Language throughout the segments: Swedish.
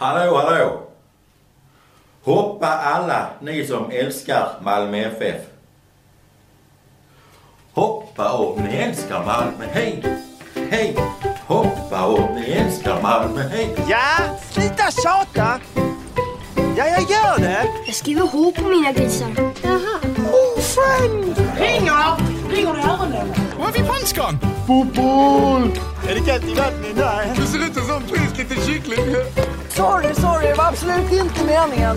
Hallå, hallå! Hoppa alla ni som älskar Malmö FF. Hoppa om ni älskar Malmö, hej! Hej! Hoppa om ni älskar Malmö, hej! Ja, sluta tjata! Ja, jag gör det! Jag skriver H på mina grisar. Jaha. Oh, friend! Ringer! Ringer det öronen? Vad har vi på enskan? Är det kallt i vattnet? Nej. Du ser ut som en frisk liten kyckling. Sorry, sorry, det var absolut inte meningen.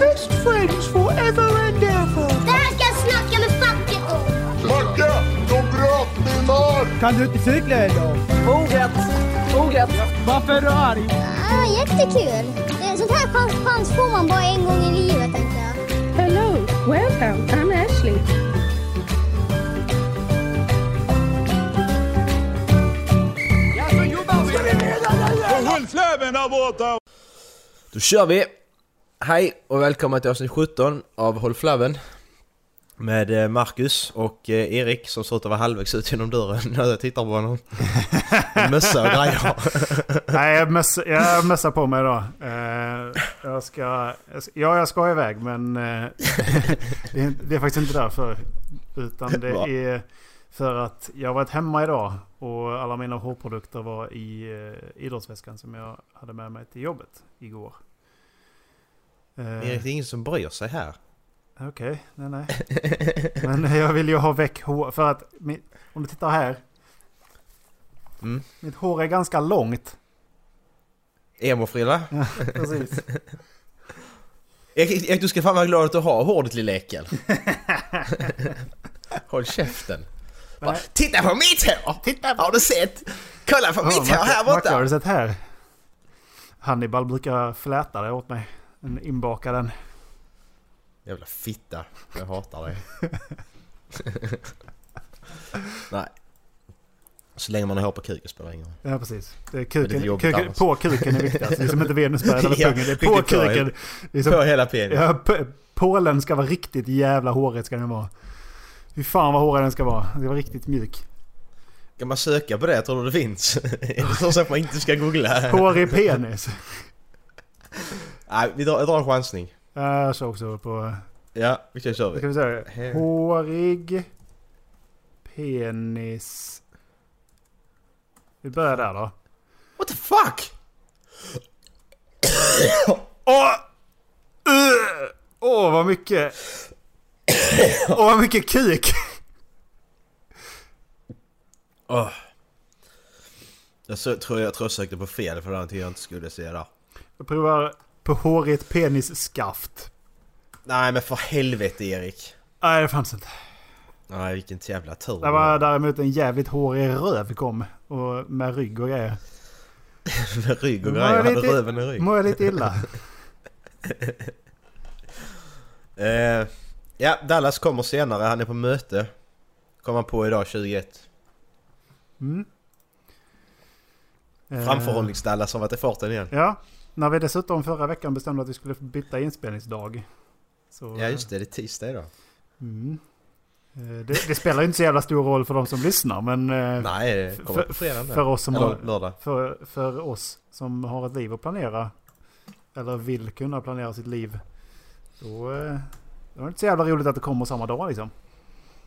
Best friends forever and ever. Det här ska jag snacka med facket om. Macke, de bröt min arm! Kan du inte cykla idag? Orätt. Orätt. Varför är du arg? Ah, jättekul. Det är sånt här chans, chans får man bara en gång i livet tänkte jag. Hello, welcome. I'm Ashley. Håll där borta! Då kör vi! Hej och välkommen till avsnitt 17 av Håll Flabben Med eh, Marcus och eh, Erik som ser ut att vara halvvägs ut genom dörren när jag tittar på honom Mössa och grejer Nej, jag jag mössar på mig idag. Eh, jag ska, jag ska, ja, jag ska iväg men det, är, faktiskt inte därför. Utan det är för att jag har varit hemma idag och alla mina hårprodukter var i eh, idrottsväskan som jag hade med mig till jobbet igår. Eh, Erik, det är ingen som bryr sig här Okej, nej nej. Men jag vill ju ha väck hår. För att om du tittar här. Mm. Mitt hår är ganska långt. Emo-frilla Precis. Erik, Erik, du ska fan vara glad att du har hår ditt lilla äckel Håll käften Bara. Titta på mitt hår! Titta Har du sett? Kolla på mitt hår här Macke, Macke, har borta! du sett här? Hannibal brukar fläta det åt mig. En inbakad en. Jävla fitta, jag hatar dig Nej Så länge man har hår på kuken spelar ingen roll Ja precis. Det är Det är kuken, kuken, på kuken är viktigast. Det är som inte Venusberg eller pungen. Det är på kuken. Det är som, På hela penis ja, p- Pålen ska vara riktigt jävla hårig ska den vara. Fy fan vad hårig den ska vara. Den ska vara riktigt mjuk. Kan man söka på det? Tror du det finns? Är det så att man inte ska googla? Hårig penis. Nej, vi drar, jag drar en chansning. Ja, Jag såg också på... Ja, vi kör så. Ska vi säga Här. Hårig penis. Vi börjar där då. What the fuck? Åh! Uh! Åh, vad mycket... Åh, vad mycket kuk! Åh. Jag så, tror jag, tror jag sökte på fel för någonting jag inte skulle se där. Jag provar på hårigt penisskaft. Nej men för helvete Erik. Nej, det fanns inte. Nej vilken jävla tur. Det var däremot en jävligt hårig röv kom. Och med rygg och grejer. Med rygg och grejer. Hade röven i rygg. Mår jag lite illa? Eh, ja, Dallas kommer senare. Han är på möte. Kommer han på idag 21. Mm. Eh, Framförhållnings-Dallas har varit i farten igen. Ja, när vi dessutom förra veckan bestämde att vi skulle byta inspelningsdag. Så, Ja just det, det är tisdag idag. Mm. Eh, Det, det spelar ju inte så jävla stor roll för de som lyssnar men eh, Nej, för, för, oss som har, för, för oss som har ett liv att planera. Eller vill kunna planera sitt liv. Då, det inte så jävla roligt att det kommer samma dag liksom.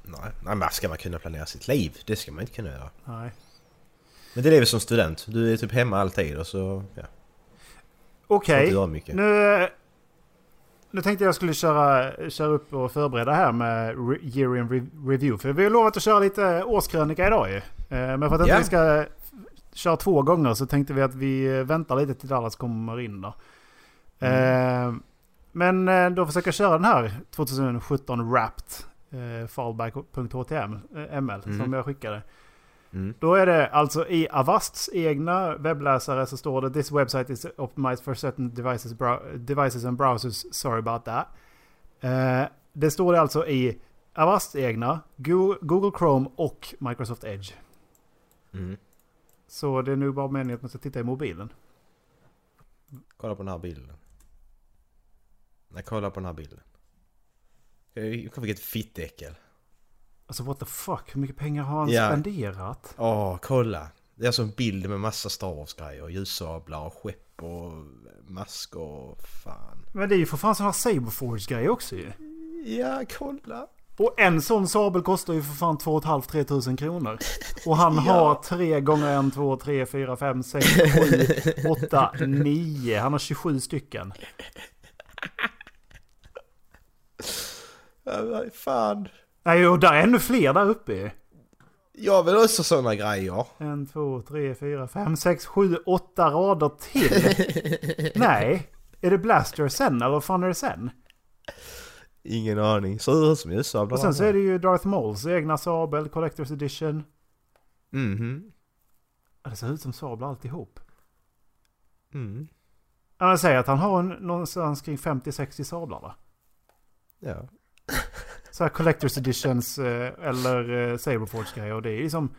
Nej, nej men ska man kunna planera sitt liv? Det ska man inte kunna göra. Nej. Men det är väl som student. Du är typ hemma alltid och så... Ja, Okej, mycket. nu, nu tänkte jag skulle köra, köra upp och förbereda här med year in re, review. För vi har lovat att köra lite årskrönika idag ju. Eh, Men för att inte Ja. vi ska köra två gånger så tänkte vi att vi väntar lite till Dallas kommer in då. Eh, Men eh, då försöker jag köra den här 2017 Wrapped eh, fallback.html eh, Mm. som jag skickade. Mm. Då är det alltså i Avasts egna webbläsare så står det This website is optimized for certain devices, devices and browsers. Sorry about that. Eh, det står det alltså i Avasts egna, Go- Google Chrome och Microsoft Edge. Mm. Så det är nu bara meningen att man ska titta i mobilen. Kolla på den här bilden. Nej, kolla på den här bilden. Vilket fittäckel. Alltså what the fuck, hur mycket pengar har han Ja. spenderat? Åh, kolla. Det är alltså en bild med massa Star Wars-grejer. Ljussablar och skepp och masker och fan. Men det är ju för fan sådana Saberforge-grejer också ju. Ja, kolla! Och en sån sabel kostar ju för fan 2 500 tusen kronor. Och han har 3 gånger 1, 2, 3, 4, 5, 6, 7, 8, 9. Han har 27 stycken. Vad fan. Nej, och där är ännu fler där uppe. Jag vill också såna grejer. En, två, tre, fyra, fem, sex, sju, åtta rader till. Nej, är det Blaster sen eller vad fan är det sen? Ingen aning. Ser ut som ljussablar. Och sen så är det ju Darth Mauls egna sabel, Collector's Edition. Mhm. Ja, Det ser ut som sablar alltihop. Mm. Ja, Jag säger att han har en, någonstans kring 50-60 sablar va? Ja. Så här Collector's Editions eh, eller eh, Saberforge grejer. Och det är liksom,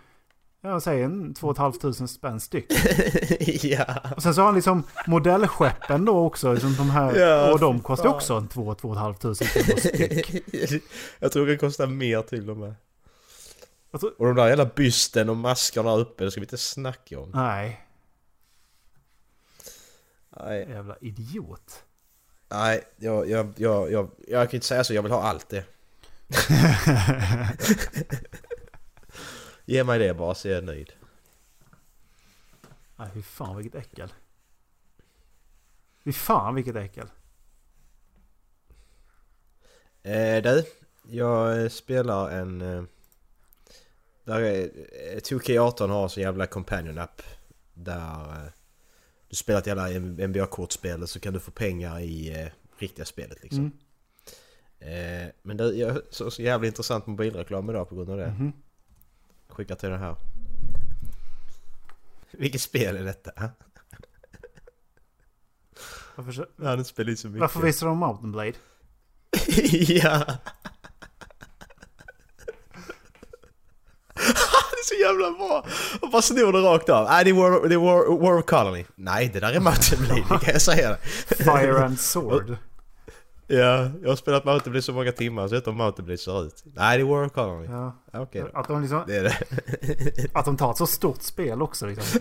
jag säger en 2 500 spänn styck. ja. Och sen så har han liksom modellskeppen då också. Liksom de här, Ja, och de kostar fan. också en 2 2 500 kronor styck. jag tror det kostar mer till och med. Tror- Och de där jävla bysten och maskerna uppe, det ska vi inte snacka om. Nej, Nej, jävla idiot. Nej jag, jag, jag, jag, jag kan inte säga så, jag vill ha allt det. Ge mig det bara så är jag nöjd. Nej, fy fan vilket äckel. Fy fan vilket äckel. Eh, du, jag spelar en... Eh, där är, eh, 2K18 har så jävla companion app. Där eh, du spelar ett jävla NBA-kortspel så kan du få pengar i eh, riktiga spelet liksom. Mm. Eh, men det, jag såg så jävla intressant mobilreklam idag på grund av det. Mhm. Skicka till det här. Vilket spel är detta? Varför, så- Jag hade inte spelat så mycket. varför visar de Mountain Blade? ja! det är så jävla bra! Och bara snor det rakt av. Nej, det är War, det är War, War of Colony. Nej, det där är Mountain Blade, det kan jag säga. Fire and Sword. Ja, jag har spelat Mountain Blade så många timmar så jag vet hur Mountain Blade ser ut. Nej, det är War of Colony. Ja. Okej då. Att de liksom, Det är det. att de tar ett så stort spel också liksom.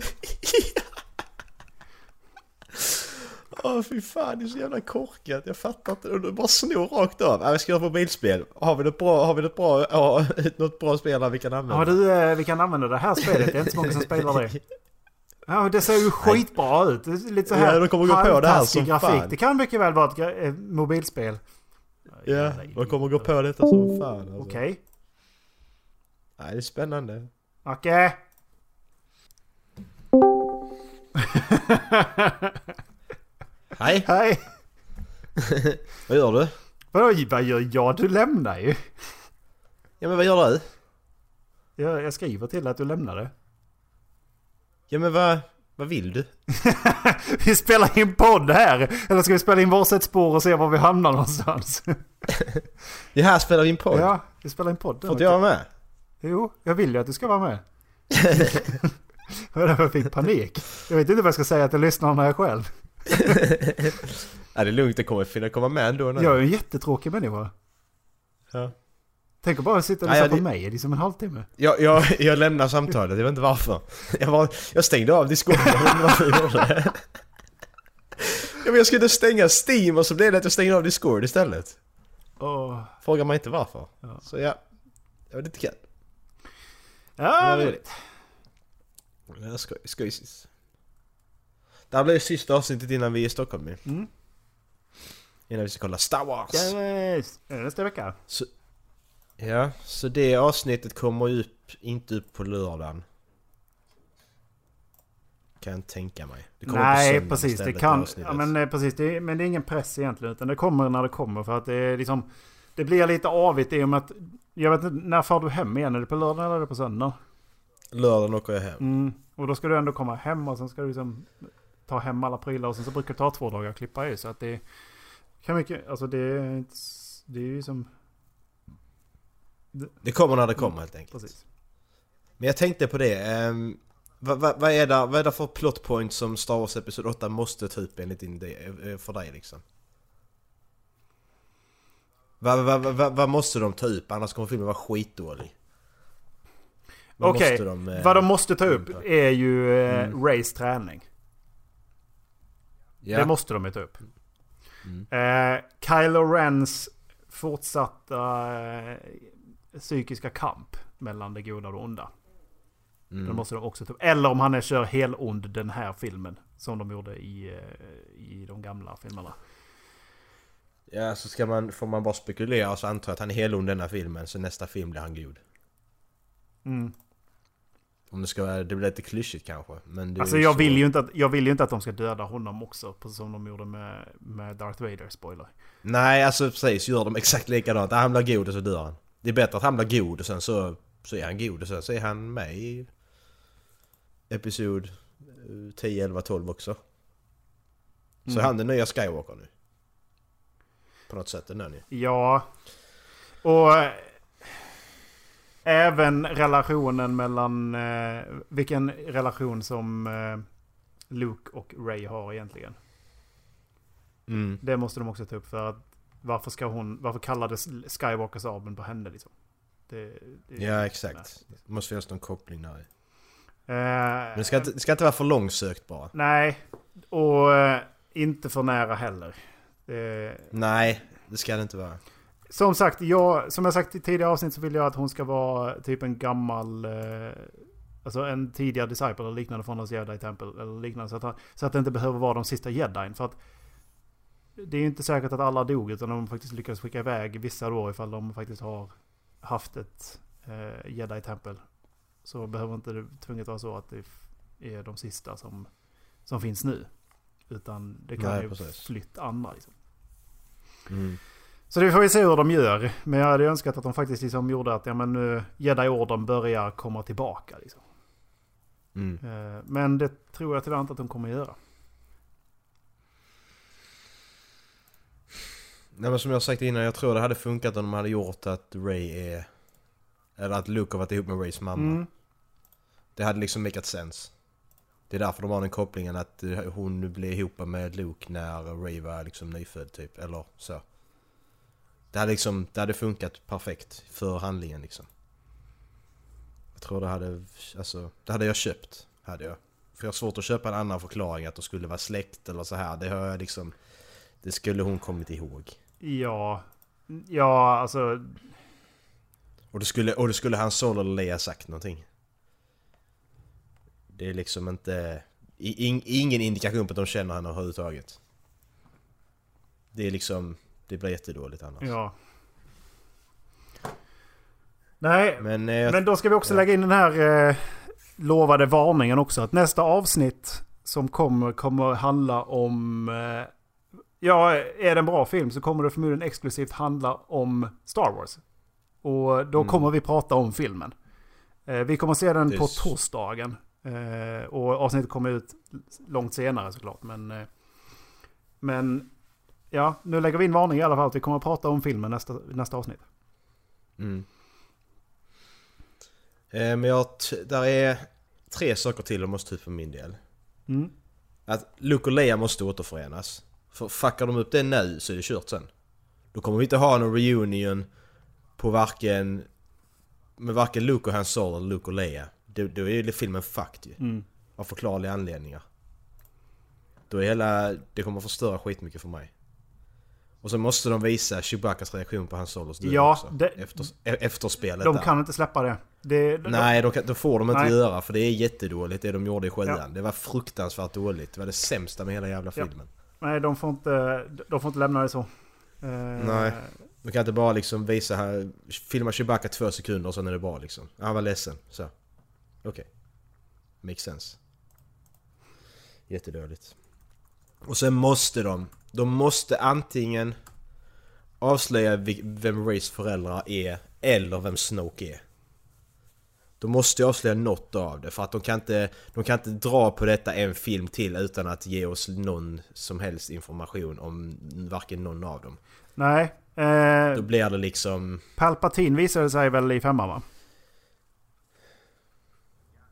Åh fy fan, det är så jävla korkat. Jag fattar inte. Du bara snor rakt av. Ja, vi ska göra mobilspel. Har vi något bra, har vi något bra, ja, något bra spel där vi kan använda? Ja du, eh, vi kan använda det här spelet. Det är inte så många som spelar det. Ja, det ser ju skitbra ut. Det är lite så här Ja, de kommer gå på det här som grafik. fan. Det kan mycket väl vara ett mobilspel. Ja, man kommer gå på detta som fan alltså. Okej. Nej, det är spännande. Okej. Hej! Hej. Vad gör du? Vadå, vad gör jag? Du lämnar ju. Ja men vad gör du? Jag, jag skriver till att du lämnar det. Ja men vad, vad vill du? Vi spelar in podd här. Eller ska vi spela in varsitt spår och se var vi hamnar någonstans? Det här spelar vi in podd. Ja, vi spelar in podd. Får inte jag vara med? Jo, jag vill ju att du ska vara med. Var därför jag fick panik. Jag vet inte vad jag ska säga till lyssnarna själv. Ja, det är lugnt, det kommer finna komma med ändå. Nu. Jag är en jättetråkig människa. Ja. Tänk att bara sitta och lyssna på mig i liksom en halvtimme. Jag, jag, jag lämnar samtalet, jag vet inte varför. Jag, var, jag stängde av Discord, jag vet inte varför jag gjorde det. Ja, men jag skulle stänga Steam och så blev det att jag stängde av Discord istället. Åh. Fråga mig inte varför. Ja. Så ja, det var lite kul. Ja, det- roligt. Ja, skoj, skojsis. Det här blir sista avsnittet innan vi är i Stockholm. Mm. Innan vi ska kolla Star Wars. Yes. Det Nästa vecka. Ja, så det avsnittet kommer upp, inte upp på lördagen. Kan jag tänka mig. Det Nej, precis. Det istället, kan... avsnittet. Ja, men eh, precis. Det men det är ingen press egentligen. Utan det kommer när det kommer. För att det är liksom... Det blir lite avigt i och med att... Jag vet inte, när far du hem igen? Är det på lördag eller är det på söndag? Lördagen åker jag hem. Mm. Och då ska du ändå komma hem och sen ska du liksom ta hem alla prylar och sen så brukar det ta två dagar att klippa i. Så att det kan mycket, alltså det det är ju som, Det kommer när det kommer helt enkelt. precis. Men jag tänkte på det. Um, vad, vad, vad, är det, vad är det för plot point som Star Wars Episod 8 måste ta upp enligt din, eh, för dig liksom? Vad, vad, vad, vad, måste de ta upp? Annars kommer filmen vara skitdålig. Vad Okej, måste de, eh, vad de måste ta upp Mm. är ju eh, Rays träning. Ja. Det måste de ju ta upp. Mm. Eh, Kylo Rens fortsatta eh, psykiska kamp mellan det goda och det onda. Mm. Det måste de också ta upp. Eller om han är kör helond den här filmen. Som de gjorde i, eh, i de gamla filmerna. Ja, så ska man, får man bara spekulera så antar jag att han är helond denna filmen, så nästa film blir han god. Mm. Om det ska vara, det blir lite klyschigt kanske. Men Alltså ju jag så- vill, ju inte att, jag vill ju inte att de ska döda honom också. Precis som de gjorde med, med Darth Vader, spoiler. Nej, alltså precis, gör de exakt likadant. Han blir god och så dör han. Det är bättre att han blir god och sen så, så är han god och sen så är han med i Episod eh, 10, 11, 12 också. Så Mm. är han den nya Skywalker nu. På något sätt, den är ni. Ja. Och även relationen mellan... Eh, vilken relation som eh, Luke och Ray har egentligen. Mm. Det måste de också ta upp för att varför ska hon... Varför kallades Skywalkers abeln på henne liksom? Det, det, Ja, exakt. Det måste finnas någon koppling där. Eh, Men det ska, inte, det ska inte vara för långsökt bara. Nej, och eh, inte för nära heller. Nej, det ska det inte vara. Som sagt, jag, som jag sagt i tidigare avsnitt så vill jag att hon ska vara typ en gammal... Eh, alltså en tidigare disciple eller liknande från hans jedi tempel eller liknande. Så att, så att det inte behöver vara de sista jedin. För att det är ju inte säkert att alla dog utan de faktiskt lyckades skicka iväg vissa då ifall de faktiskt har haft ett eh, jedi tempel. Så behöver inte det tvunget vara så att det är de sista som, som finns nu. Utan det kan Nej, ju precis. flytt andra liksom. Mm. Så det får vi se hur de gör. Men jag hade önskat att de faktiskt liksom gjorde att ja, men nu Jedi-orden börjar komma tillbaka. Liksom. Mm. Eh, Men det tror jag tyvärr inte att de kommer göra. Nej men som jag sagt innan, jag tror det hade funkat om de hade gjort att Ray är... Eller att Luke har varit ihop med Rays mamma. Mm. Det hade liksom makat sense. Det är därför de har den kopplingen att eh, hon blev ihop med Luke när Ray var liksom nyfödd typ, eller så. Det hade liksom, det hade funkat perfekt för handlingen liksom. Jag tror det hade, alltså, det hade jag köpt, hade jag. För jag har svårt att köpa en annan förklaring att de skulle vara släkt eller så här. Det har jag liksom, det skulle hon kommit ihåg. Ja, ja alltså Och det skulle, och det skulle han Solo eller Leia sagt någonting. Det är liksom inte... In, ingen indikation på att de känner henne överhuvudtaget. Det är liksom... Det blir jättedåligt annars. ja. Nej, Men, eh, men då ska vi också lägga in den här eh, lovade varningen också. Att nästa avsnitt som kommer kommer handla om... Eh, ja, är det en bra film så kommer det förmodligen exklusivt handla om Star Wars. Och då Mm. kommer vi prata om filmen. Eh, vi kommer se den är på torsdagen. Eh, och avsnittet kommer ut långt senare såklart. Men, eh, men ja, nu lägger vi in varning i alla fall att vi kommer att prata om filmen nästa, nästa avsnitt. Mm. Eh, Men jag... Där är tre saker till de måste ta upp för min del. Mm. Att Luke och Leia måste återförenas. För fuckar de upp det nu så är det kört sen. Då kommer vi inte ha någon reunion på varken... Med varken Luke och Han Solo eller Luke och Leia. Då, då är ju filmen fucked ju. Mm. Av förklarliga anledningar. Då är hela... Det kommer förstöra skitmycket för mig. Och så måste de visa Chewbaccas reaktion på Han Solos död Ja, också. det- Efter, e- efterspelet De där. kan inte släppa det. det de, Nej, de det får de inte Nej. göra för det är jättedåligt det de gjorde i sjuan. Ja. Det var fruktansvärt dåligt. Det var det sämsta med hela jävla Ja. filmen. nej, de får inte, de får inte lämna det så. Eh, Nej. Du kan inte bara liksom visa här, filma Chewbacca två sekunder och sen är det bra liksom. Han var ledsen, så. Okej. Makes sense. Jättedåligt. Och sen måste de, de måste antingen avslöja vem Rays föräldrar är eller vem Snoke är. De måste avslöja något av det för att de kan inte, de kan inte dra på detta en film till utan att ge oss någon som helst information om varken någon av dem. Nej. Eh, Då blir det liksom... Palpatine visade sig väl i femman va?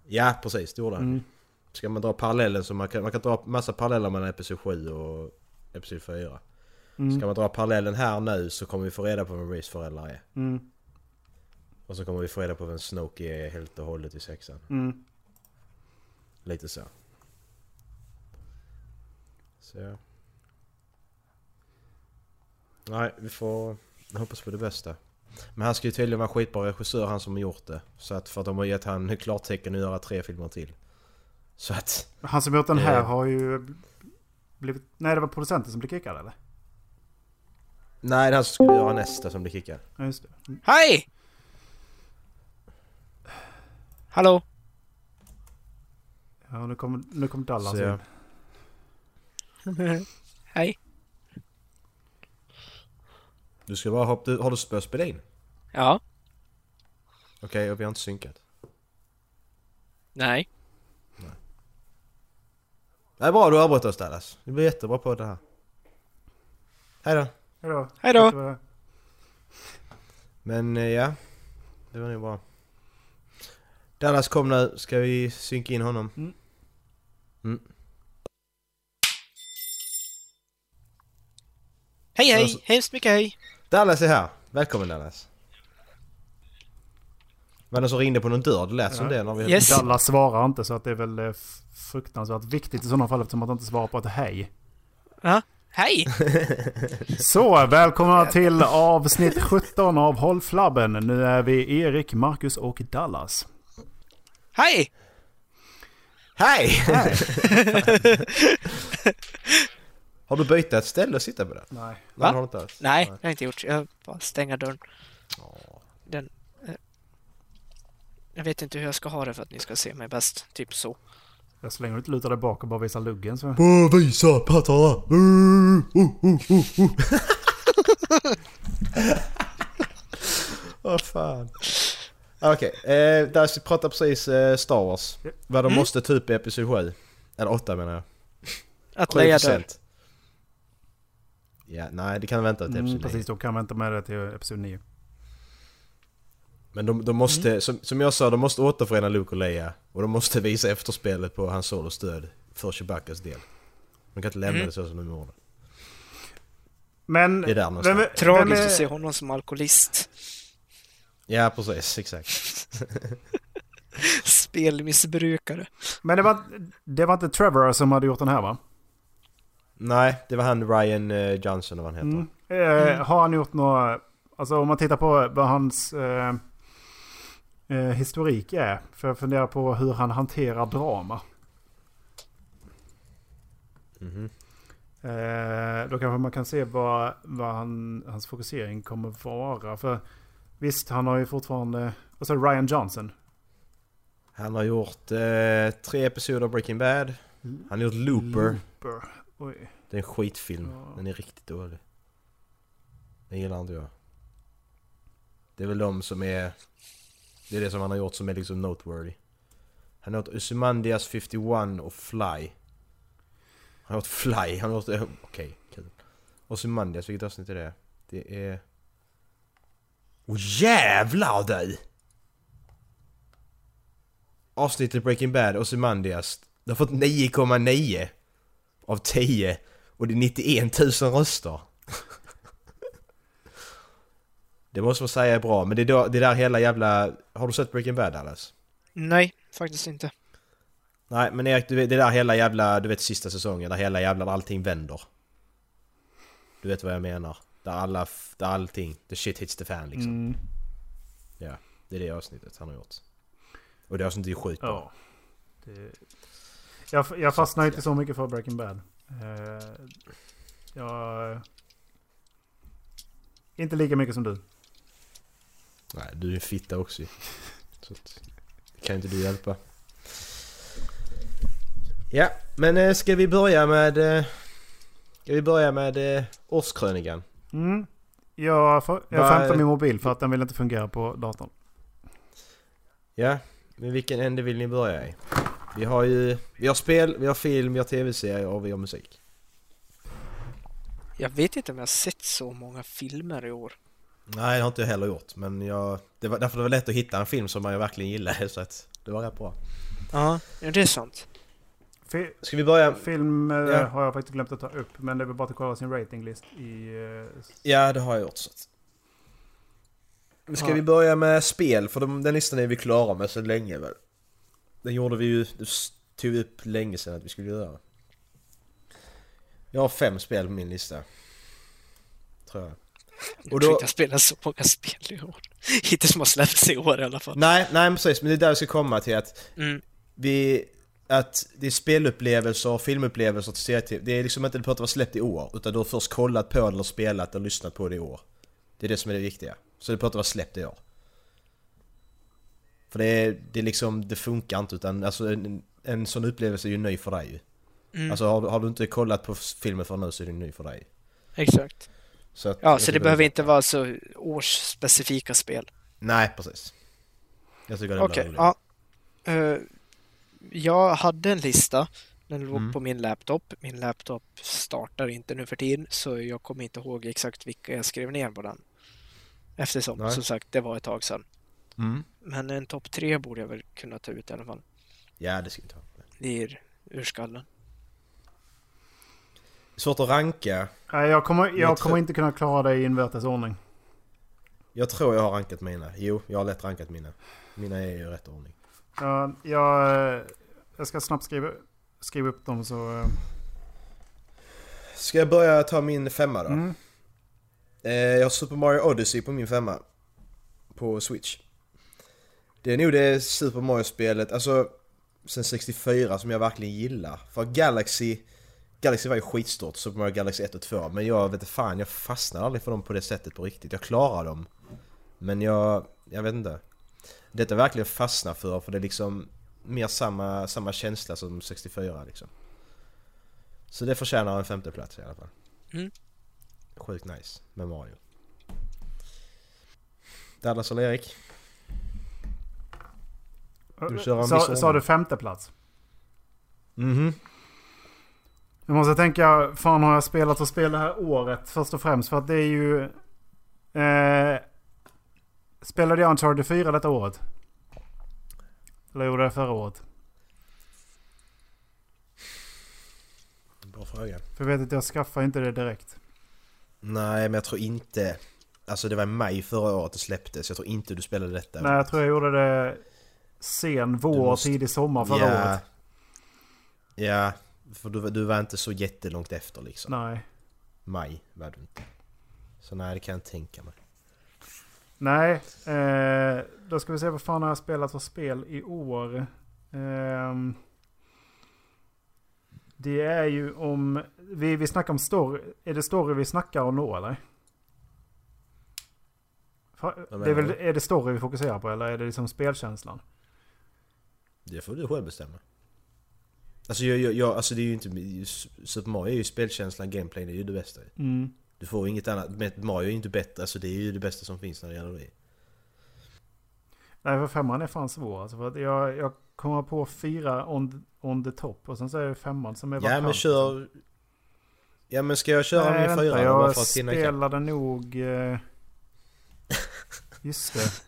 Ja precis, det gjorde han. Mm. Ska man dra parallellen så man kan, man kan dra massa paralleller mellan Episod 7 och Episod 4. Mm. Ska man dra parallellen här nu så kommer vi få reda på vem Rays föräldrar är. Mm. Och så kommer vi få reda på vem Snoke är helt och hållet i sexan. Mm. Lite så. Så ja. Nej, vi får hoppas på det bästa. Men han ska ju tydligen vara skitbra regissör, han som har gjort det. Så att för att de har gett han klartecken att göra tre filmer till. Så att... Han som gjort den här Eh. har ju blivit... Nej, det var producenten som blev kickad eller? Nej, det är han som skulle göra nästa som blir kickad. Ja, just det. Mm. Hej! Hallå? Ja, nu kommer nu kom Dallas in. Hej. Du ska bara hoppa... Har du spela in? Ja. Okej, och vi har inte synkat. Nej. Det är bra, du avbröt oss Dallas. Det blir jättebra på det här. Hej då. Hejdå. Hej då. Det var- Men eh, ja, det var nog bra. Dallas kom nu, ska vi synka in honom? Mm. Hej hej! Alltså- Hemskt mycket hej! Dallas är här! Välkommen Dallas! Var det någon som ringde på någon dörr? Det lät som Ja. det när vi... Yes. Dallas svarar inte så att det är väl eh, fruktansvärt viktigt i sådana fall eftersom att han inte svarar på ett hej. Ja. Hej! Så, välkomna till avsnitt 17 av Håll Flabben. Nu är vi Erik, Marcus och Dallas. Hej! Hej! har du bytt ett ställe att sitta på det? Nej. Nej, Va? det har du inte alls. Nej, det har jag inte gjort. Jag bara stänga dörren. Den... Jag vet inte hur jag ska ha det för att ni ska se mig bäst. Typ så. Jag så länge du inte lutar dig bak och bara visar luggen så... Bara visa pattarna! Uh, uh, uh, uh, uh. Vad fan. Okej, eh, där pratar precis eh, Star Wars. Vad de Mm. måste ta upp i Episod 7. Eller 8 menar jag. Att 7 leja dörr. Ja, nej det kan vänta till Mm, Episod 9. precis, då kan vi vänta med det till episod 9. Men de, de måste, som, som jag sa, de måste återförena Luke och Leia. Och de måste visa efterspelet på hans Solos död för Chewbaccas del. De kan inte lämna Mm. det så som de gjorde. Men... Det är där vem, någonstans. vem Tragiskt är- att se honom som alkoholist. Ja, precis. Exakt. Spelmissbrukare. Men det var, det var inte Trevor som hade gjort den här va? Nej, det var han Ryan eh, Johnson, vad han heter. Mm. Eh, Har han gjort några... Alltså om man tittar på vad hans eh, eh, historik är. För jag funderar på hur han hanterar drama. Mhm. Eh, då kanske man kan se vad, vad han, hans fokusering kommer vara. För visst, han har ju fortfarande... Vad sa du? Ryan Johnson? Han har gjort eh, tre episoder av Breaking Bad. Han har gjort Looper. Looper. Oj. Det är en skitfilm. Ja. Den är riktigt dålig. Den gillar inte jag. Det är väl de som är... Det är det som han har gjort som är liksom noteworthy. Han har gjort Usumandias 51 och Fly. Han har gjort Fly. Han har gjort... Okej, Okej, kul. Usumandias, vilket avsnitt är det? Det är... Åh jävlar du! Avsnittet Breaking Bad, Ozymandias. Det har fått 9,9 av 10. Och det är 91 000 röster det måste man säga är bra, men det är, då, det är där hela jävla... Har du sett Breaking Bad Alice? Nej, faktiskt inte. Nej, men Erik, du vet, det är där hela jävla... Du vet sista säsongen, där hela jävla... Allting vänder. Du vet vad jag menar. Där alla... Där allting... The shit hits the fan liksom. Mm. Ja, det är det avsnittet han har gjort. Och det avsnittet är sjukt bra. Ja. Det, jag, jag fastnar inte så mycket för Breaking Bad. Eh, jag... Inte lika mycket som du. Nej, du är en fitta också. Så att, det kan inte du hjälpa. Ja, men eh, ska vi börja med... eh, Ska vi börja med eh, årskrönikan? Mm. Jag, jag skämtar min mobil för att den vill inte fungera på datorn. Ja, men vilken ände vill ni börja i? Vi har ju... Vi har spel, vi har film, vi har tv-serier och vi har musik. Jag vet inte om jag har sett så många filmer i år. Nej, det har inte jag heller gjort. Men jag... Det var, därför det var lätt att hitta en film som man ju verkligen gillade så att det var rätt bra. Ja, det är sant. Fi, Ska vi börja? film eh, Ja. har jag faktiskt glömt att ta upp. Men det är väl bara att kolla sin ratinglist i... eh, Ja, det har jag gjort. Så. att- Ska Ja. vi börja med spel? För de, den listan är vi klara med så länge väl? Den gjorde vi ju, tog vi upp länge sedan att vi skulle göra. Jag har fem spel på min lista. Tror jag. Och då, jag spelar så många spel i år. Inte som har släppts i år i alla fall. nej, nej precis, men det är där jag ska komma till att Mm. vi... Att det är spelupplevelser och filmupplevelser till serietv. Det är liksom inte det behöver inte vara släppt i år. Utan du har först kollat på det eller spelat och lyssnat på det i år. Det är det som är det viktiga. Så det behöver inte vara släppt i år. För det är, det är liksom, det funkar inte utan alltså en, en sån upplevelse är ju ny för dig ju. Mm. Alltså har, du- har du inte kollat på filmen för nu så är det ny för dig. Exakt. Så att, Ja, jag så det behöver är- inte vara så årsspecifika spel. Nej, precis. Jag tycker det är roligt. ja. Eh, jag hade en lista. Den låg Mm. på min laptop. Min laptop startar inte nu för tiden så jag kommer inte ihåg exakt vilka jag skrev ner på den. Eftersom, Nej. som sagt, det var ett tag sedan. Mm. Men en topp tre borde jag väl kunna ta ut i alla fall. Ja, det ska vi ta. Det är ur skallen. Svårt att ranka. Nej, jag kommer, jag Jag kommer inte kunna klara det i invärtes ordning. Jag tror jag har rankat mina. Jo, jag har lätt rankat mina. Mina är i rätt ordning. Ja, jag, eh, jag ska snabbt skriva, skriva upp dem så... eh, Ska jag börja ta min femma då? Mm. Eh, jag har Super Mario Odyssey på min femma. På Switch. Det är nog det Super Mario-spelet, alltså sen 64 som jag verkligen gillar. För Galaxy, Galaxy var ju skitstort, Super Mario Galaxy 1 och 2. Men jag vet inte fan, jag fastnar aldrig för dem på det sättet på riktigt. Jag klarar dem. Men jag, jag vet inte. Detta är verkligen fastnar för, för det är liksom mer samma, samma känsla som 64 liksom. Så det förtjänar en femte plats i alla fall. Mm. Sjukt nice med Mario. Dallas eller Erik? Du köra en Sa, sa du femte plats? Mhm. Nu måste jag tänka, fan har jag spelat och spel det här året först och främst? För att det är ju... Eh, spelade jag Uncharted 4 detta året? Eller gjorde jag det förra året? Bra fråga. För jag vet att jag skaffade inte det direkt. Nej, men jag tror inte... Alltså det var i maj förra året det släpptes. Jag tror inte du spelade detta. Nej, jag tror jag gjorde det sen vår, måste- tidig sommar förra ja. året. Ja, för du, du var inte så jättelångt efter liksom. Nej. Maj var du inte. Så nej, det kan jag inte tänka mig. Nej, eh, då ska vi se vad fan har jag spelat för spel i år. Ehm, det är ju om... Vi, vi snackar om story. Är det story vi snackar om då eller? Det är, väl, är det story vi fokuserar på eller är det liksom spelkänslan? Det får du själv bestämma. Alltså, jag, jag, jag, alltså det är ju inte... Super Mario är ju spelkänslan, gameplay, det är ju det bästa. Mm. Du får inget annat. Men Mario är ju inte bättre, alltså det är ju det bästa som finns när det gäller det. Nej, för femman är fan svår. Alltså, för att jag, jag kommer på fyra on, on the top och sen så är det femman som är Ja vakant, men liksom. kör... Ja men ska jag köra Nej, min fyra bara jag för att hinna ikapp? spelade nog... Eh... Just det.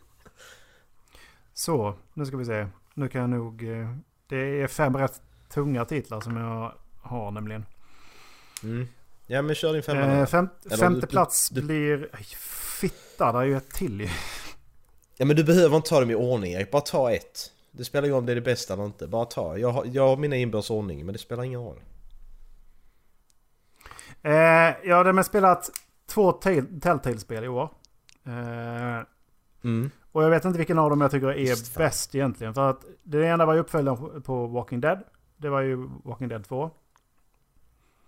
Så, nu ska vi se. Nu kan jag nog... Eh... Det är fem rätt tunga titlar som jag har nämligen. Mm. Ja men kör din femma Eh, fem, femte du- plats du- blir... Aj, Fitta, det är ju ett till ju. Ja men du behöver inte ta dem i ordning Erik, bara ta ett. Det spelar roll om det är det bästa eller inte, bara ta. Jag har, jag har mina inbördes ordning men det spelar ingen roll. Eh, jag har med spelat två Tell- Telltale-spel i år. Eh, Mm. Och jag vet inte vilken av dem jag tycker är Just fan. bäst egentligen. För att det ena var ju uppföljaren på Walking Dead. Det var ju Walking Dead 2.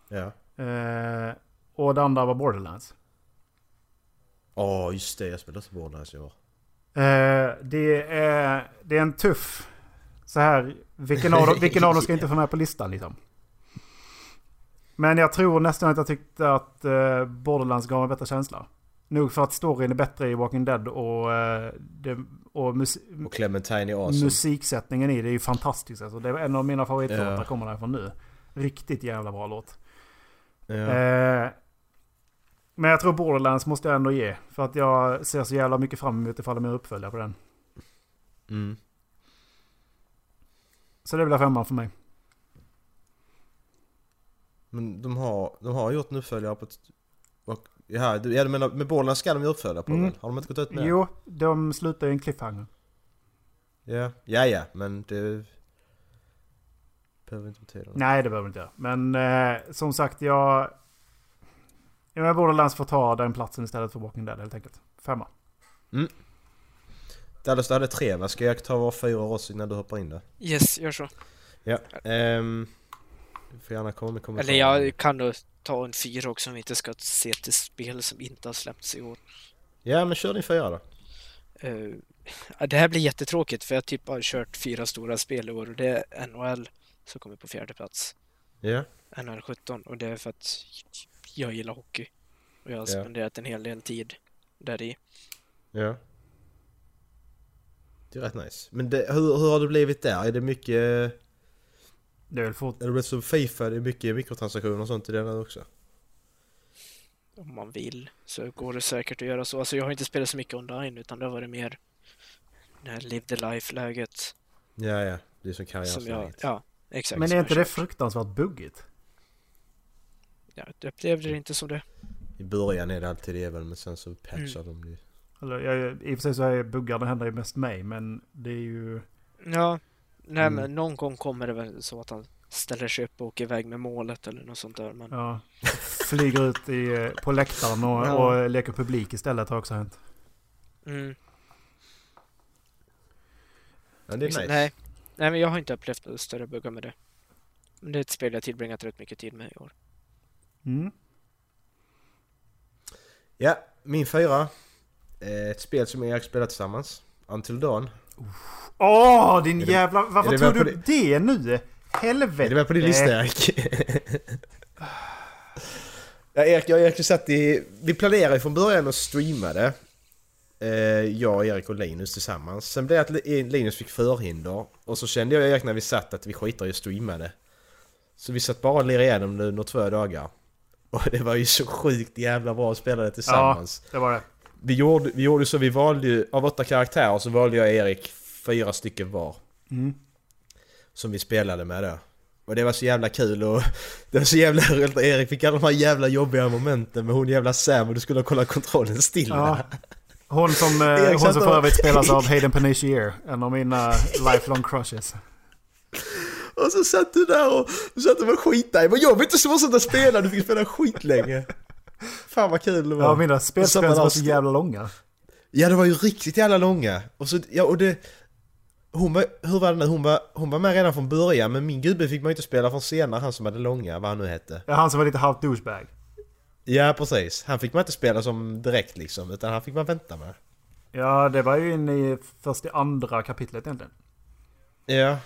Ja. Eh, och det andra var Borderlands. Åh just det, jag spelade också Borderlands i år. Eh, det, är, det är en tuff... Så här, vilken av, dem, vilken av dem ska inte få med på listan liksom? Men jag tror nästan att jag tyckte att eh, Borderlands gav en bättre känsla. Nog för att storyn är bättre i Walking Dead och, eh, det, och mus, Och Clementine är awesome. musiksättningen i det är ju fantastisk. Alltså, det är en av mina favoritlåtar Ja. kommer därifrån nu. Riktigt jävla bra låt. Ja. Eh, men jag tror Borderlands måste jag ändå ge. För att jag ser så jävla mycket fram emot ifall de är uppföljare på den. Mm. Så det blir femman för mig. Men de har, de har gjort en uppföljare på... ett- Jaha, du, ja, du menar med Borderlands ska de ju uppfölja på Mm. väl? Har de inte gått ut med? Jo, de slutar i en cliffhanger. Ja, ja, ja men det... Behöver inte betyda något. Nej, det behöver inte göra. Men eh, som sagt, jag... Jag menar, Borderlands får ta den platsen istället för Walking Dead helt enkelt. Femma. Dallas, du hade tre va? Ska jag ta var fyra också innan du hoppar in där? Yes, gör så. Ja. ehm, du får gärna komma med kommentarer. Eller jag kan då ta en fyra också om vi inte ska se till spel som inte har släppts i år. Ja, men kör din fyra då. Ja, det här blir jättetråkigt för jag typ har kört fyra stora spel i år och det är NHL som kommer på fjärde plats. Ja. NHL 17 och det är för att jag gillar hockey. Och jag har Ja. spenderat en hel del tid där i. Ja. Det är rätt nice. Men det, hur, hur har det blivit där? Är det mycket... Det är väl fort... Är det som Fifa? Det är mycket mikrotransaktioner och sånt i det där också? Om man vill så går det säkert att göra så. Alltså jag har inte spelat så mycket online utan det har varit mer det här live the life-läget. Ja, ja. Det är som Som jag, karriärsläget. ja, exakt. Men är inte det fruktansvärt buggigt? Ja, jag upplevde det inte som det. I början är det alltid det väl, men sen så patchar de ju. Eller, jag, I och för sig så är buggar, det händer ju mest mig, men det är ju... Ja, nej Mm. men någon gång kommer det väl så att han ställer sig upp och åker iväg med målet eller något sånt där. Men Ja, flyger ut i, på läktaren och, Ja. och leker publik istället har också hänt. mm, Ja, det är liksom, nice. nej. nej, men jag har inte upplevt större buggar med det. Men det är ett spel jag tillbringat rätt mycket tid med i år. Mm. Ja, min fyra. Eh, Ett spel som Erik spelat tillsammans. Until Dawn. Åh, din Är det- jävla... Varför det tog du på det nu? Helvete! Är det med på din lista Erik? ja, Erik, jag och Erik satt i... Vi planerade ju från början att streama det. Eh, jag, Erik och Linus tillsammans. Sen blev det att Li- Linus fick förhinder. Och så kände jag och Erik när vi satt att vi skiter i att streama det. Så vi satt bara och lirade igenom det under två dagar. Och det var ju så sjukt jävla bra att spela det tillsammans. Det var det. Vi gjorde, vi gjorde så, vi valde ju, av åtta karaktärer så valde jag och Erik fyra stycken var. Mm. Som vi spelade med då. Och det var så jävla kul och det var så jävla roligt att Erik fick alla de här jävla jobbiga momenten med hon jävla Sam och du skulle kolla kontrollen stilla. Ja. Hon som, eh, hon som och- för övrigt spelas av Hayden Panettiere. En av mina lifelong crushes. Och så satt du där och du satt och var skitnöjd. Men jag vill inte fortsätta spela, du fick spela skitlänge. Fan vad kul det var. Ja, mina spelsekvenser var så jävla långa. Ja det var ju riktigt jävla långa. Och så, ja och det... Hon var, hur var det nu? Hon var, hon var med redan från början men min gubbe fick man ju inte spela från senare, han som hade långa, vad han nu hette. Ja, han som var lite halvt douchebag. Ja precis, han fick man inte spela som direkt liksom, utan han fick man vänta med. Ja, det var ju inne i först i andra kapitlet egentligen. Ja.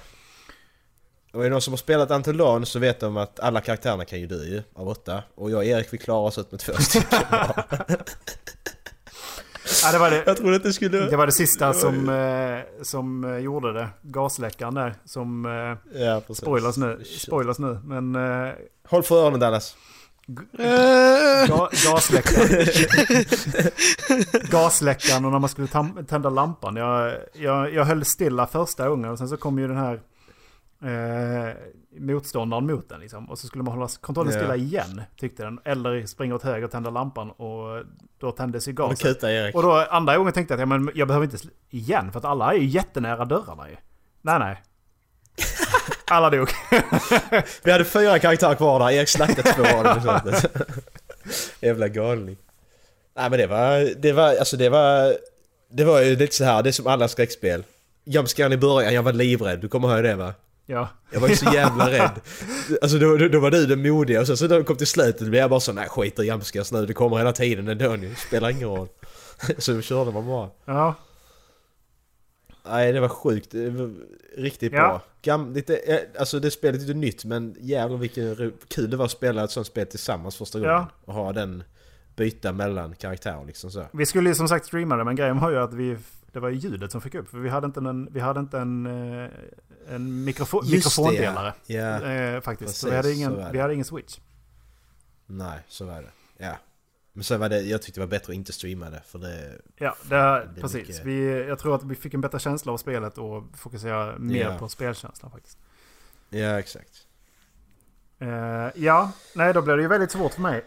Och är det någon som har spelat Until Dawn så vet de att alla karaktärerna kan ju dö ju, av åtta. Och jag och Erik fick klara oss ut med två stycken. Ja, det var det. jag trodde att det skulle... Det var det sista som, eh, som eh, gjorde det. Gasläckan där. Som... Eh, Ja precis. spoilers nu. Spoilers nu. Men... Eh, Håll för öronen Dallas. ga, gasläckan. gasläckan och när man skulle tända lampan. Jag, jag, jag höll stilla första gången och sen så kom ju den här eh, motståndaren mot den liksom. Och så skulle man hålla kontrollen Ja. stilla igen, tyckte den. Eller springa åt höger och tända lampan och då tändes ju Och gasen. Erik. Och då andra gången tänkte jag att ja, men jag behöver inte igen för att alla är ju jättenära dörrarna ju. Nej nej. Alla dog. Vi hade fyra karaktärer kvar där, Erik slaktade två av dem. Jävla galning. Nej men det var, det var, alltså det var... Det var ju lite så här, det är som alla skräckspel. Jumpscaren i början, jag var livrädd, du kommer ihåg det va? Ja. Jag var ju så jävla rädd. Alltså då, då, då var du den modiga och sen så när det kom till slutet blev jag bara så nej skit i jumpscares nu, det kommer hela tiden ändå nu, spelar ingen roll. Så körde man bara. Ja. Nej det var sjukt, det var riktigt Ja. bra. Gam, lite, eh, alltså det spelet är lite nytt men jävlar vilken kul det var att spela ett sånt spel tillsammans första gången. Ja. Och ha den byta mellan karaktärer liksom så. Vi skulle ju som sagt streama det men grejen var ju att vi... Det var ju ljudet som fick upp. För vi hade inte en, vi hade inte en, eh, en mikrofo- Just det, mikrofondelare. Ja. Eh, faktiskt. Precis, vi hade, ingen, det. vi hade ingen switch. Nej, så var det. Ja. Men sen var det, jag tyckte det var bättre att inte streama det för det... Ja, det, Det precis. mycket- Vi, jag tror att vi fick en bättre känsla av spelet och fokusera mer Ja. på spelkänslan faktiskt. Ja exakt. Eh, ja, nej då blev det ju väldigt svårt för mig.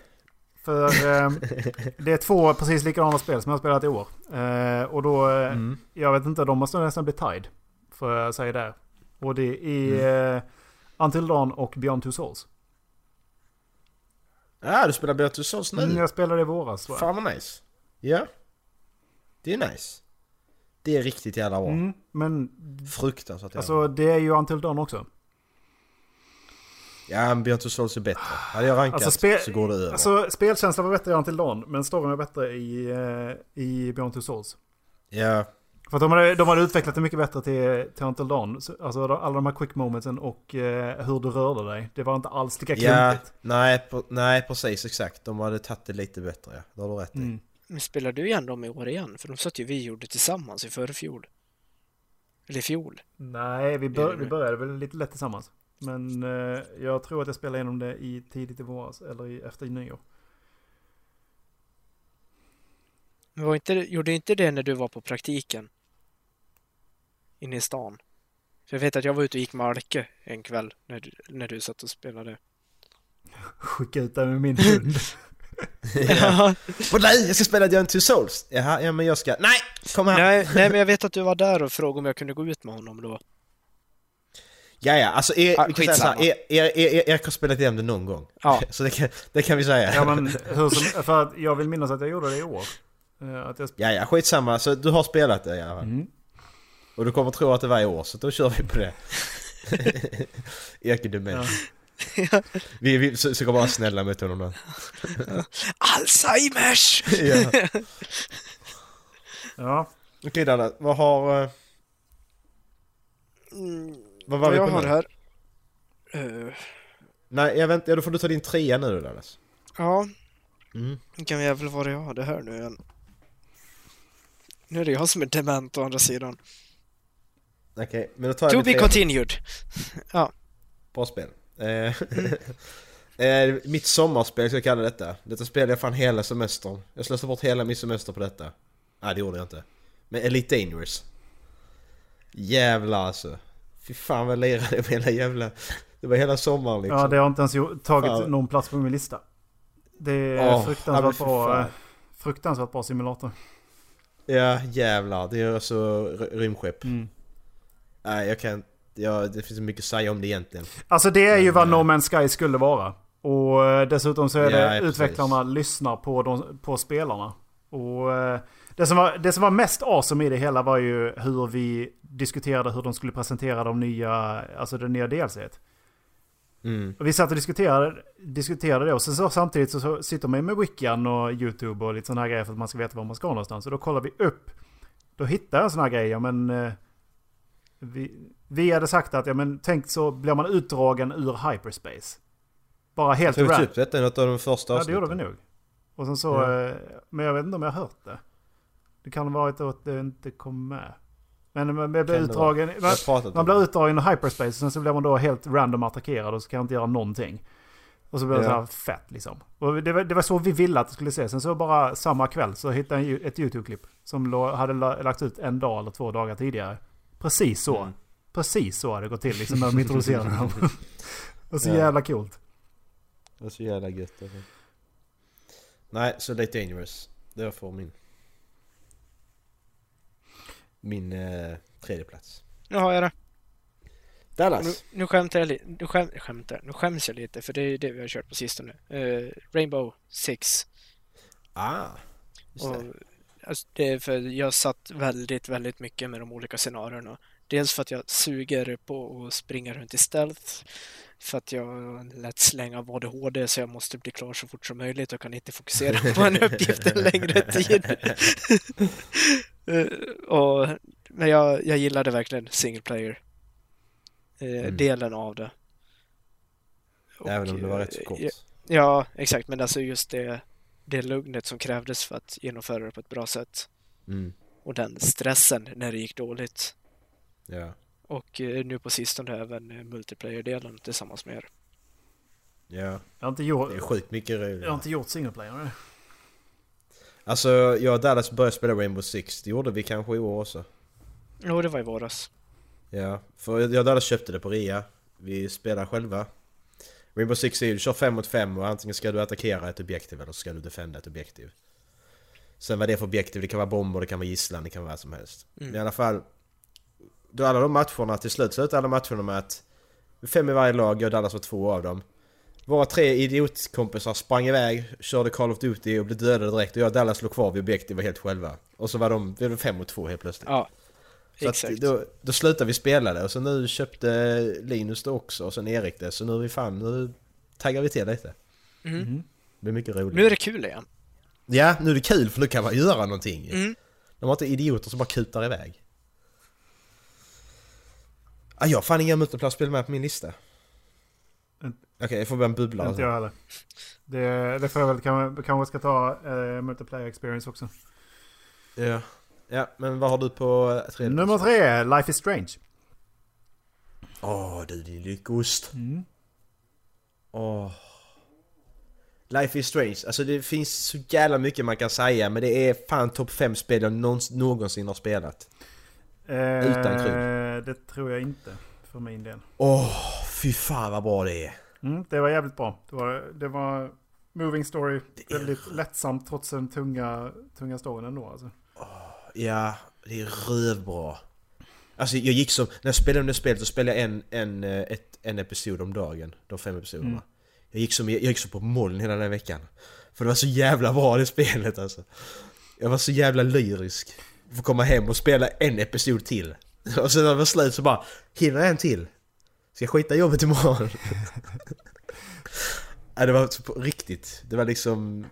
För eh, det är två precis likadana spel som jag har spelat i år. Eh, och då, eh, Mm. jag vet inte, de måste nästan bli tied. Får jag säga det. Och det är eh, Until Dawn och Beyond Two Souls. Ja, du spelar Beyond Two Souls nu? Mm, jag spelade i våras tror jag. Fan vad nice. Ja. Det är nice. Det är riktigt jävla bra. Mm, men Fruktansvärt jävla alltså det är ju Until Dawn också. Ja, men Beyond Two Souls är bättre. Hade jag rankat Alltså, spe- så går det över. Alltså spelkänslan var bättre i Until Dawn, men storyn var bättre i, eh, i Beyond Two Souls. Ja, För att de hade, de hade utvecklat det mycket bättre till, till Until Dawn. Så- Alltså alla de här quick momentsen och eh, hur du rörde dig. Det var inte alls lika ja klumpigt. nej, på, nej precis exakt. De hade tagit det lite bättre ja. Det har du rätt i. Mm. Men spelar du igen dem i år igen? För de satt ju vi gjorde tillsammans i förfjol. Eller i fjol. Nej, vi, bör, det vi började väl lite lätt tillsammans. Men eh, jag tror att jag spelade igenom det i tidigt i våras, eller i, efter nyår. Men var inte, gjorde inte det när du var på praktiken? Inne i stan? För jag vet att jag var ute och gick med Alke en kväll när du, när du satt och spelade. Skicka ut det med min hund. Ja. Nej, jag ska spela Beyond Two Souls! Jaha, ja men jag ska... Nej! Kom här! nej, nej, men jag vet att du var där och frågade om jag kunde gå ut med honom då. Ja, ja, alltså er, Ah, vi kan säga så här, er, er, er, Erik har spelat igenom det någon gång. Ja. Så det kan, det kan vi säga. ja, men hur som, för att jag vill minnas att jag gjorde det i år. Eh, att jag, Ja, ja, skitsamma. Så du har spelat det i alla fall. mm. Och du kommer tro att det var i år, så då kör vi på det. Dement. Ja. Vi, vi så- ska vara snälla mot honom då. Alzheimers! ja. ja. Okej Danne, vad har... eh, Mm, Vad var vad vi jag på har nu? här. Eh, Nej, jag väntar, då får du ta din trea nu då Dannes. ja, Mm. jävel var det jag hade här nu igen? Nu är det jag som är dement å andra sidan. Okej, men då tar jag To be continued. Bra spel. Eh, mitt sommarspel ska jag kalla detta. Detta spelade jag fan hela semestern. Jag slösade bort hela min semester på detta. Nej det gjorde jag inte. Men Elite Dangerous. Jävlar alltså. Fy fan vad jag lirade med hela jävla... Det var hela sommaren liksom. ja, det har inte ens tagit Fan. någon plats på min lista. Det är ja, men fruktansvärt bra. eh, Fruktansvärt bra simulator. Ja jävlar, det är så ry- rymdskepp. Mm. Nej jag kan ja, det finns så mycket att säga om det egentligen. Alltså det är ju vad eh, No Man's Sky skulle vara. Och eh, dessutom så är det Ja, utvecklarna lyssnar på, de, på spelarna. Och eh, det som, var, det som var mest awesome i det hela var ju hur vi diskuterade hur de skulle presentera de nya, alltså det nya DLC. Mm. Och vi satt och diskuterade, diskuterade det och sen så, samtidigt så, så sitter man ju med Wikian och YouTube och lite sådana här grejer för att man ska veta var man ska någonstans. Och då kollar vi upp. Då hittar jag en sån här grej, ja men... Vi, vi hade sagt att, ja men tänk så blir man utdragen ur hyperspace. Bara helt Tog vi random. upp detta i något av de första Ja det gjorde vi nog. Och sen så, Ja. eh, men jag vet inte om jag har hört det. Det kan ha varit att det inte kom med. Men man blir utdragen, Jag man, man blir utdragen i hyperspace och sen så blir man då helt random attackerad och så kan jag inte göra någonting. Och så blir det Ja. så här fett liksom. Och det var, det var så vi ville att det skulle se. Sen så bara samma kväll så hittade jag ett YouTube-klipp. Som hade la- lagts ut en dag eller två dagar tidigare. Precis så. Mm. Precis så hade det gått till liksom när de introducerade dem. Och så Ja. jävla coolt. Det var så jävla gött alltså. Nej, så lite dangerous. Det var för min... Min eh, tredje plats. Nu har jag det. Dallas! Nu, nu skämtar jag lite. Nu skäm, skämtar. Nu skäms jag lite för det är det vi har kört på sistone. Uh, Rainbow Six. Ah! Och. Alltså, det är för jag satt väldigt, väldigt mycket med de olika scenarierna. Dels för att jag suger på att springa runt i stealth. För att jag lätt slänga av ADHD så jag måste bli klar så fort som möjligt och kan inte fokusera på en uppgift en längre tid. Eh, och, men jag, jag gillade verkligen single player eh, Mm. delen av det. Även om det var rätt så eh, kort. Ja, ja, exakt. Men alltså just det, det lugnet som krävdes för att genomföra det på ett bra sätt. Mm. Och den stressen när det gick dåligt. Ja. Och eh, nu på sistone även eh, multiplayer-delen tillsammans med er. Ja. Jag har inte gjort, Det är sjukt mycket jag har roligt. inte gjort single player. Alltså, jag och Dallas började spela Rainbow Six. Det gjorde vi kanske i år också. Jo, det var i våras. Ja, för jag och Dallas köpte det på rea. Vi spelar själva. Rainbow Six Siege, du kör 5 mot 5 och antingen ska du attackera ett objektiv eller så ska du defenda ett objektiv. Sen vad det är för objektiv, det kan vara bomber, det kan vara gisslan, det kan vara vad som helst. Mm. Men i alla fall, då alla de matcherna, till slut slutar alla matcherna med att fem i varje lag, jag och Dallas var två av dem. Våra tre idiotkompisar sprang iväg, körde Call of Duty och blev dödade direkt och jag och Dallas låg kvar vid objektiv helt själva. Och så var de, vi var fem mot två helt plötsligt. Ja, Så exakt. att då, då slutade vi spela det och så nu köpte Linus det också och sen Erik det så nu är vi fan, nu taggar vi till lite. Mm. Det blir mycket roligt. Nu är det kul igen. Ja, nu är det kul för nu kan man göra någonting. Mm. De har inte idioter som bara kutar iväg. Ah, jag har fan inga multiplayer-spel med på min lista. Okej, Mm. jag får börja en bubbla. Inte jag heller. Det, det får jag väl kanske, ska ta uh, multiplayer experience också. Ja. Ja, men vad har du på eh, tredje Nummer tre, Life is Strange. Åh du din lyckost. Mm. Åh. Life is strange. Alltså det finns så jävla mycket man kan säga men det är fan topp 5 spel jag någons- någonsin har spelat. Utan Eh, det tror jag inte. För min del. Åh, fy fan vad bra det är. Mm, det var jävligt bra. Det var, det var moving story. Väldigt lättsamt trots den tunga, tunga storyn ändå. Alltså. Ja, det är rövbra. Alltså jag gick som, när jag spelade det spelet så spelade jag en, en, eh, ett, en episod om dagen. De fem episoderna. Mm. Jag, gick som, jag gick som på moln hela den veckan. För det var så jävla bra det spelet alltså. Jag var så jävla lyrisk. Få komma hem och spela en episod till. Och sen när det var slut så bara, hinner jag en till? Ska jag skita i jobbet imorgon? ja, det var så på riktigt. Det var liksom...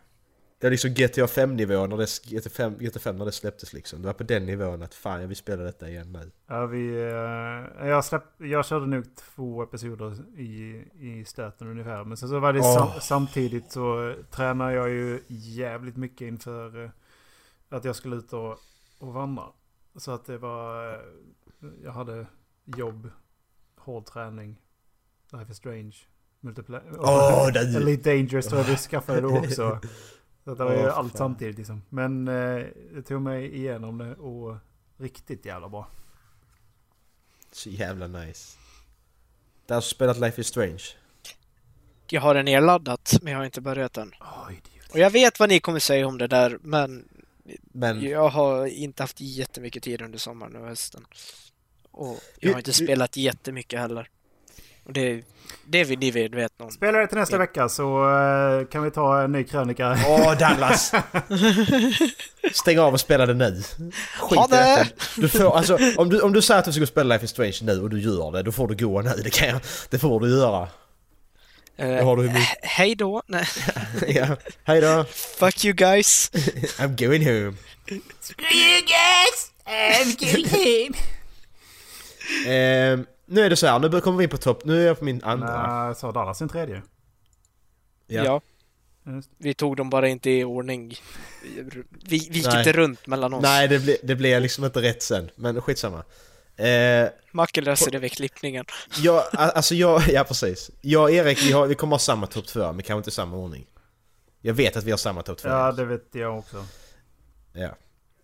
Det var liksom GTA 5 nivå när det, GTA 5, GTA 5 när det släpptes liksom. Det var på den nivån att fan jag vill spela detta igen nu. Ja, vi, eh, jag, släpp, jag körde nog två episoder i, i stöten ungefär. Men sen så var det Åh. sam, samtidigt så tränar jag ju jävligt mycket inför eh, att jag skulle ut och, och vandra. Så att det var... eh, Jag hade jobb, hård träning, Life is Strange, multiplayer. Det- Elite Dangerous tror jag vi skaffade då också. Så det var ju Åh, allt fan. samtidigt liksom. Men eh, det tog mig igenom det och riktigt jävla bra. Så jävla nice. Det har spelat Life is Strange. Jag har den nedladdat, men jag har inte börjat den. Och jag vet vad ni kommer säga om det där, men Men... jag har inte haft jättemycket tid under sommaren och hösten. Och jag har inte Vi- spelat jättemycket heller. Och det, det är vi ni medvetna om. Spelar det till nästa vecka så eh, kan vi ta en ny krönika. Åh Dallas! Stäng av och spela det nu. Skit Ha det! Du får, alltså, om, du, om du säger att du ska spela Life is Strange nu och du gör det, då får du gå nu. Det, kan jag, det får du göra. Det har du Hej då! Nej. ja. Hej då! Fuck you guys! I'm going home. Ehm, nu är det så här, nu kommer vi in på topp. Nu är jag på min andra. Nej, sa Dallas sin tredje? Ja. Just. Vi tog dem bara inte i ordning. Vi, vi gick Nej. inte runt mellan oss. Nej, det blev, det blev liksom inte rätt sen. Men skitsamma. Eh, Macke löser det vid klippningen. jag, a- alltså jag, ja precis. Jag och Erik, vi, har, vi kommer ha samma topp två, men kanske inte i samma ordning. Jag vet att vi har samma topp två. Ja, det vet jag också. Ja.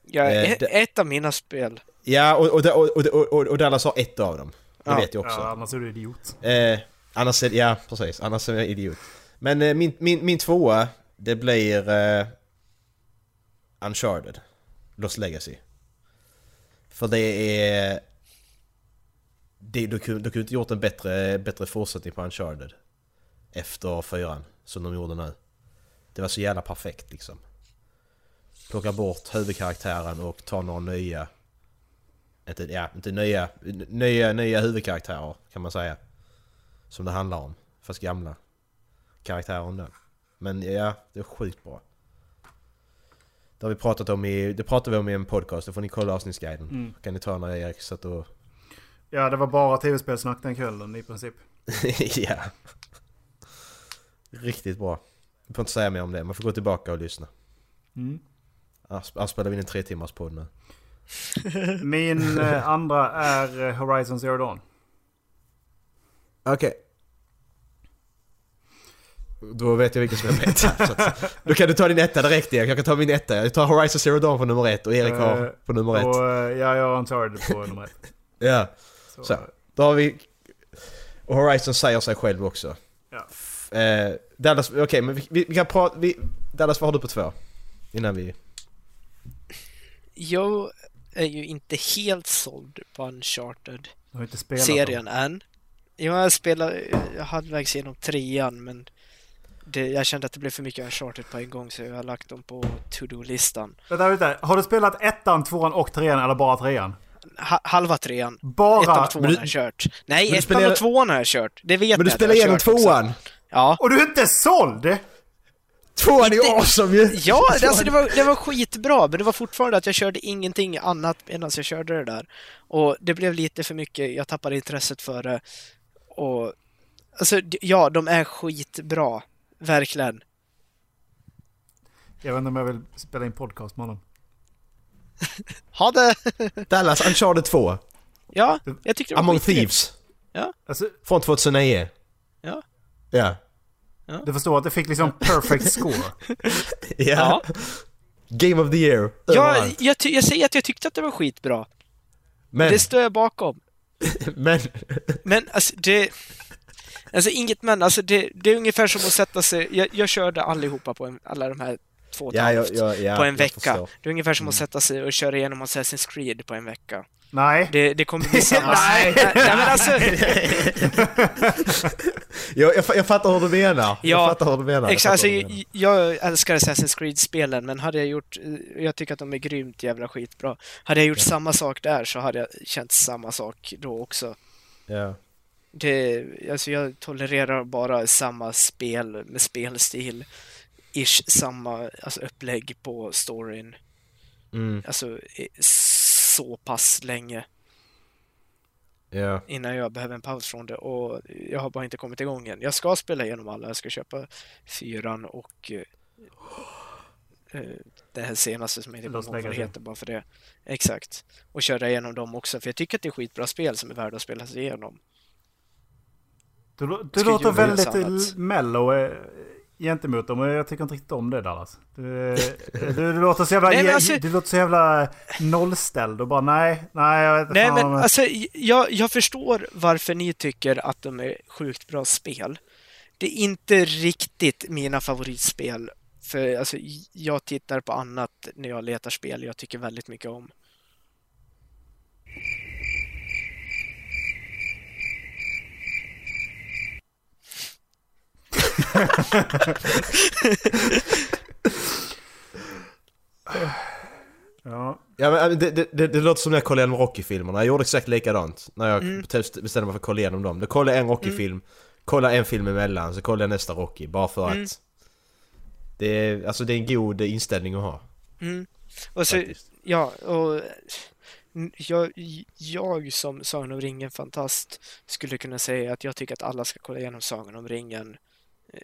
Ja, Eh, ett av mina spel. Ja, och, och, och, och, och, och Dallas har ett av dem. Det Ja. vet jag också. Ja, annars är du idiot. Eh, annars är, ja, precis. Annars är jag idiot. Men eh, min, min, min tvåa, det blir eh, Uncharted. Lost Legacy. För det är... Det, du, kunde, du kunde inte gjort en bättre, bättre fortsättning på Uncharted. Efter fyran, som de gjorde nu. Det var så jävla perfekt liksom. Plocka bort huvudkaraktären och ta några nya... Inte, ja, inte nya, nya, nya huvudkaraktärer kan man säga. Som det handlar om. Fast gamla karaktärer ändå. Men ja, det är sjukt bra. Det har vi pratat om i, det pratade vi om i en podcast, det får ni kolla avsnittsguiden. Mm. Kan ni ta när Erik satt och... Ja, det var bara tv-spelsnack den kvällen i princip. ja. Riktigt bra. Jag får inte säga mer om det, man får gå tillbaka och lyssna. Mm. Annars spelar vi in en tre timmars podd nu. Min eh, andra är eh, Horizon Zero Dawn. Okej. Då vet jag vilken som är så att- Då kan du ta din etta direkt Erik, jag kan ta min etta. Jag tar Horizon Zero Dawn på nummer ett och Erik Eh, har på nummer ett. Och eh, ja, jag har Uncharted på nummer ett. Ja, Så, så. Då har vi... Och Horizon säger sig själv också. Ja. Eh, Dallas, okej men vi, vi, vi kan prata... Vi, Dallas, vad har du på två? Innan vi... Jag är ju inte helt såld på Uncharted Du har inte spelat serien dem. än. Jo, jag spelar jag halvvägs genom trean men det, jag kände att det blev för mycket Uncharted på en gång så jag har lagt dem på to-do-listan. Vänta, vänta. Har du spelat ettan, tvåan och trean eller bara trean? Ha, halva trean. Bara... Ettan och tvåan du- har jag kört. Nej, ettan spelar- och tvåan har jag kört. Det vet Men du spelar jag har igenom kört också. tvåan! Ja. Och du är inte såld? Tvåan är awesome ju! Ja, det, alltså det, var, det var skitbra, men det var fortfarande att jag körde ingenting annat medan jag körde det där. Och det blev lite för mycket, jag tappade intresset för det. Och alltså, ja, de är skitbra. Verkligen. Jag vet inte om jag vill spela in podcast med honom. Ha det! Dallas, Uncharted 2. Ja, jag tyckte det var Among. Thieves. Alltså, Från 2009. Ja. Ja. Du förstår att det fick liksom perfect score. Ja. Game of the year. Ja, jag, ty- jag säger att jag tyckte att det var skitbra. Men, Det står jag bakom. men... Men alltså det... Alltså inget men, alltså det, det är ungefär som att sätta sig... Jag, jag körde allihopa på en, alla de här två och ett Ja, ja, ja, ja, på en jag vecka. Det är ungefär som att sätta sig och köra igenom Assassin's Creed på en vecka. Nej. Det, det kommer bli samma... Nej. Nej, men alltså... jag, jag, jag fattar hur du menar. jag Ja, fattar hur du menar. Jag Exakt, alltså, hur du menar. jag, jag älskar Assassin's Creed-spelen, men hade jag gjort... Jag tycker att de är grymt jävla skitbra. Hade jag gjort samma sak där så hade jag känt samma sak då också. Ja. Det, alltså jag tolererar bara samma spel med spelstil. Ish samma alltså upplägg på storyn. Mm, Alltså så pass länge ja. innan jag behöver en paus från det och jag har bara inte kommit igång än. Jag ska spela igenom alla, jag ska köpa fyran och eh, det här senaste som jag inte kommer ihåg vad det heter bara för det. Exakt. Och köra igenom dem också, för jag tycker att det är skitbra spel som är värda att spela sig igenom. Du, du låter väldigt mellow eh, gentemot dem och jag tycker inte riktigt om det Dallas. Du, du, du låter så jävla, Nej, alltså- du låter så jävla nollställd och bara nej, nej jag vet inte Nej, fan men alltså, jag, jag förstår varför ni tycker att de är sjukt bra spel. Det är inte riktigt mina favoritspel. För alltså, jag tittar på annat när jag letar spel jag tycker väldigt mycket om. Ja. Ja, men det, det, det, det låter som när jag kollade igenom Rocky-filmerna. Jag gjorde exakt likadant när jag Mm. bestämde mig för att kolla igenom dem. Då kollade jag en Rocky-film, kollade en film emellan, så kollade jag nästa Rocky. Bara för Mm. att... Det är, alltså det är en god inställning att ha. Mm. Och så, Faktiskt. ja, och jag, jag som Sagan om ringen-fantast skulle kunna säga att jag tycker att alla ska kolla igenom Sagan om ringen eh,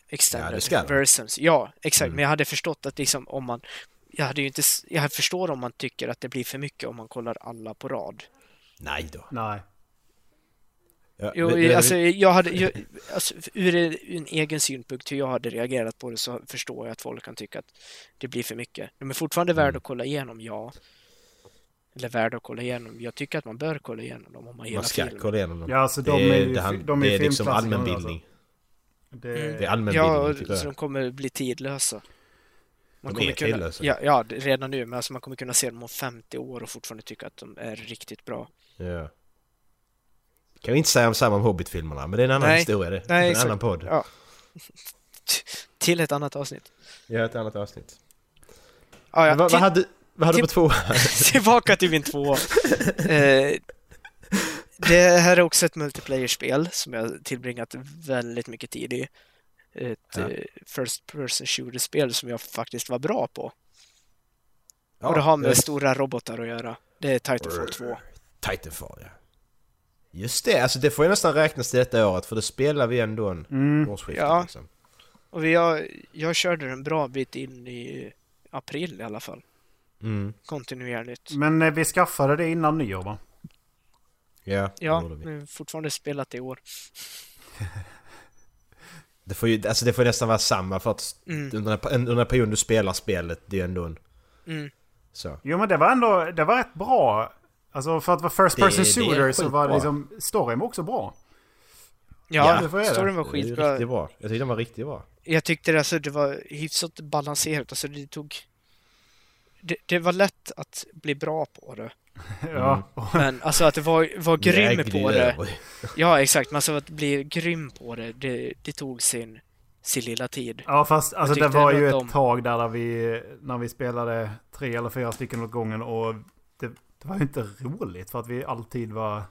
extended Ja, det ska de. versions. Ja, exakt. Mm. Men jag hade förstått att liksom om man jag hade ju inte, jag förstår om man tycker att det blir för mycket om man kollar alla på rad. Nej då. Nej. Ja, Jo, det- alltså jag hade, jag, alltså, ur en egen synpunkt hur jag hade reagerat på det så förstår jag att folk kan tycka att det blir för mycket. De är fortfarande Mm. värda att kolla igenom, ja. Eller värda att kolla igenom. Jag tycker att man bör kolla igenom dem om man gillar man ska film. kolla igenom dem. Ja, alltså de det är ju, det, han- de är det är liksom allmänbildning. Det, Mm. Det är allmänbildning Ja, så de kommer bli tidlösa. Man De kommer är kunna, tidlösa. ja, ja, redan nu, men alltså man kommer kunna se dem om 50 år och fortfarande tycka att de är riktigt bra. Ja. Kan vi inte säga om samma om Hobbit-filmerna, men det är en annan Nej. historia det. Nej, en exakt. annan podd. Ja. Till ett annat avsnitt. Ja, ett annat avsnitt. Ja, ja, vad, till- vad hade, vad hade du på två? Tillbaka till min två. Eh, det här är också ett multiplayer-spel som jag tillbringat väldigt mycket tid i. Ett Ja. eh, First person shooter-spel som jag faktiskt var bra på. Ja, och det har med det- stora robotar att göra. Det är Titanfall 2. Titanfall, ja. Just det, alltså det får ju nästan räknas till detta året för det spelar vi ändå en Mm. årsskifte Ja. liksom. Och vi har, jag körde en bra bit in i april i alla fall. Mm. Kontinuerligt. Men eh, vi skaffade det innan nyår va? Ja, det Ja, gjorde vi. men fortfarande spelat i år. Det får ju alltså det får ju nästan vara samma för att Mm. under, den under den här perioden du spelar spelet, det är ändå en... Mm. Så. Jo men det var ändå, det var rätt bra. Alltså för att vara first Det- person det shooter så var det liksom, storyn var också bra. Ja, det jag storyn var Det ju skitbra. riktigt bra. Jag tyckte den var riktigt bra. Jag tyckte det, alltså, det var hyfsat balanserat. Alltså, det tog... Det, det var lätt att bli bra på det. Ja. Men alltså att det var, var grym på det. Ja, exakt. Men alltså att bli grym på det, det, det tog sin, sin lilla tid. Ja fast alltså det var ju ett de- tag där, där vi, när vi spelade tre eller fyra stycken åt gången och det, det var ju inte roligt för att vi alltid var...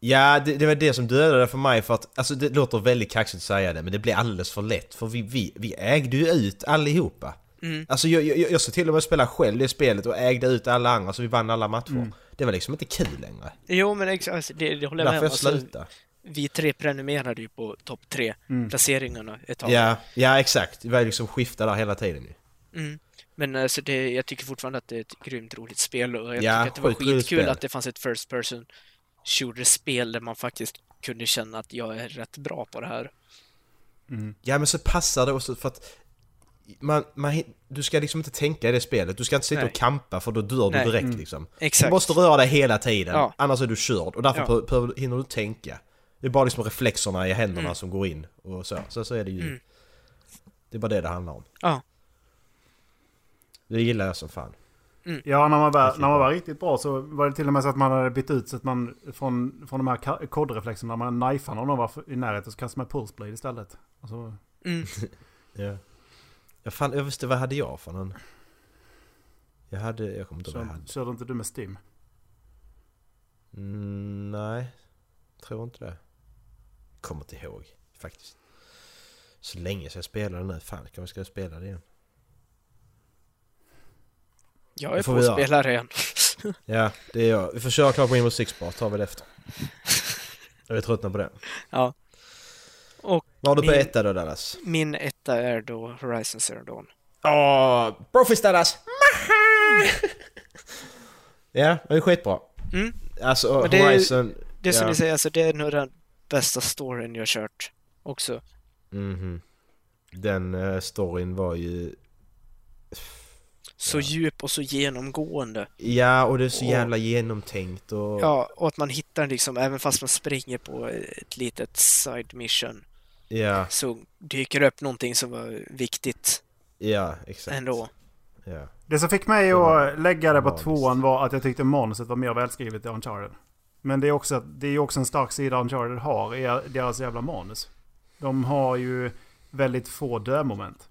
Ja, det, det var det som dödade för mig för att, alltså det låter väldigt kaxigt att säga det men det blev alldeles för lätt för vi, vi, vi ägde ju ut allihopa. Mm. Alltså jag, jag, jag ska till och med spela själv det spelet och ägde ut alla andra så vi vann alla matcher. Mm. Det var liksom inte kul längre. Jo, men exakt, alltså, det, det håller jag med Därför om. jag Alltså, slutade. vi tre prenumererade ju på topp tre Mm. placeringarna ett tag. Ja, ja exakt. Det var liksom skifta där hela tiden ju. Mm. Men alltså det, jag tycker fortfarande att det är ett grymt roligt spel och jag Ja, tycker att det var skitkul spel. att det fanns ett First Person Shooter-spel där man faktiskt kunde känna att jag är rätt bra på det här. Ja men så passar det också för att man, man, du ska liksom inte tänka i det spelet, du ska inte sitta Nej. och kampa för då dör du Nej. direkt Mm. liksom. Exakt. Du måste röra dig hela tiden, Ja. annars är du körd och därför Ja. hinner du tänka. Det är bara liksom reflexerna i händerna Mm. som går in och så. Så, så är det ju. Mm. Det är bara det det handlar om. Ja. Det gillar jag som fan. Ja, när man, var, Riktigt när man bra. var riktigt bra så var det till och med så att man hade bytt ut så att man från, från de här kodreflexerna, när man knifade om någon var i närheten så kastade man pulse blade istället. Alltså, Mm. Ja. Jag, fan, jag visste vad hade jag för någon? Jag hade, jag kommer inte ihåg vad jag så, hade. körde inte du med Stim? Mm, nej, tror inte det. Kommer inte ihåg faktiskt. Så länge sedan jag spelade nu. Fan, kan vi ska spela det igen? Jag är får på att spela det igen. Ja, det är jag. Vi får köra klart Rainbow Six bara, tar vi det efter. Jag är tröttnad på det. Ja. Och Vad har du på Min- etta då Dallas? min etta är då Horizon Zero Dawn. Åh, Brofist Dallas! ja, det är skitbra. Mm. Alltså Men det är- Horizon... Det är som ja. ni säger, alltså det är nog den bästa storyn jag kört också. Mhm. Den uh, storyn var ju... Så djup och så genomgående. Ja, och det är så Och- jävla genomtänkt och... Ja, och att man hittar liksom, även fast man springer på ett litet side mission, Ja, så dyker det upp någonting som var viktigt ja, exakt. ändå. Ja. Det som fick mig att lägga det på magiskt. tvåan var att jag tyckte manuset var mer välskrivet i Uncharted. Men det är också, det är också en stark sida Uncharted har i deras jävla manus. De har ju väldigt få dömoment.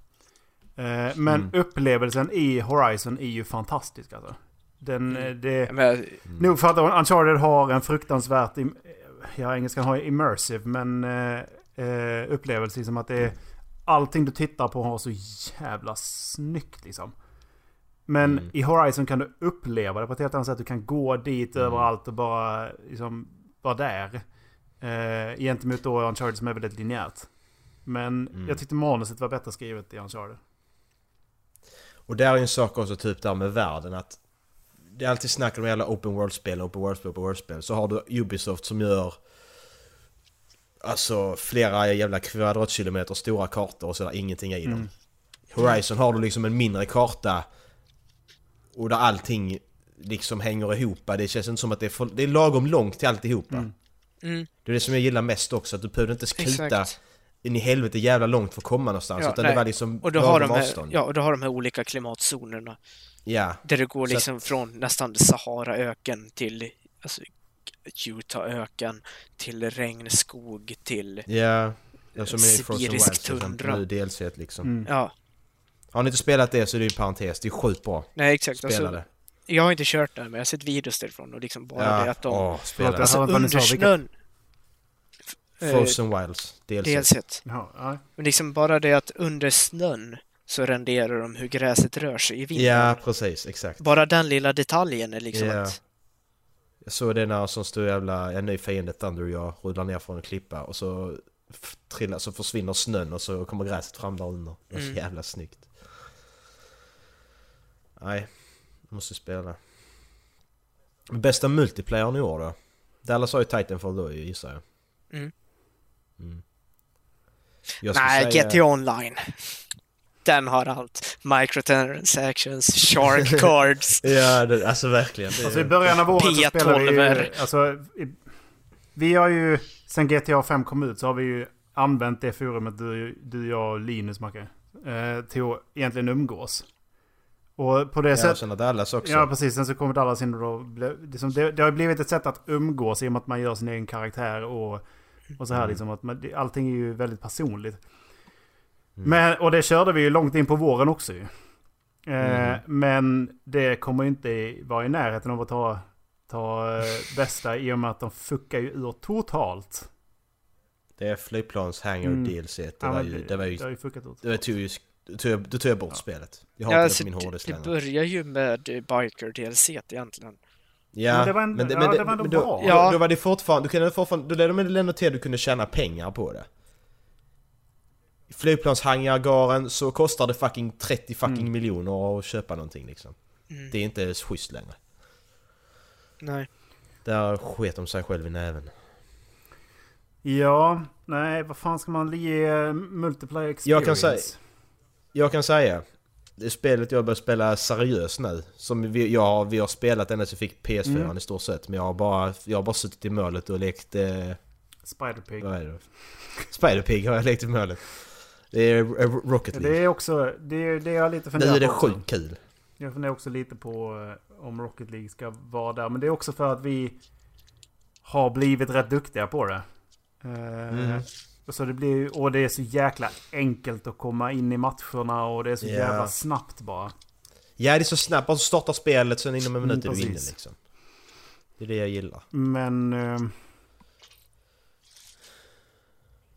Eh, Men Mm. upplevelsen i Horizon är ju fantastisk alltså. Den, Mm. eh, det, Men, Nog för att Uncharted har en fruktansvärt, ja engelskan har immersive, men eh, upplevelse liksom att det är allting du tittar på har så jävla snyggt liksom. Men Mm. i Horizon kan du uppleva det på ett helt annat sätt. Du kan gå dit Mm. överallt och bara liksom vara där. Eh, gentemot då Uncharted som är väldigt linjärt. Men Mm. jag tyckte manuset var bättre skrivet i Uncharted. Och där är ju en sak också typ där med världen att det är alltid snack om jävla open world-spel, open world-spel, open world-spel. Så har du Ubisoft som gör Alltså flera jävla kvadratkilometer stora kartor och så är det ingenting i dem. Mm. Horizon har du liksom en mindre karta och där allting liksom hänger ihop. Det känns inte som att det är, för, det är lagom långt till alltihopa. Mm. mm, Det är det som jag gillar mest också, att du behöver inte exakt. in i helvete jävla långt för att komma någonstans. Ja, utan nej. det var liksom Och du har, de här, avstånd. ja, och du har de här olika klimatzonerna. ja. Där det går Så liksom från nästan Saharaöken till alltså, Utahöken till regnskog till... Ja, ja som i Frozen Sibirisk exempel, tundra. nu DLC liksom. Mm. Ja, Har ni inte spelat det så är det ju en parentes, det är sjukt bra. nej exakt. Spela Alltså, det. jag har inte kört det, men jag har sett videos därifrån och liksom bara Ja, det att de... åh, spela alltså under snön... Eh, Frozen Wilds, DLC. DLC. Jaha, ja. Men liksom bara det att under snön så renderar de hur gräset rör sig i vinden. Ja, precis, exakt. Bara den lilla detaljen är liksom Ja. att... Jag såg det när som stod jävla, en ny fiende, Thunder jag rullar ner från en klippa och så trillar, så försvinner snön och så kommer gräset fram där under. Det var så Mm. jävla snyggt. Nej, måste spela. Bästa multiplayern i år då? Dallas har ju Titanfall då gissar jag. Mm. Mm. Jag Nej, säga- GT Online. Den har allt. Microtransactions, shark cards. Ja, det, alltså verkligen. Det, Alltså i början av året så spelade vi ju, P12-er. alltså, i, vi har ju, sen GTA 5 kom ut så har vi ju använt det forumet du, du jag och Linus, Macke. Eh, till att egentligen umgås. Och på det Ja, sättet... sen att Dallas också. Ja, precis. Sen så kommer Dallas in och då... liksom, det, det har blivit ett sätt att umgås i och med att man gör sin egen karaktär och, och så här liksom. Att man, det- allting är ju väldigt personligt. Men, och det körde vi ju långt in på våren också ju. Eh, Men det kommer ju inte vara i närheten av att ta, ta eh, bästa i och med att de fuckar ju ur totalt. Det är flygplans hangar Mm. DLC. Det, Ja, var ju, det var ju... Det har ju fuckat ut. Det tog ju... Då tog jag, då bort spelet. Jag har Ja, inte alltså, det min det, det börjar ju med Biker DLC egentligen. Ja, Men det var ändå- ja, det var ändå men då, bra. Då, Ja. då var det fortfarande, du kunde fortfarande, då ledde det ändå till att du kunde tjäna pengar på det. Flygplanshangargaren så kostar det fucking 30 fucking Mm. miljoner att köpa någonting liksom. Mm. Det är inte ens schysst längre. Nej. Där sket de sig själv i näven. Ja, nej, vad fan ska man ge multiplayer experience? Jag kan säga- Jag kan säga, det spelet jag börjar spela seriöst nu, som vi, jag, har- vi har spelat ända så jag fick PS4 Mm. i stort sett, men jag har bara, jag har bara suttit i målet och lekt... Eh, Spider-Pig. Spider-Pig har jag lekt i målet. Det är Rocket League. Det är också, det är det jag lite Nu funderar är det på också. sjukt kul. Jag funderar också lite på eh, om Rocket League ska vara där. Men det är också för att vi har blivit rätt duktiga på det. Eh, Mm. och Så det blir, och det är så jäkla enkelt att komma in i matcherna och det är så Ja. jävla snabbt bara. Ja, det är så snabbt. Bara starta spelet, sen inom en Mm, minut är du inne liksom. Det är det jag gillar. Men... eh,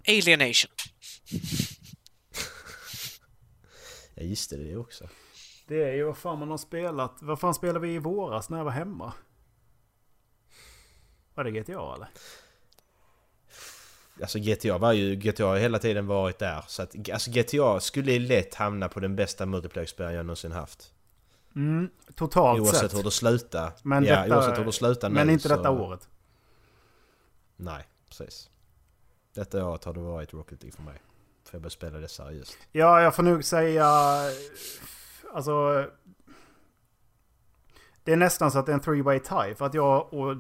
Alienation. Jag gissade det också. Det är ju vad fan man har spelat. Vad fan spelade vi i våras när jag var hemma? Var det GTA eller? Alltså GTA var ju... GTA har hela tiden varit där. Så att alltså GTA skulle lätt hamna på den bästa multiplayer jag någonsin haft. Mm, totalt Oavsett sett. hur det slutar. Men ja, detta- oavsett hur det slutar Men nu inte så... detta året. Nej, precis. Detta året har det varit Rocket League för mig. Jag började spela det seriöst. Ja, jag får nog säga... Alltså... Det är nästan så att det är en three-way tie. För att jag och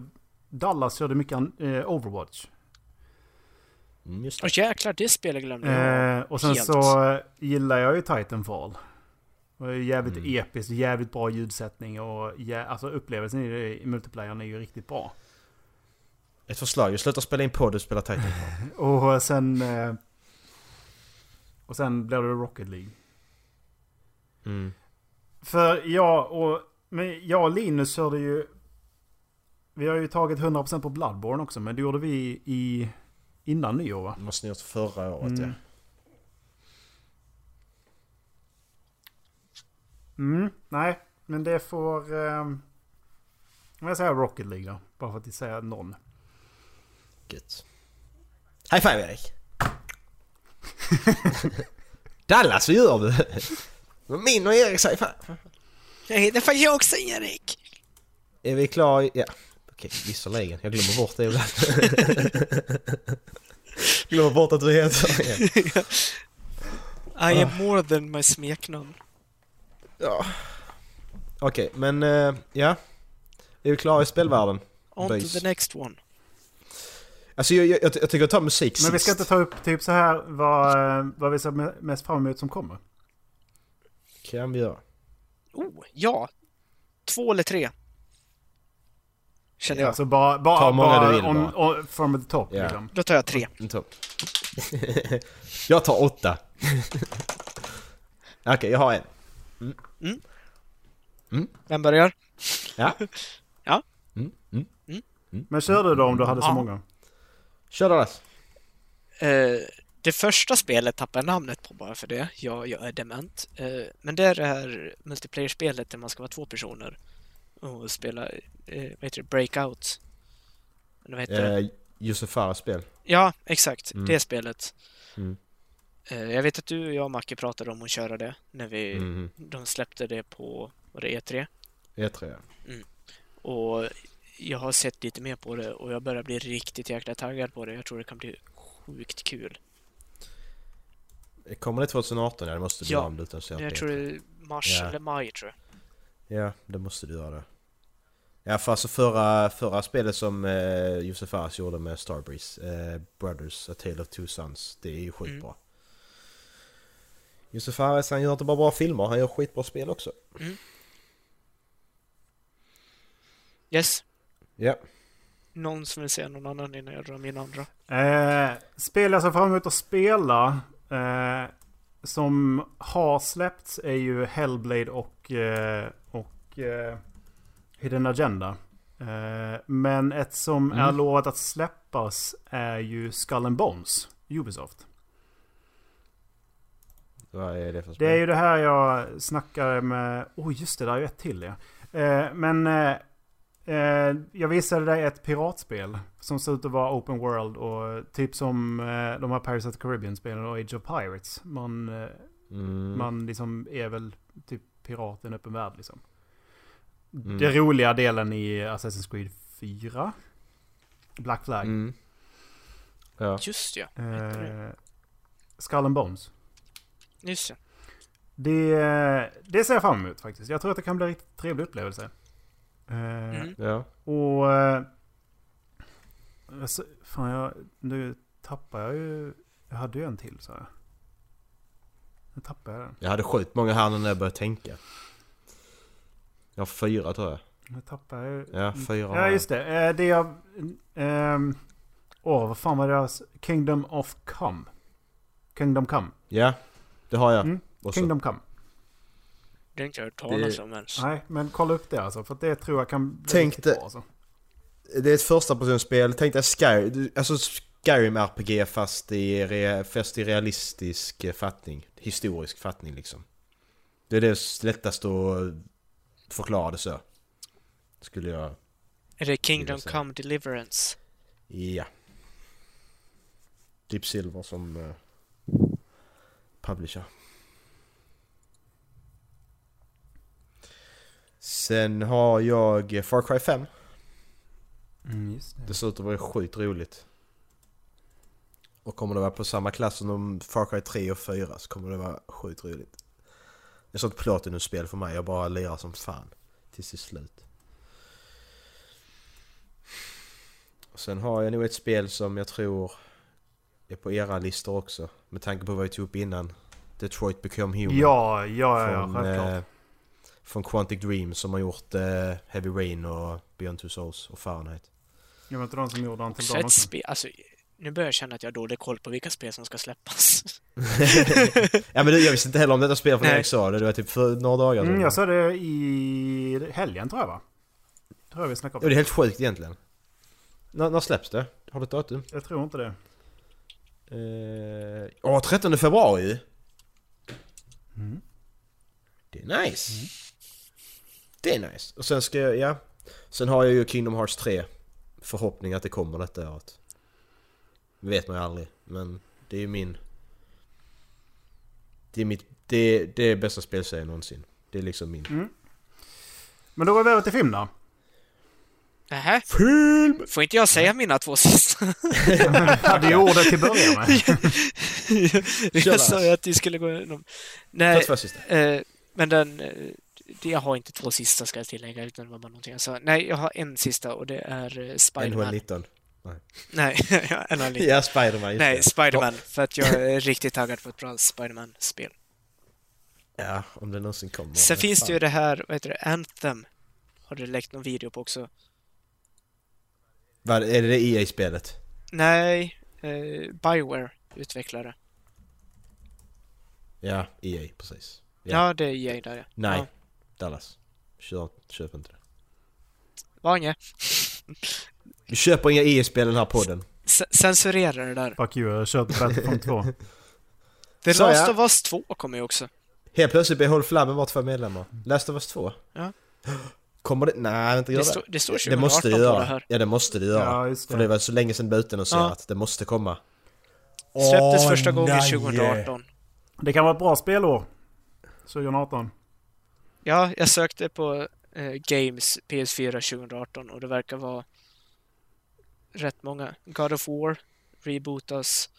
Dallas körde mycket eh, Overwatch. Mm, just det. Och jäklar, det spelet glömde jag. Eh, och sen Helt. så gillar jag ju Titanfall. Det är jävligt Mm. episkt, jävligt bra ljudsättning och jä- alltså upplevelsen i, det, i multiplayern är ju riktigt bra. Ett förslag. Jag slutar spela in podd och spela Titanfall. Och sen... Eh, och sen blir det Rocket League. Mm. För jag och, men jag och Linus körde ju... Vi har ju tagit 100% på Bloodborne också, men det gjorde vi i... Innan nyår va? Det måste ni gjort förra året ja. Mm. Mm, nej, men det får... Um, jag säger Rocket League då. Bara för att säga någon. Gött. High five Erik! Dallas, vad gör du? Min och Erik säger fan. Nej, det var jag också, Erik! Är vi klara? i- Ja. Okej, visserligen. Jag glömmer bort det ibland. glömmer bort att du heter det. I am more than my smeknamn. Ja. Okej, men eh, ja. Är vi klara i spelvärlden? On Boys. to the next one. Alltså jag, jag, jag, jag tycker att ta musik Men vi ska sist. inte ta upp typ så här vad, vad vi ser me- mest fram emot som kommer. Kan vi göra. Oh, ja! Två eller tre. Känner jag. Alltså bara... bara Ta många bara du vill on, bara. on, from the top Ja. liksom. Då tar jag tre. En topp. jag tar åtta. Okej, jag har en. Vem börjar? Ja. Ja. Mm, mm. Men kör du då om du hade så Ja. många? Kör Dallas. Eh, det första spelet tappar jag namnet på bara för det. Jag, jag är dement. Eh, men det är det här multiplayer-spelet där man ska vara två personer och spela, eh, vad heter det, Breakout. Eller vad heter det? Josef Fares spel. Ja, exakt. Mm. Det spelet. Mm. Jag vet att du och jag och Macke pratade om att köra det när vi, Mhm. de släppte det på, var det E3? E3 ja. Och jag har sett lite mer på det och jag börjar bli riktigt jäkla taggad på det. Jag tror det kan bli sjukt kul. Kommer det 2018? Ja, det måste du Ja, om sett Jag det. tror det är mars Ja. eller maj tror jag. Ja, det måste du göra det. Ja för alltså förra, förra spelet som eh, Josef Fares gjorde med Starbreeze, eh, Brothers, A Tale of Two Sons, det är ju skitbra. Josef Fares han gör inte bara bra filmer, han gör skitbra spel också. Yes. Ja. Någon som vill säga någon annan innan jag drar min andra? Eh, spel jag ser fram emot att spela eh, som har släppts är ju Hellblade och, eh, och eh, Hidden Agenda. Eh, men ett som är Mm. lovat att släppas är ju Skull and Bones, Ubisoft. Vad är det för Det spel? är ju det här jag snackade med... Oj, just det, där är ju ett till ja. Eh, men eh, jag visade dig ett piratspel som ser ut att vara open world och typ som eh, de här Pirates of the Caribbean-spelen och Age of Pirates. Man, eh, Mm. man liksom är väl typ pirat i en öppen värld liksom. Mm. Det roliga delen i Assassin's Creed 4. Black Flag. Mm. Ja. Just ja. Eh, Skull and Bones. Just ja. Det, det ser jag fram emot faktiskt. Jag tror att det kan bli en riktigt trevlig upplevelse. Eh, Mm. Ja. Och... eh, alltså, fan, jag, nu tappar jag ju... Jag hade ju en till så jag. Nu tappar jag den. Jag hade sjukt många här när jag började tänka. Jag har fyra tror jag. Nu tappar jag ju... Ja, fyra Ja, just det. Eh, det jag... ehm, Åh, vad fan var deras... Kingdom of Come. Kingdom Come. Ja, det har jag. Mm. Kingdom Come. Det har inte jag hört talas Det- om ens. Nej, men kolla upp det alltså. För det tror jag kan bli Tänk riktigt det- bra alltså. Det är ett första personspel. Tänk dig Sky, du- alltså Skyrim RPG fast i, re, fast i realistisk eh, fattning. Historisk fattning liksom. Det är det lättaste att förklara det så. Skulle jag... Är det Kingdom. Come Deliverance? Ja. Deep Silver som uh, publisher. Sen har jag Far Cry 5. Mm, just det. Det ser ut att vara sjukt roligt. Och kommer det vara på samma klass som de Far Cry 3 och 4 så kommer det vara sjukt roligt. Det är sånt Platinum-spel för mig, jag bara lirar som fan. Tills det är slut. Och sen har jag nog ett spel som jag tror är på era listor också. Med tanke på vad vi tog upp innan. Detroit Become Human. Ja, ja, ja, ja från, självklart. eh, från Quantic Dream som har gjort eh, Heavy Rain och Beyond Two Souls och Fahrenheit. Jag var inte de som gjorde Until Dawn också. alltså, nu börjar jag känna att jag har dålig koll på vilka spel som ska släppas. ja men du, jag visste inte heller om detta spel från. Erik sa det. Det var typ för några dagar sedan. Mm, jag sa det i helgen tror jag va? Tror jag vi snackade Ja, om. det är helt sjukt egentligen. När, när släpps det? Har du ett datum? Jag tror inte det. Eh, Åh, 13 februari! Mm. Det är nice! Det är nice. Och sen ska jag, ja. Sen har jag ju Kingdom Hearts 3. Förhoppning att det kommer detta året. Vet man ju aldrig. Men det är ju min... Det är mitt... Det, det är bästa spelserien någonsin. Det är liksom min... Mm. Men då går vi över till film då. Nähä? Film! Får inte jag säga mina två sista? hade ju ordet till början med. Kör jag sa ju att vi skulle gå igenom. Nej, två sista. eh, men den... Jag har inte två sista ska jag tillägga, utan det var bara någonting jag sa. Nej, jag har en sista och det är eh, Spiderman. NHL-19. Nej, NHL Ja, Spiderman. Nej. Spiderman. För att jag är riktigt taggad på ett bra Spiderman-spel. Ja, om det någonsin kommer. Sen finns fan. det ju det här, vad heter det, Anthem. Har du läckt någon video på också? Vad, är det det EA-spelet? Nej, eh, Bioware utvecklare. Ja, EA, precis. Ja. Ja, det är EA där ja. Nej, Ja. Dallas. Kör, köp inte det. Var inget. Vi köper inga EA-spel i den här podden. C- censurera det där. Fuck you, jag har kört Battlefront 2. The Sa Last jag? of Us 2 kommer ju också. Helt plötsligt blir Håll Flabben bara två medlemmar. Last of Us 2. Ja. Kommer det? Nej, inte Det, gör det. står- det står 2018 det måste det på det göra. här. Ja, det måste det göra. Ja, det. För det var så länge sedan det var ute och sa Ja. att det måste komma. Släpptes Åh, första gången nej. 2018. Det kan vara ett bra spelår. 2018. Ja, jag sökte på eh, Games PS4 2018 och det verkar vara rätt många. God of War, Rebootas.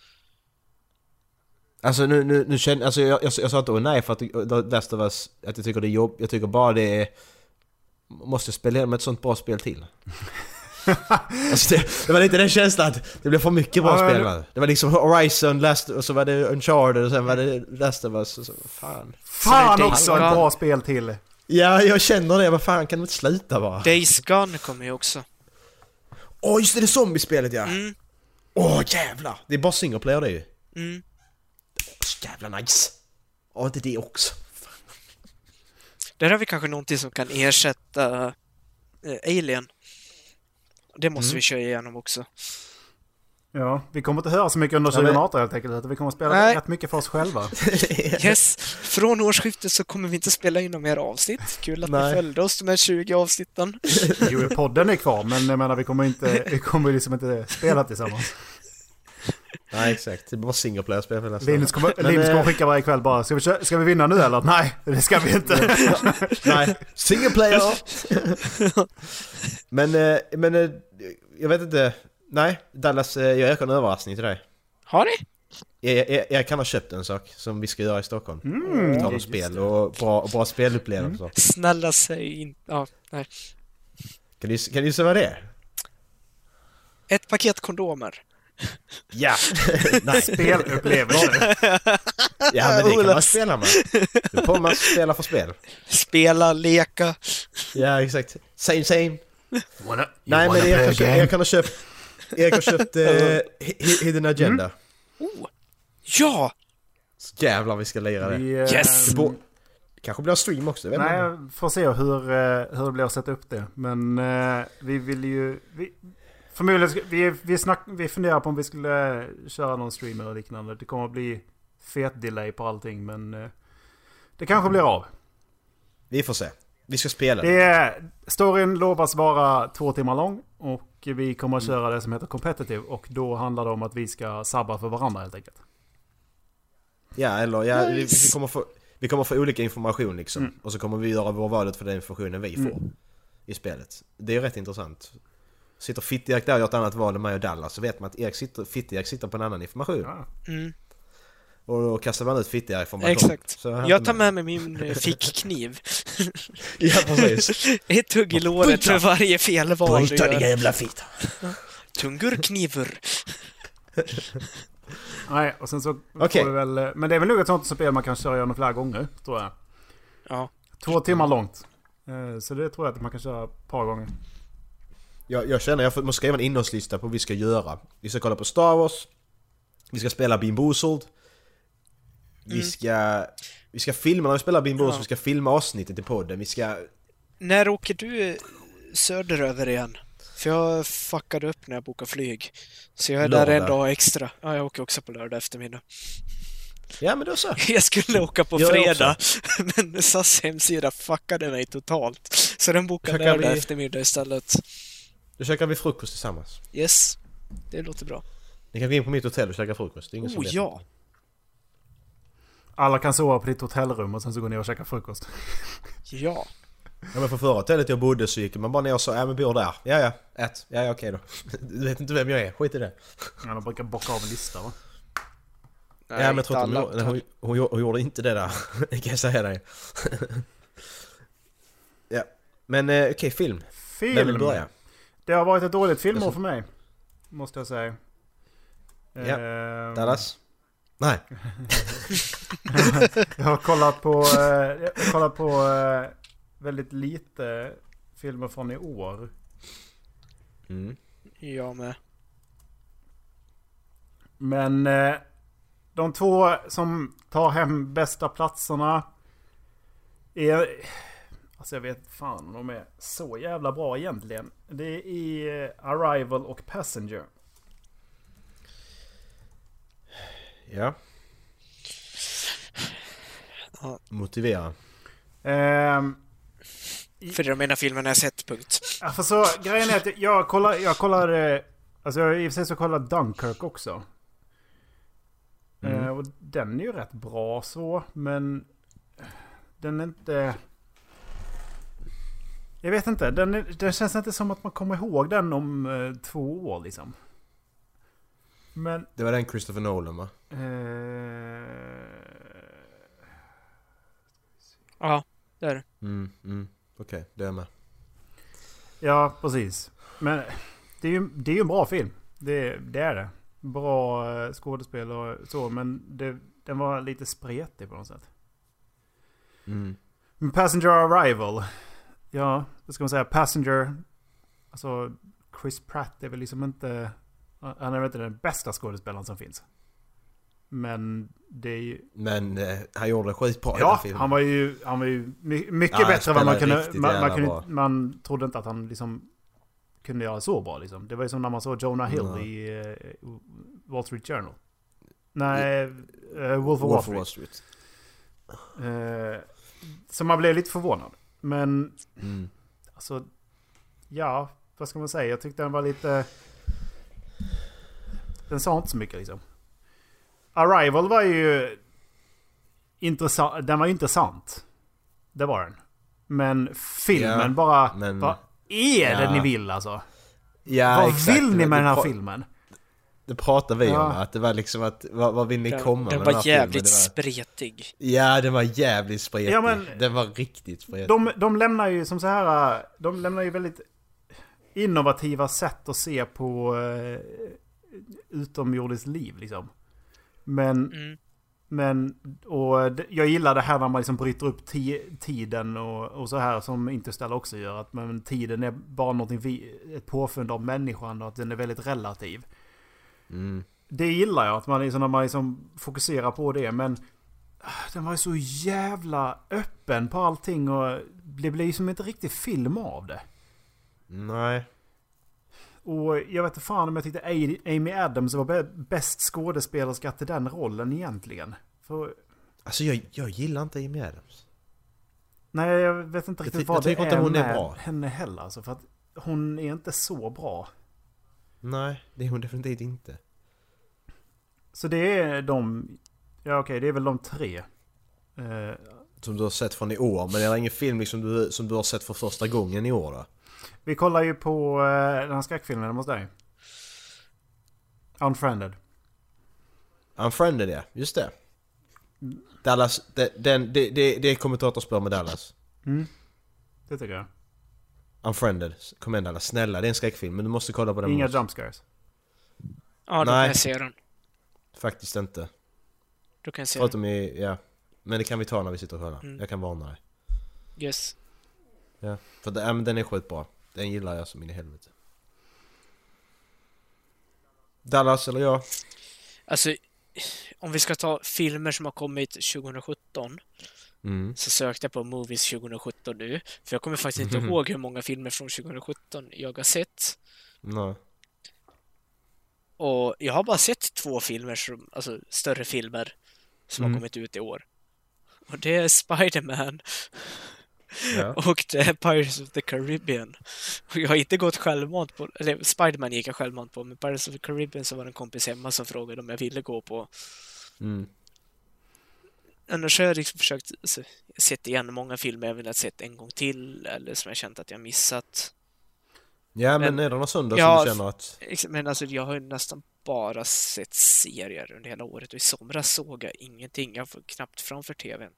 Alltså nu, nu, nu känner, alltså jag, jag, jag sa inte åh nej för att Last of Us, att jag tycker det är jobb, jag tycker bara det är måste spela igenom ett sånt bra spel till. alltså det, det var lite den känslan att det blev för mycket bra Ja, spel va? Det var liksom Horizon, Last, och så var det Uncharted och sen var det Last of Us och så, fan. Fan det är också ett bra spel till. Ja, jag känner det. Vad fan, kan de inte sluta bara? Days Gone kommer ju också. Åh, just det, det är zombiespelet ja! Mm, Åh, jävlar! Det är bara single player det ju. mm. Jävla nice! Åh, inte det också. Där har vi kanske någonting som kan ersätta eh, Alien. Det måste Mm. vi köra igenom också. Ja, vi kommer inte höra så mycket under Ja, men- 2018 helt enkelt. Vi kommer att spela Nej. rätt mycket för oss själva. Yes! Från årsskiftet så kommer vi inte spela in några mer avsnitt. Kul att Nej. ni följde oss de här 20 avsnitten. Jo, podden är kvar, men jag menar vi kommer inte, vi kommer liksom inte spela tillsammans. Nej, exakt. Det är bara single player spel för nästan. Linus kommer, Men, Linus eh, kommer skicka varje kväll bara, ska vi, ska vi vinna nu eller? Nej, det ska vi inte. Nej, single player! men, eh, men eh, jag vet inte. Nej, Dallas, eh, jag har en överraskning till dig. Har ni? Jag, jag, jag kan ha köpt en sak som vi ska göra i Stockholm. Mm. Vi tar om spel och bra, bra spelupplevelser. Snälla säg inte... Ja, nej. Kan du, kan du se vad det är? Ett paket kondomer. Ja! Nej, Spelupplevelser. ja men det kan man spela med. Du får man spela för spel. Spela, leka. Ja, exakt. Same same. Wanna, Nej men jag play kan, a köpa, game? jag kan ha köpt... Jag kan ha köpt eh, Hi- Hidden Agenda. Oh! Ja! Så jävlar vi ska lira det. Vi, eh, Yes! Det bo- kanske blir en stream också, Nej, jag får se hur, eh, hur det blir att sätta upp det. Men eh, vi vill ju... Vi, förmodligen, vi, vi, snack, vi funderar på om vi skulle köra någon stream eller liknande. Det kommer att bli fet delay på allting, men eh, det kanske blir av. Vi får se. Vi ska spela. Det är, storyn lovas vara två timmar lång och vi kommer att köra det som heter competitive och då handlar det om att vi ska sabba för varandra helt enkelt. Ja, eller ja, vi, vi, Nice. kommer få, vi kommer få olika information liksom. Mm. Och så kommer vi göra vår valet för den informationen vi får i spelet. Det är rätt intressant. Sitter Fitt-Erik där och gör ett annat val än mig och Dallas så vet man att Erik sitter, Fitt-Erik sitter på en annan information. Ja. Mm, Och då kastar man ut Fitt-Erik från balkong. exakt. Så här Jag tar med mig min eh, fickkniv. Ja, precis. Ett hugg i låret för varje felval du gör. jävla fitta! Tungur knivur. Nej, och sen så Okej. får vi väl... eh, Men det är väl nog ett sånt spel man kan köra igenom flera gånger, tror jag. Ja. Två timmar långt. Eh, Så det tror jag att man kan köra ett par gånger. Jag, jag känner jag måste skriva en innehållslista på vad vi ska göra. Vi ska kolla på Star Wars. Vi ska spela Bean Boozled. Vi Mm. ska... Vi ska filma när vi spelar Bean Boozled, Ja. vi ska filma avsnittet i podden. Vi ska... När åker du söderöver igen? För jag fuckade upp när jag bokade flyg. Så jag är där en Lördag. dag extra. Ja, jag åker också på lördag eftermiddag. Ja men då så. Jag skulle åka på Jag fredag, men SAS hemsida fuckade mig totalt. Så den bokade lördag vi- eftermiddag istället. Då käkar vi frukost tillsammans. Yes, det låter bra. Ni kan gå in på mitt hotell och käka frukost. Det är ingen som Oh vet. ja! Alla kan sova på ditt hotellrum och sen så går ni och käkar frukost. Ja. Ja men på förra hotellet jag bodde så gick man bara ner och sa ja men bor där. Ja ja, ät. Ja ja okej då. Du vet inte vem jag är, skit i det. Ja, de brukar bocka av en lista va? Nej, ja men jag inte tror inte hon, hon, hon, hon, gjorde inte det där. Det kan jag säga dig. ja. Men eh, okej, film. Film! Vem vill börja? Det har varit ett dåligt filmår för mig. Måste jag säga. Ja. Ehm, Dallas? Nej. Jag har kollat på, eh, jag har kollat på eh, väldigt lite filmer från i år. Mm. Jag med. Men eh, de två som tar hem bästa platserna är... Alltså jag vet fan om de är så jävla bra egentligen. Det är eh, Arrival och Passenger. Ja. Motivera. Ehm, För det är de enda filmerna jag sett, punkt. Ja, för så grejen är att jag kollar, jag kollar, alltså jag, i och för sig så kollar Dunkirk också. Mm. Eh, och den är ju rätt bra så, men den är inte... Jag vet inte, den, är, den känns inte som att man kommer ihåg den om eh, två år liksom. Men... Det var den Christopher Nolan va? Eh, Ja, där. Mm, mm. Okej, det är med. Ja, precis. Men det är ju, det är ju en bra film. Det, det är det. Bra eh, skådespel och så, men det, den var lite spretig på något sätt. Mm. Passenger Arrival. Ja, vad ska man säga? Passenger... Alltså, Chris Pratt är väl liksom inte... Han är väl inte den bästa skådespelaren som finns. Men det är ju... Men eh, han gjorde det skitbra i den Ja, filmen. han var ju, han var ju my- mycket Ja, bättre än vad man kunde... Man, man, kunde man trodde inte att han liksom kunde göra så bra liksom. Det var ju som när man såg Jonah Hill Nej. i uh, Wall Street Journal. Nej, uh, Wolf of Wall Wolf of Street. Wall Street. Eh, så man blev lite förvånad. Men Mm. alltså, ja, vad ska man säga? Jag tyckte den var lite... Den sa inte så mycket liksom. Arrival var ju intressant. Den var intressant. Det var den. Men filmen Ja, bara... men- Vad är det Ja. ni vill alltså? Ja, vad exakt. vill ni med den här filmen? Det pratade vi Ja. om, att det var liksom att, vad, vad vill ni Den, komma den med var den här jävligt filmen? Det var, spretig. Ja, den var jävligt spretig. Ja, men- Den var riktigt spretig. De, de lämnar ju som så här... De lämnar ju väldigt innovativa sätt att se på uh, utomjordiskt liv liksom. Men, Mm. men och jag gillar det här när man liksom bryter upp ti, tiden och, och så här som Interstellar också gör. Att men, tiden är bara någonting vi, ett påfund av människan och att den är väldigt relativ. Mm. Det gillar jag, att man liksom, när man liksom fokuserar på det. Men ah, den var ju så jävla öppen på allting och det ju som inte riktigt film av det. Nej. Och jag vet inte fan om jag tyckte Amy Adams var bä- bäst skådespelerska till den rollen egentligen. För, Alltså jag, jag gillar inte Amy Adams. nej, jag vet inte Jag riktigt ty- vad jag det inte är hon är med bra. henne heller. Alltså, för att hon är inte så bra. Nej, det är hon definitivt inte. Så det är de... Ja okej, det är väl de tre. Eh, Som du har sett från i år, men det är ingen film liksom du, som du har sett för första gången i år då? vi kollar ju på eh, den här skräckfilmen hos dig. Unfriended. Unfriended ja, just det. Dallas, det, den, det, det, det är kommentatorspår med Dallas. Mm. Det tycker jag. Unfriended, kom igen Dallas, snälla det är en skräckfilm men du måste kolla på den Inga med oss. jump scares. Ja, då kan Nej. jag se den. Faktiskt inte. Då kan jag se den. Förutom i, ja. Men det kan vi ta när vi sitter och kollar. Mm. Jag kan varna dig. Yes. Ja. För det, ja, men den är skitbra. Den gillar jag som in i helvete. Dallas eller jag? Alltså, om vi ska ta filmer som har kommit 2017 Mm. så sökte jag på Movies 2017 nu. För jag kommer faktiskt inte ihåg hur många filmer från 2017 jag har sett. Nej. Och jag har bara sett två filmer, som, alltså större filmer, som Mm. har kommit ut i år. Och det är Spider-Man Ja. och det är Pirates of the Caribbean. Och jag har inte gått självmant på, eller Spider-Man gick jag självmant på, men Pirates of the Caribbean så var det en kompis hemma som frågade om jag ville gå på. Mm. Annars har jag liksom försökt, alltså, jag sett igen många filmer jag vill ha sett en gång till, eller som jag känt att jag missat. Ja men, Men- är det någon söndag Ja, som du känner att... Men alltså jag har ju nästan bara sett serier under hela året och i somras såg jag ingenting. Jag var knappt framför TVn.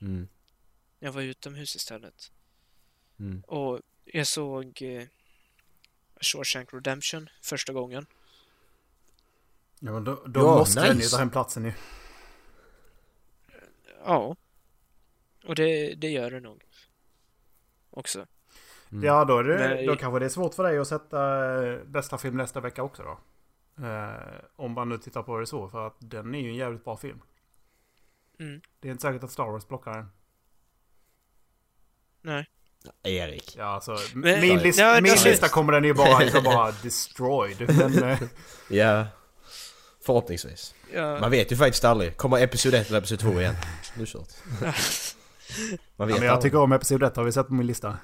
Mm. Jag var utomhus istället. Mm. Och jag såg eh, Shawshank Redemption första gången. Ja men då, då Ja, måste nice. ta hem platsen ju. Ja. Och det, det gör det nog. Också. Mm. Ja då, är det, Nej. då kanske det är svårt för dig att sätta eh, bästa film nästa vecka också då. Eh, om man nu tittar på det så, för att den är ju en jävligt bra film. Mm. Det är inte säkert att Star Wars plockar den. Nej. Erik. Ja, alltså, Men- min, list, Ja, min lista kommer den ju bara, liksom bara destroyed. Men, eh, Ja. Förhoppningsvis. Ja, Man vet ju faktiskt aldrig. Kommer episod 1 eller episod 2 igen? Nu kört. Man ja, vet men jag tycker om Episod 1 har vi sett på min lista.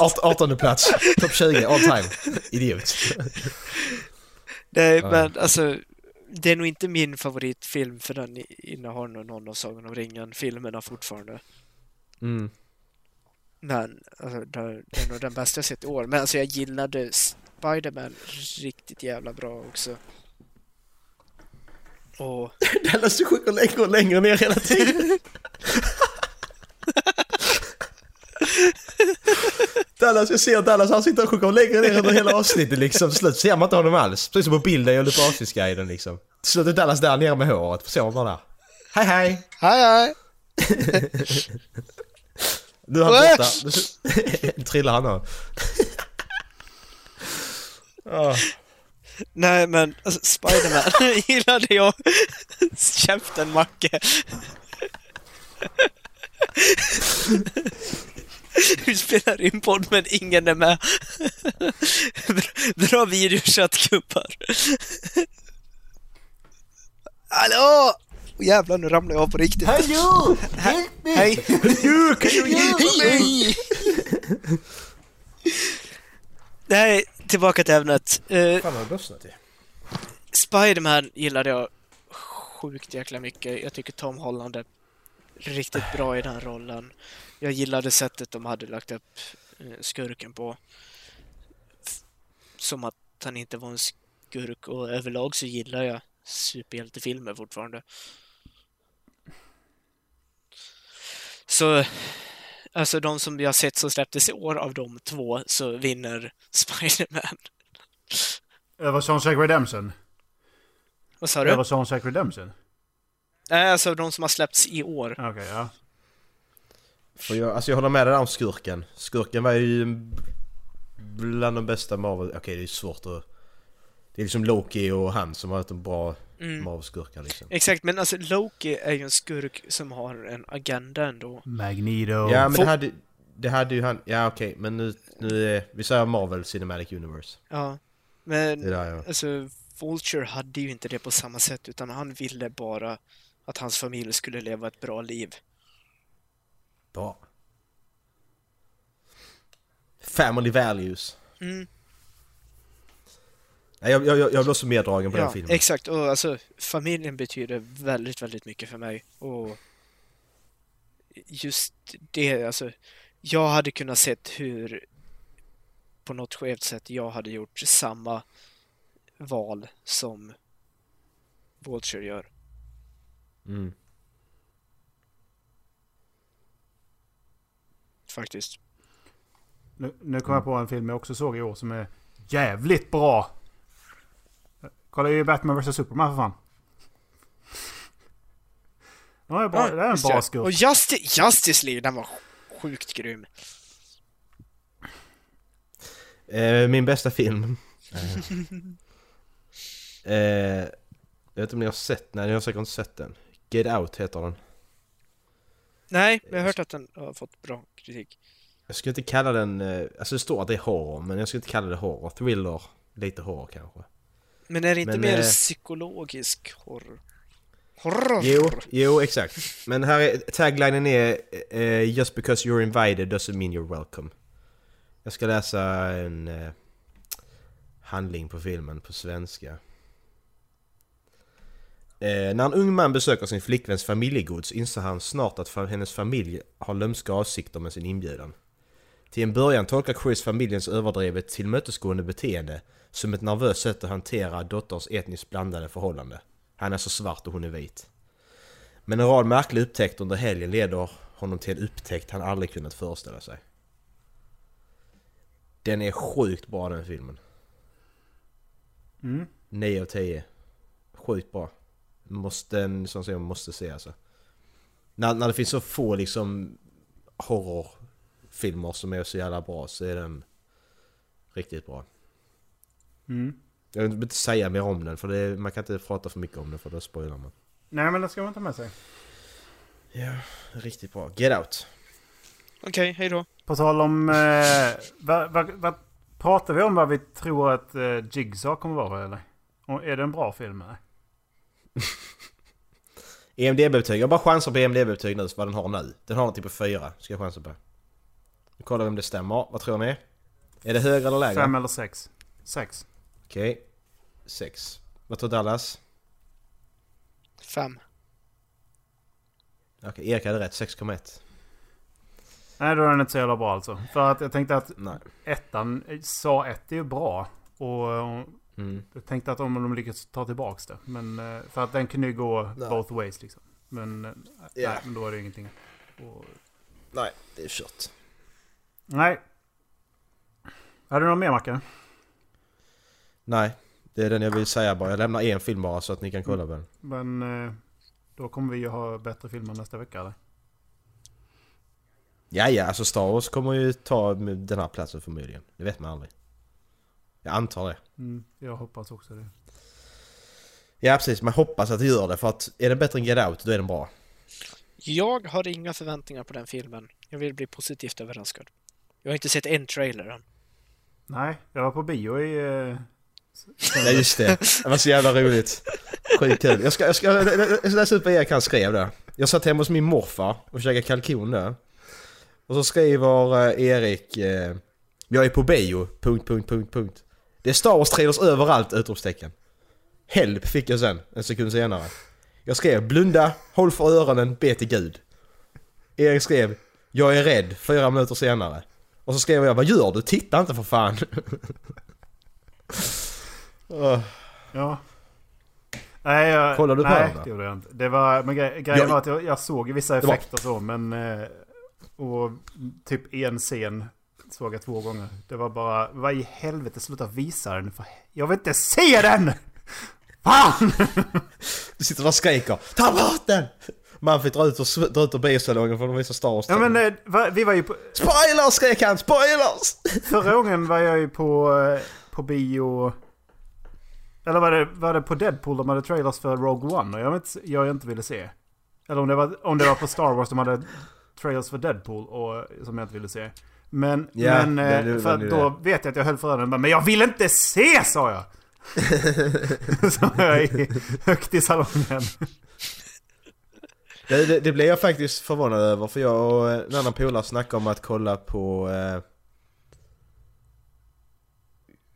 Art- 18 plats. Topp 20 all time. Idiot. Nej, Ja. men alltså det är nog inte min favoritfilm för den innehar nog någon av Sagan om ringen-filmerna fortfarande. Mm. Men alltså, det är nog den bästa jag sett i år. Men alltså jag gillade Spider-Man riktigt jävla bra också. Och Dallas du sjunker längre och längre ner hela tiden. Dallas, jag ser Dallas, han sitter och sjunker längre ner under hela avsnittet liksom. Till slut ser man inte honom alls. Precis som på bilden jag gjorde på avsnittsguiden liksom. Till slut är Dallas där nere med håret. Ser man där. Hej hej! Hej hej! Nu är han borta. Nu trillar han av. Nej men alltså, Spiderman gillade jag. Käften Macke. Vi spelar in podd men ingen är med. Bra videochattgubbar. Hallå! Oh, jävlar, nu ramlar jag av på riktigt. Hallå! Hej! Hej! Jo, kan du hjälpa mig? Nej, tillbaka till ämnet. Uh, Fan har det lossnat i? Spiderman gillade jag sjukt jäkla mycket. Jag tycker Tom Holland är riktigt bra i den rollen. Jag gillade sättet de hade lagt upp eh, skurken på. Som att han inte var en skurk och överlag så gillar jag superhjältefilmer fortfarande. Så, alltså de som jag sett som släpptes i år av de två så vinner Spiderman. Över Shawshank Redemption. Vad sa du? Över Shawshank Redemption. Nej, alltså de som har släppts i år. Okej, ja. För jag, alltså jag håller med dig om skurken. Skurken var ju en- bland de bästa Marvel... Okej det är svårt att... Det är liksom Loki och han som har varit en bra Mm. Marvel-skurkar liksom. Exakt, men alltså Loki är ju en skurk som har en agenda ändå. Magneto. Ja men det hade, det hade ju han... Ja okej men nu... nu är, vi säger Marvel Cinematic Universe. Ja. Det Men där jag... alltså, Vulture hade ju inte det på samma sätt, utan han ville bara att hans familj skulle leva ett bra liv. Bra. Family values. Mm. Jag, jag, jag jag blev så meddragen på den Ja, filmen. exakt. Och alltså, familjen betyder väldigt, väldigt mycket för mig. Och just det, alltså, jag hade kunnat sett hur på något skevt sätt jag hade gjort samma val som Vulture gör. Mm. Faktiskt. Nu, nu kom jag på en film jag också såg i år som är jävligt bra. Kolla ju Batman vs Superman för fan. Ja, det är, bra, det är en bra skurk. Och Justice, Justice League, den var sjukt grym. Eh, min bästa film. Eh, eh, jag vet inte om ni har sett Nej, ni har säkert inte sett den. Get Out heter den. Nej, men jag har hört att den har fått bra kritik. Jag skulle inte kalla den... Eh, alltså det står att det är horror, men jag skulle inte kalla det horror. Thriller, lite horror kanske. Men är det inte Men, mer eh, psykologisk horror? Horror! Jo, jo exakt. Men här är, taglinen är eh, Just because you're invited doesn't mean you're welcome. Jag ska läsa en eh, handling på filmen på svenska. Eh, när en ung man besöker sin flickväns familjegods inser han snart att fa- hennes familj har lömska avsikter med sin inbjudan. Till en början tolkar Chris familjens överdrivet tillmötesgående beteende som ett nervöst sätt att hantera dotterns etniskt blandade förhållande. Han är så svart och hon är vit. Men en rad märkliga upptäckter under helgen leder honom till en upptäckt han aldrig kunnat föreställa sig. Den är sjukt bra den filmen. Mm. 9 av 10. Sjukt bra. Måste, en sån som jag måste se alltså. När, när det finns så få liksom horrorfilmer som är så jävla bra så är den riktigt bra. Mm. Jag vill inte säga mer om den för det, man kan inte prata för mycket om den för då spoilar man. Nej, men det ska man inte ha med sig. Ja, riktigt bra. Get Out. Okej, hej då. På tal om... Eh, vad, vad, vad, pratar vi om vad vi tror att eh, Jigsaw kommer vara eller? Och är det en bra film eller? EMDB-betyg. Jag bara chansar på EMDB-betyg nu, vad den har nu. Den har typ på 4, ska jag chansa på. Vi kollar om det stämmer. Vad tror ni? Är det högre eller lägre? Fem eller sex? Sex. Okej. 6. Vad tror Dallas? Fem. Okej, Erik hade rätt. 6,1. Nej, då är den inte så jävla bra alltså. För att jag tänkte att Nej. ettan, Sa 1 är ju bra. Och Mm. jag tänkte att om de lyckas ta tillbaks det. Men eh, för att den kunde ju gå Nej. both ways liksom. Men, Ja. nej, men då är det ingenting. Och, Nej, det är kört. nej. Har du någon mer Macke? Nej, det är den jag vill säga bara. Jag lämnar en film bara så att ni kan kolla på den. Men eh, då kommer vi ju ha bättre filmer nästa vecka eller? Ja, ja, alltså Star Wars kommer ju ta med den här platsen förmodligen. Det vet man aldrig. Jag antar det. Mm, jag hoppas också det. Ja precis, man hoppas att det gör det för att är den bättre än Get Out då är den bra. Jag har inga förväntningar på den filmen. Jag vill bli positivt överraskad. Jag har inte sett en trailer än. Nej, jag var på bio i... Ja just det, det var så jävla roligt. Sjukt kul. Jag ska, jag, ska, jag ska läsa upp vad Erik han skrev där. Jag satt hemma hos min morfar och käkade kalkon där. Och så skriver eh, Erik... Eh, jag är på bio... Punkt, punkt, punkt, punkt. Det är Star Wars-trailers överallt! Utropstecken. Help fick jag sen, en sekund senare. Jag skrev blunda, håll för öronen, be till Gud. Erik skrev jag är rädd, fyra minuter senare. Och så skrev jag vad gör du? Titta inte för fan. Ja. Nej, jag, Kollar du på nej, det gjorde jag inte. Det var, men gre grejen Jag- var att jag, jag såg vissa Det var- effekter så, men... Eh, och typ en scen såg jag två gånger. Det var bara, vad i helvete, sluta visa den. För, jag vill inte se den! Fan! Du sitter där och skriker Ta bort den! Man fick dra ut ur, dra ut ur biosalongen för att visa Star Wars. Ja men eh, va, vi var ju på... Spoilers skrek han! Spoilers! Förra gången var jag ju på, eh, på bio... Eller var det, var det på Deadpool de hade trailers för Rogue One och jag, vet, inte- jag inte ville se? Eller om det, var, om det var på Star Wars de hade trailers för Deadpool och, som jag inte ville se. Men, Ja, men det- eh, det för det. då vet jag att jag höll för öronen Men jag vill inte se sa jag! Så jag i, högt i salongen. Det, det, det blev jag faktiskt förvånad över för jag och en annan polare snackade om att kolla på... Eh,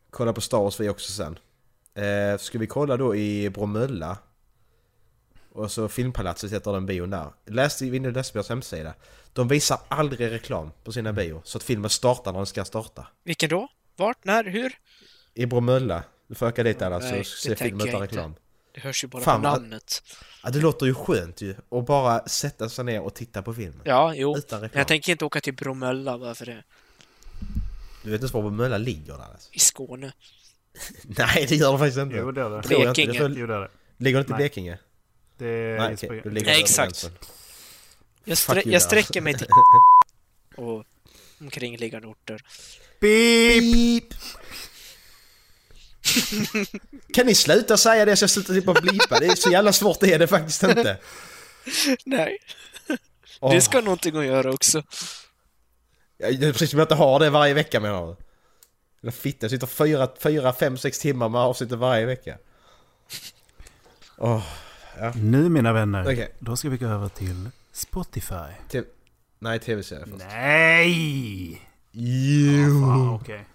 kolla på Star Wars vi också sen. Eh, ska vi kolla då i Bromölla? Och så Filmpalatset heter den bion där. Läste i Windows Lesbians hemsida. De visar aldrig reklam på sina bio så att filmen startar när den ska starta. Vilken då? Vart? När? Hur? I Bromölla. Du får åka dit alla så Nej, se filmen utan jag inte. reklam. Det hörs ju bara Fan, på namnet. Ja, det låter ju skönt ju. Och bara sätta sig ner och titta på filmen. Ja, jo. Utan Men reklam. jag tänker inte åka till Bromölla bara för det. Du vet inte var Bromölla ligger där alltså. I Skåne. Nej det gör det faktiskt inte. Jo det är det. Tror jag inte. Blekinge. Det det är det. Ligger det inte i. Blekinge? Det är Nej Spring- då ligger Nej, det exakt. Jag, strä- jag sträcker mig till och omkringliggande orter. Beep! Kan ni sluta säga det så jag slutar slippa blipa? Det är så jävla svårt det är det faktiskt inte. Nej, Åh. det ska någonting att göra också. Ja, Det är precis som jag inte har det varje vecka menar du? Eller fitta, jag sitter fyra, fyra, fem, sex timmar med avsnittet varje vecka. Åh, Nu mina vänner, Okej. då ska vi gå över till Spotify. te- nej tv-serie först. Nej! Jo. Fan, okej.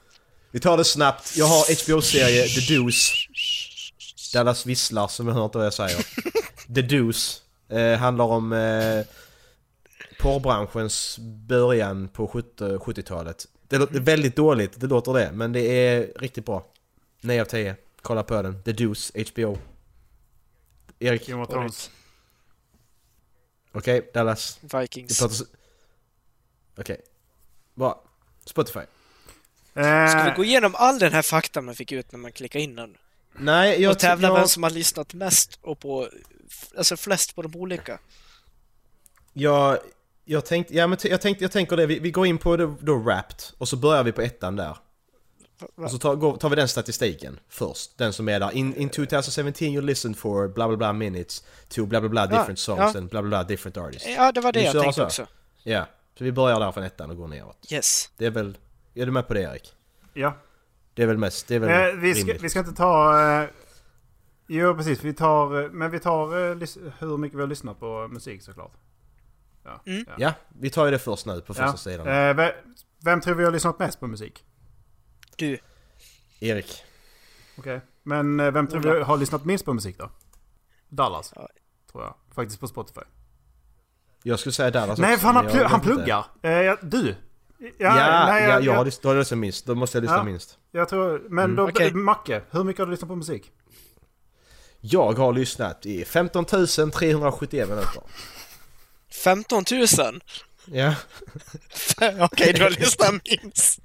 Vi tar det snabbt. Jag har HBO-serie The Deuce. Dallas visslar som jag hör inte vad jag säger. The Deuce. Eh, handlar om eh, porrbranschens början på 70 70-talet. Det låter väldigt dåligt, det låter det. Men det är riktigt bra. 9 av 10. Kolla på den. The Deuce, HBO. Erik, Game of Thrones. okej, Dallas. Vi Vikings. Okej. Bra. Spotify. Eh, Ska vi gå igenom all den här fakta man fick ut när man klickade in den? Nej, jag... Och tävla jag... vem som har lyssnat mest och på... Alltså flest på de olika. Jag, jag tänkte, ja men jag tänkte, jag tänker det, vi, vi går in på då, då Wrapped och så börjar vi på ettan där. Och så tar, går, tar vi den statistiken först, den som är där. In, in 2017 you listened for bla bla bla minutes to bla bla bla Ja, different songs ja. and bla bla bla different artists. Ja, det var det jag tänkte så. också. Ja, så vi börjar där från ettan och går neråt. Yes. Det är väl, är du med på det Erik? Ja. Det är väl mest, det är väl Eh, vi, ska, rimligt. vi ska inte ta... Eh, jo, precis. Vi tar... eh, Men vi tar eh, hur mycket vi har lyssnat på musik såklart. Ja. Mm. Ja, vi tar ju det först nu på första Ja. sidan. Eh, ve- vem tror vi har lyssnat mest på musik? Du. Erik. Okej. Men eh, vem tror vi har lyssnat minst på musik då? Dallas. Ja. Tror jag. Faktiskt på Spotify. Jag skulle säga Dallas nej, också, för han, har jag han pluggar. Eh, du. Ja, Ja, nej, ja, jag, jag, har lyssnat, då har jag lyssnat minst. Då måste jag lyssna Ja. minst. jag tror... Men Mm. då, Okej. Macke. Hur mycket har du lyssnat på musik? Jag har lyssnat i 15 371 minuter. 15 000? Ja. Okej, du har lyssnat minst.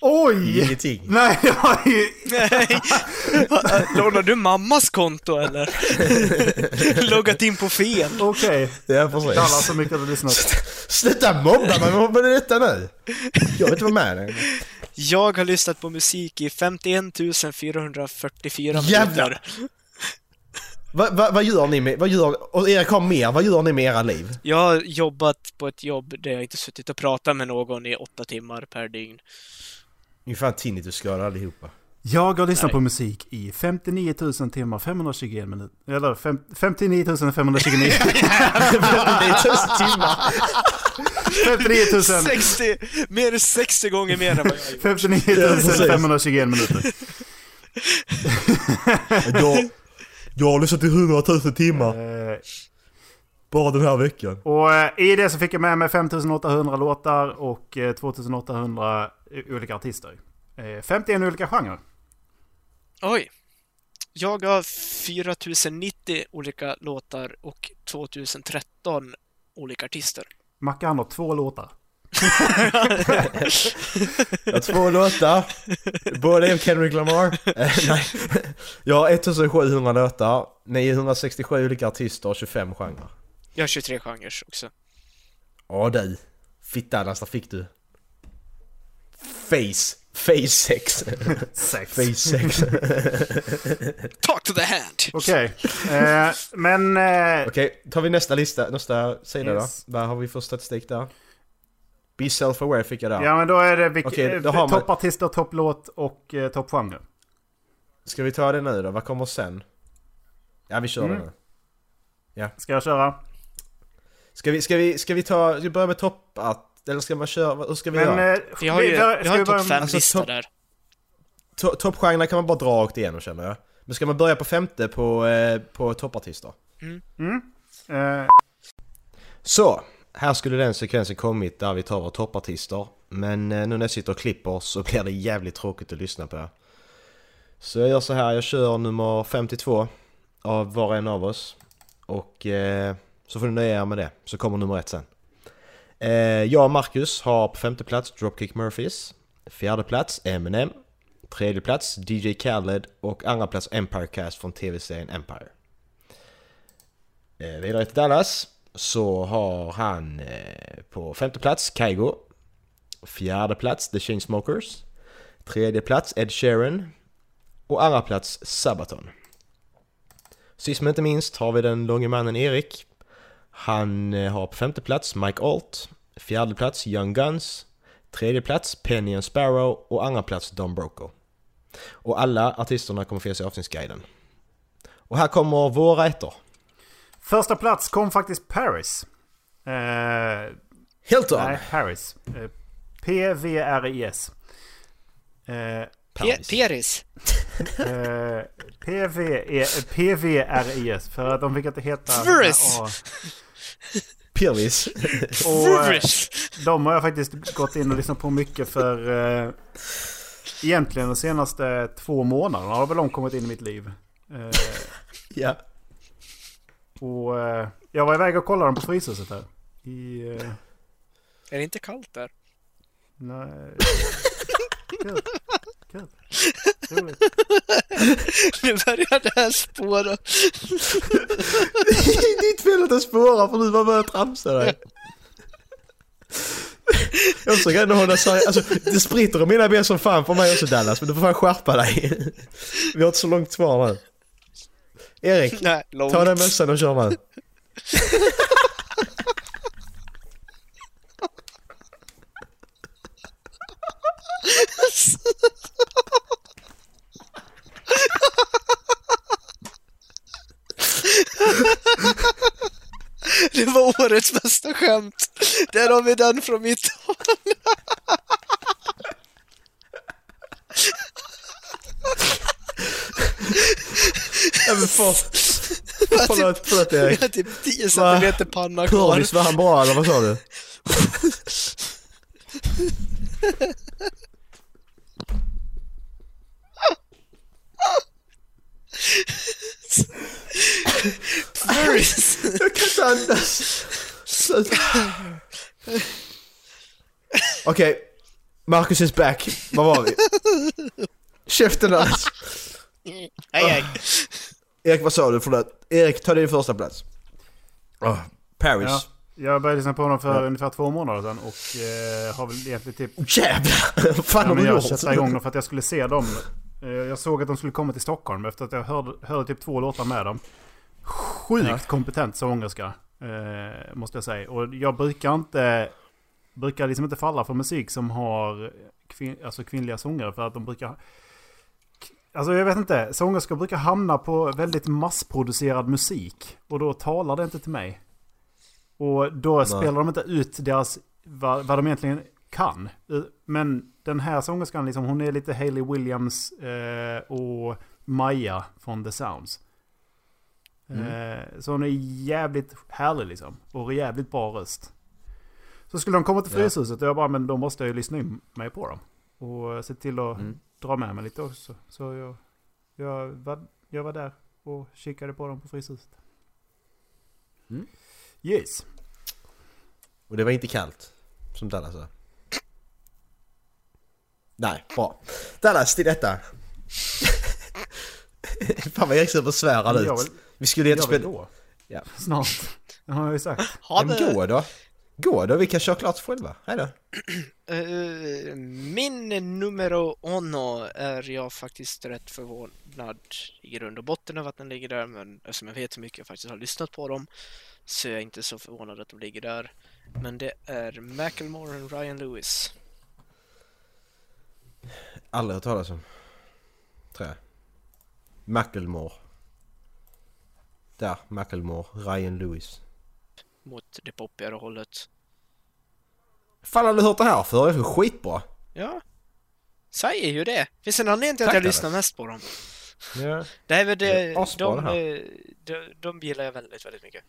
Oj! Ingenting. Nej, jag har ju... Nej. Lånar du mammas konto eller? Loggat in på fel. Okej. Ja, precis. Så mycket har du lyssnat. Sluta mobba mig, vad är detta nu? Jag vill inte vara med längre. Jag har lyssnat på musik i 51 444 Jävlar. minuter. Vad va, vad gör ni med, vad gör, och Erik har mer, vad gör ni med era liv? Jag har jobbat på ett jobb där jag inte suttit och pratat med någon i åtta timmar per dygn. Ni är fan tinnitusskadade allihopa. Jag har lyssnat Nej. på musik i 59 000 timmar 521 minuter. Eller fem, 59 529. det är tusen timmar! 59 000, 60! Mer än 60 gånger mer än vad jag har gjort. 59 precis. 521 minuter. Jag har lyssnat till 100 000 timmar Eh, bara den här veckan. Och eh, i det så fick jag med mig 5800 låtar och eh, 2800 olika artister. Eh, 51 olika genrer. Oj! Jag har 4090 olika låtar och 2013 olika artister. Macke han har två låtar. Jag har två låtar, båda är Kendrick Lamar. Eh, nej. Jag har 1700 låtar, 967 olika artister och 25 genrer. Jag har 23 genrer också. Ja du, fittadans, där fick du. Face, face sex. Sex. Face sex. Talk to the hand! Okej. Eh, men... Eh, Okej, tar vi nästa lista, nästa sida Yes. då. Vad har vi för statistik där? Be self-aware fick jag där. ja men då är det Okej, eh, då har man- toppartister, topplåt och eh, toppgenre. Ska vi ta det nu då? Vad kommer sen? Ja, vi kör Mm. det nu. Ska jag köra? Ska vi, ska vi, ska vi ta, ska vi börja med topp att, eller ska man köra, hur ska vi Men... göra? Eh, Vi har ju vi ska har en topp med- 5-lista alltså, där. To- Toppgenrerna kan man bara dra rakt igenom känner jag. Men ska man börja på femte på, eh, på toppartister? Eh, Så, här skulle den sekvensen kommit där vi tar våra toppartister. Men eh, nu när jag sitter och klipper så blir det jävligt tråkigt att lyssna på. Så jag gör så här, jag kör nummer 52 av var och en av oss. Och eh, så får ni nöja er med det, så kommer nummer ett sen. Eh, jag och Marcus har på femte plats Dropkick Murphys. Fjärde plats Eminem. Tredje plats DJ Khaled och andra plats Empire Cast från tv-serien Empire. Eh, vidare till Dallas så har han eh, på femte plats Kygo. Fjärde plats The Chainsmokers. Tredje plats Ed Sheeran. Och andra plats Sabaton. Sist men inte minst har vi den långe mannen Erik. Han eh, har på femte plats Mike Alt. Fjärde plats Young Guns. Tredje plats Penny and Sparrow och andra plats Don Broco. Och alla artisterna kommer finnas i avsnittsguiden. Och här kommer våra ettor första plats kom faktiskt Paris. Eh, Hilton! nej, Paris. Eh, P-V-R-I-S. Eh, Paris. Peris. Eh, PVRIS för att de fick inte heta... Virus. Ja, Pirvis. och eh, de har jag faktiskt gått in och lyssnat på mycket för... Eh, egentligen de senaste två månaderna har väl de kommit in i mitt liv. Eh, ja. Och eh, jag var iväg och kollade dem på Fryshuset här. I... Eh, Är det inte kallt där? nej... Kul. Kul. Roligt. Nu börjar det här spåra. Det är ditt fel att det spårar för du bara börjar tramsa dig. Jag försöker ändå hålla sig, alltså det spritter i mina ben som fan på mig också Dallas, men du får fan skärpa dig. Vi har inte så långt kvar nu. Erik, Nej, långt. ta den mössan och kör nu. Det var årets bästa skämt. Där har vi den från mitt håll. Men för, förlåt, förlåt Vi Erik. har typ 10 centimeter panna kvar. Curlis, var han bra eller vad sa du? Furious. Jag kan inte andas. Okej. Marcus is back. Var var vi? Käften Dallas. Hej hej! Erik, vad sa du? Förlåt. Erik, ta din första plats. Oh, Paris. Ja, jag började lyssna på dem för ungefär två månader sedan och eh, har väl egentligen typ... Jävlar! Vad fan Ja, har men du jag gjort? köttade igång dem för att jag skulle se dem. Eh, Jag såg att de skulle komma till Stockholm efter att jag hörde, hörde typ två låtar med dem. Sjukt Ja. kompetent sångerska. Eh, måste jag säga. Och jag brukar inte... Brukar liksom inte falla för musik som har kvin, alltså kvinnliga sångare för att de brukar... Alltså jag vet inte. Sångerskor brukar hamna på väldigt massproducerad musik. Och då talar det inte till mig. Och då spelar de inte ut deras, vad, vad de egentligen kan. Men den här sångerskan, liksom, hon är lite Hayley Williams eh, och Maja från The Sounds. Eh, så hon är jävligt härlig liksom. Och jävligt bra röst. Så skulle de komma till. Fryshuset och jag bara, men då måste jag ju lyssna in mig på dem. Och se till att Mm. Dra med mig lite också. Så jag, jag, var, jag var där och kikade på dem på Fryshuset. Mm. Yes. Och det var inte kallt. Som Dallas sa. Nej, bra. Dallas, till detta. Fan vad Erik ser besvärad ut. Vi skulle inte Jag vill spela... gå. Ja. Snart. Det har jag ju sagt. Ha Men det! gå då. Gå då, vi kan köra klart själva. Hej då. Eh, min numero uno är jag faktiskt rätt förvånad i grund och botten över att den ligger där, men eftersom jag vet hur mycket jag faktiskt har lyssnat på dem så är jag inte så förvånad att de ligger där. Men det är Macklemore och Ryan Lewis. Aldrig hört talas om. Tror jag. Macklemore. Där, Macklemore. Ryan Lewis. Mot det poppigare hållet. Fan har du hört det här för? Det är skitbra. Ja, säger ju det. Finns en anledning till att jag lyssnar mest på dem. Ja. Det är väl Det det, är asbra de, eh, de, de gillar jag väldigt, väldigt mycket.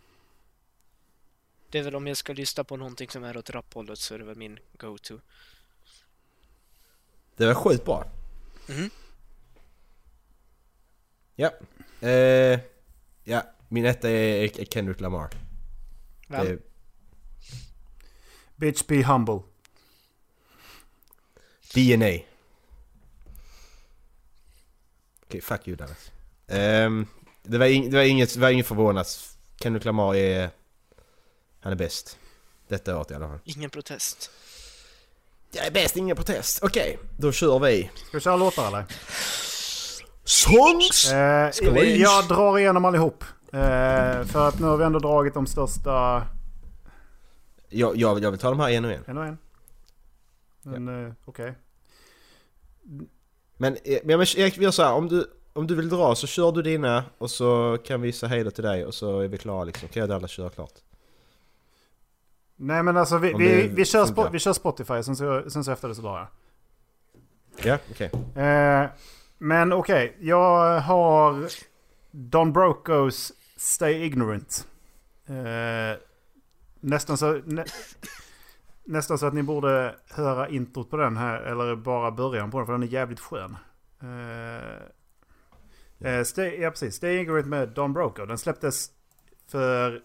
Det är väl om jag ska lyssna på någonting som är åt rapphållet så är det väl min go-to. Det var sjukt bra. Mhm. Ja. Eh, ja, min etta är är Kendrick Lamar. Vem? Det, Bitch be humble. DNA. Okej, fuck you Dallas. Ehm, det, var det, var inget, det var inget förvånat. Kendrick Lamar är... Han är bäst. Detta året i alla fall. Ingen protest. Jag är bäst, ingen protest. Okej, då kör vi. Ska vi köra låtar eller? Songs! Eh, vi? Jag drar igenom allihop. Eh, för att nu har vi ändå dragit de största... Jag, jag, jag vill ta de här en och en. En och en. Men eh, okej. Men, eh, men Erik, vi gör så här. Om du, om du vill dra så kör du dina och så kan vi säga hej då till dig och så är vi klara liksom. Kan jag Dallas köra klart? Nej men alltså vi, vi, det vi, kör, vi kör Spotify, sen så, sen så efter det så drar jag. Ja, okej. Eh, men okej, jag har Don Brocos Stay Ignorant. Eh, nästan, så, nä, nästan så att ni borde höra introt på den här, eller bara början på den, för den är jävligt skön. Eh, eh, Stay, ja precis, Stay Ignorant med Don Broco. Den släpptes för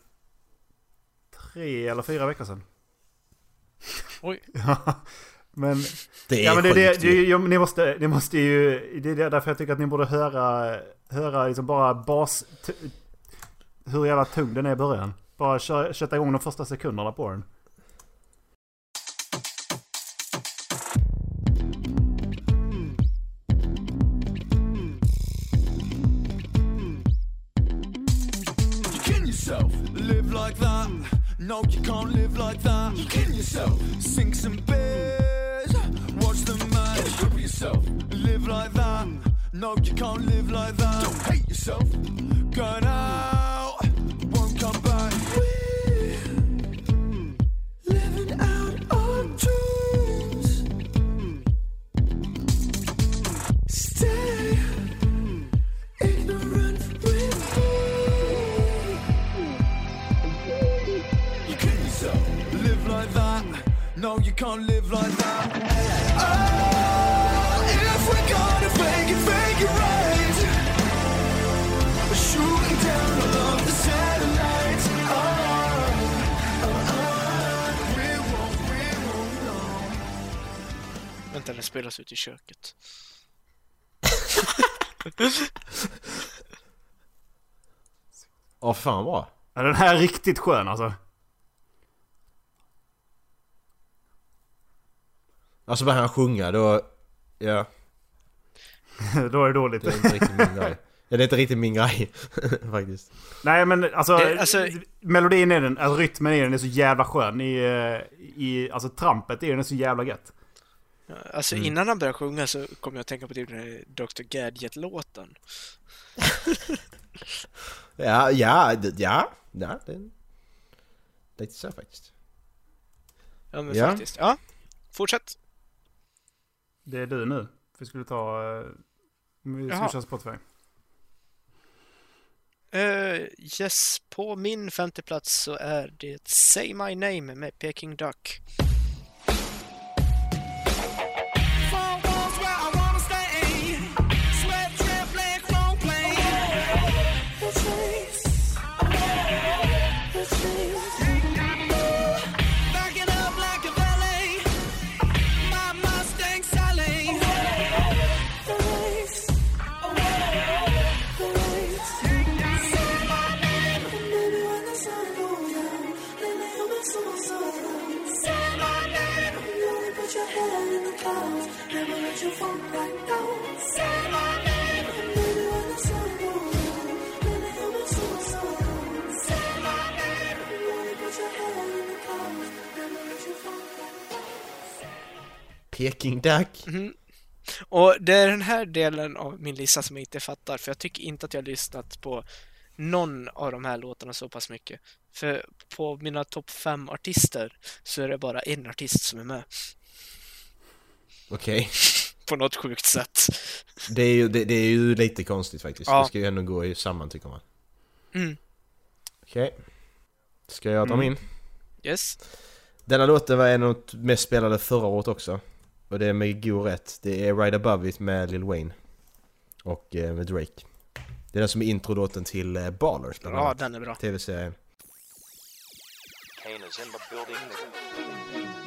tre eller fyra veckor sedan. Oj. Ja, men... Det är Ja men det, det, sjukt det, ju. ja, ni, måste, ni måste ju... Det är därför jag tycker att ni borde höra... Höra liksom bara bas... Hur jävla tung den är i början. Bara kö, kötta igång de första sekunderna på den. Live like that. No, you can't live like that. You kill yourself. Sink some beers. Yourself. Live like that. No, you can't live like that. Don't hate yourself. Going out. Won't come back. We're living out our dreams. Stay with me. Yourself. Live like that. No, you can't live like that. När den spelas ute i köket. Åh fan bra. Ja, den här är riktigt skön alltså. Alltså börjar han sjunga då... Ja. Då är det dåligt. Det är inte riktigt min grej. Ja, det är inte riktigt min grej. Faktiskt. Nej men alltså, Det- alltså- melodin i den, alltså rytmen i den är så jävla skön. I, eh, i, alltså trampet i den är så jävla gött. Alltså Mm. innan han började sjunga så kom jag att tänka på typ den här Dr. Gadget-låten. Ja, ja, det- ja. Ja, det... Lite så faktiskt. Ja men Ja. faktiskt. Ja, fortsätt. Det är du nu. Vi skulle ta... eh, Vi Jaha. skulle köra Spotify. Uh, yes, på min femte plats så är det Say My Name med Peking Duck. Peking Duck. Och det är den här delen av min lista som jag inte fattar, för jag tycker inte att jag har lyssnat på någon av de här låtarna så pass mycket. För på mina topp fem artister så är det bara en artist som är med. Okej. På något sjukt sätt. Det, är ju, det, det är ju lite konstigt faktiskt. Ja. Det ska ju ändå gå i samman tycker man. Mm. Okej. Ska jag ta Mm. min? Yes. Denna låten var en av de mest spelade förra året också. Och det är med god rätt. Det är Right Above It med Lil Wayne. Och eh, med Drake. Det är den som är introdåten till eh, Ballers bland Ja, annat. den är bra. TV-serien. Who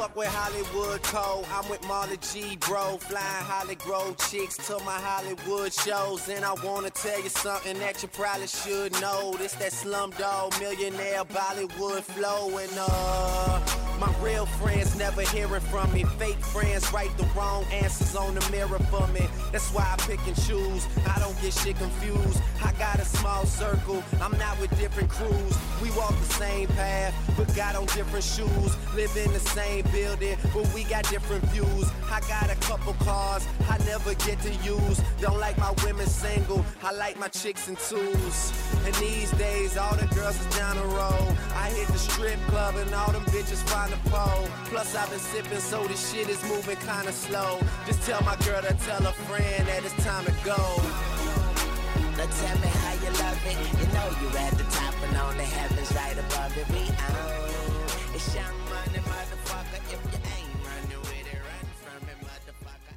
fuck with Hollywood Cole? I'm with Marley G, bro. Flying Hollywood chicks to my Hollywood shows. And I wanna tell you something that you probably should know. This that slumdog millionaire Bollywood flow. And uh, my real friends never hearing from me. Fake friends write the wrong answers on the mirror for me. That's why I pick and choose. I don't get shit confused. I got a small circle. I'm not with different crews. We walk the same path, but got on different shoes. Live in the same building, but we got different views. I got a couple cars I never get to use. Don't like my women single. I like my chicks in twos. And these days, all the girls is down the road. I hit the strip club and all them bitches find a pole. Plus, I've been sipping, so this shit is moving kinda slow. Just tell my girl to tell a friend that it's time to go. Now tell me how you love it. You know you at the top and only heaven's right above it. We own. It's young money, motherfucker. If you ain't running with it, run from it, motherfucker.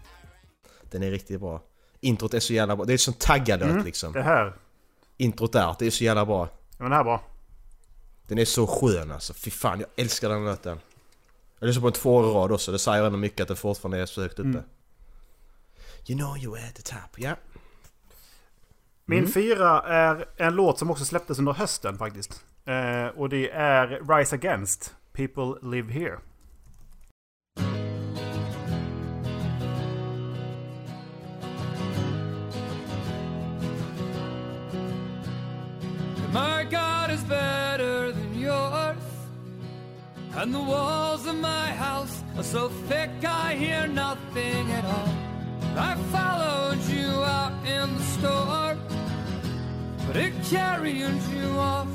Den är riktigt bra. Introt är så jävla bra. Det är sån taggarlåt liksom. Det här. Introt där, det är så jävla bra. Ja, men det här är bra. Den är så skön alltså. Fy fan, jag älskar den låten. Jag lyssnar på en två rad också. Det säger ändå mycket att den fortfarande är så högt uppe. Mm. You know you're at the top, ja. Min fyra är en låt som också släpptes under hösten faktiskt. Eh, och det är Rise Against, People Live Here. And the walls of my house are so thick I hear nothing at all. I followed you out in the store, but it carried you off.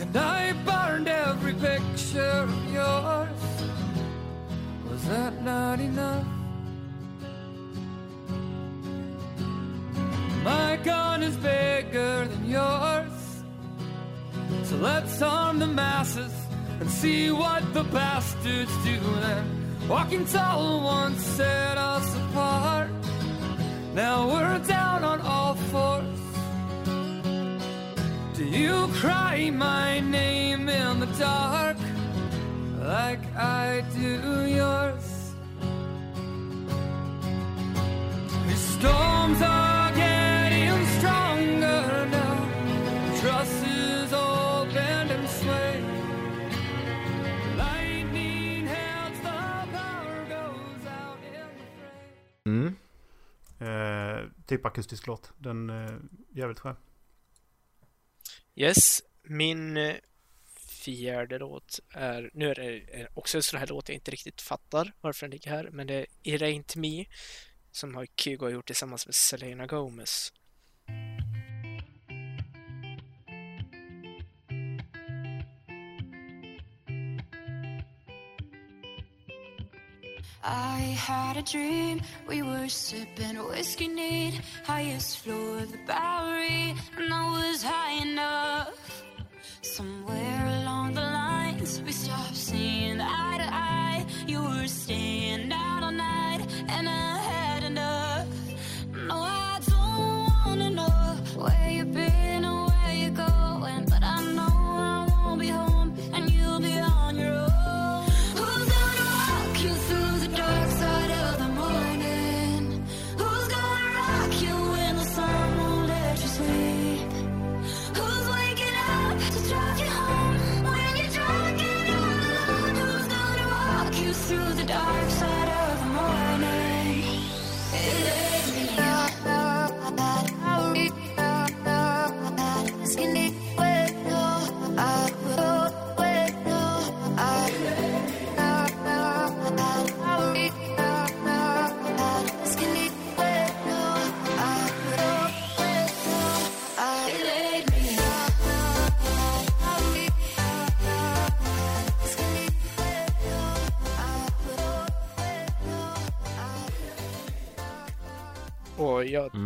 And I burned every picture of yours. Was that not enough? My gun is So let's arm the masses and see what the bastards do then. Walking tall once set us apart. Now we're down on all fours. Do you cry my name in the dark like I do yours? The storms are Eh, typ akustisk låt. Den eh, jävligt skön. Yes, min eh, fjärde låt är, nu är det också en sån här låt jag inte riktigt fattar varför den ligger här, men det är It Ain't Me som har Kygo gjort tillsammans med Selena Gomez. I had a dream. We were sipping whiskey neat, highest floor of the Bowery, and I was high enough. Somewhere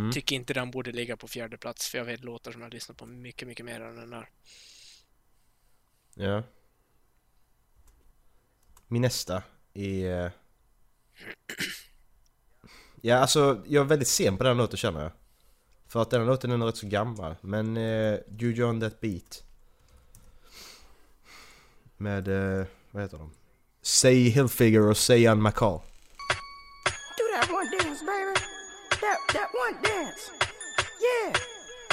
Mm. tycker inte den borde ligga på fjärde plats, för jag vet låtar som jag lyssnar på mycket, mycket mer än den här. Ja. Min nästa är... eh, Ja, alltså jag är väldigt sen på den låten känner jag. För att den här låten är nog rätt så gammal. Men uh, You on That Beat. Med, eh, vad heter de? Say Hilfiger och Sayan McCall. Do that one dance, baby. That that one dance. Yeah.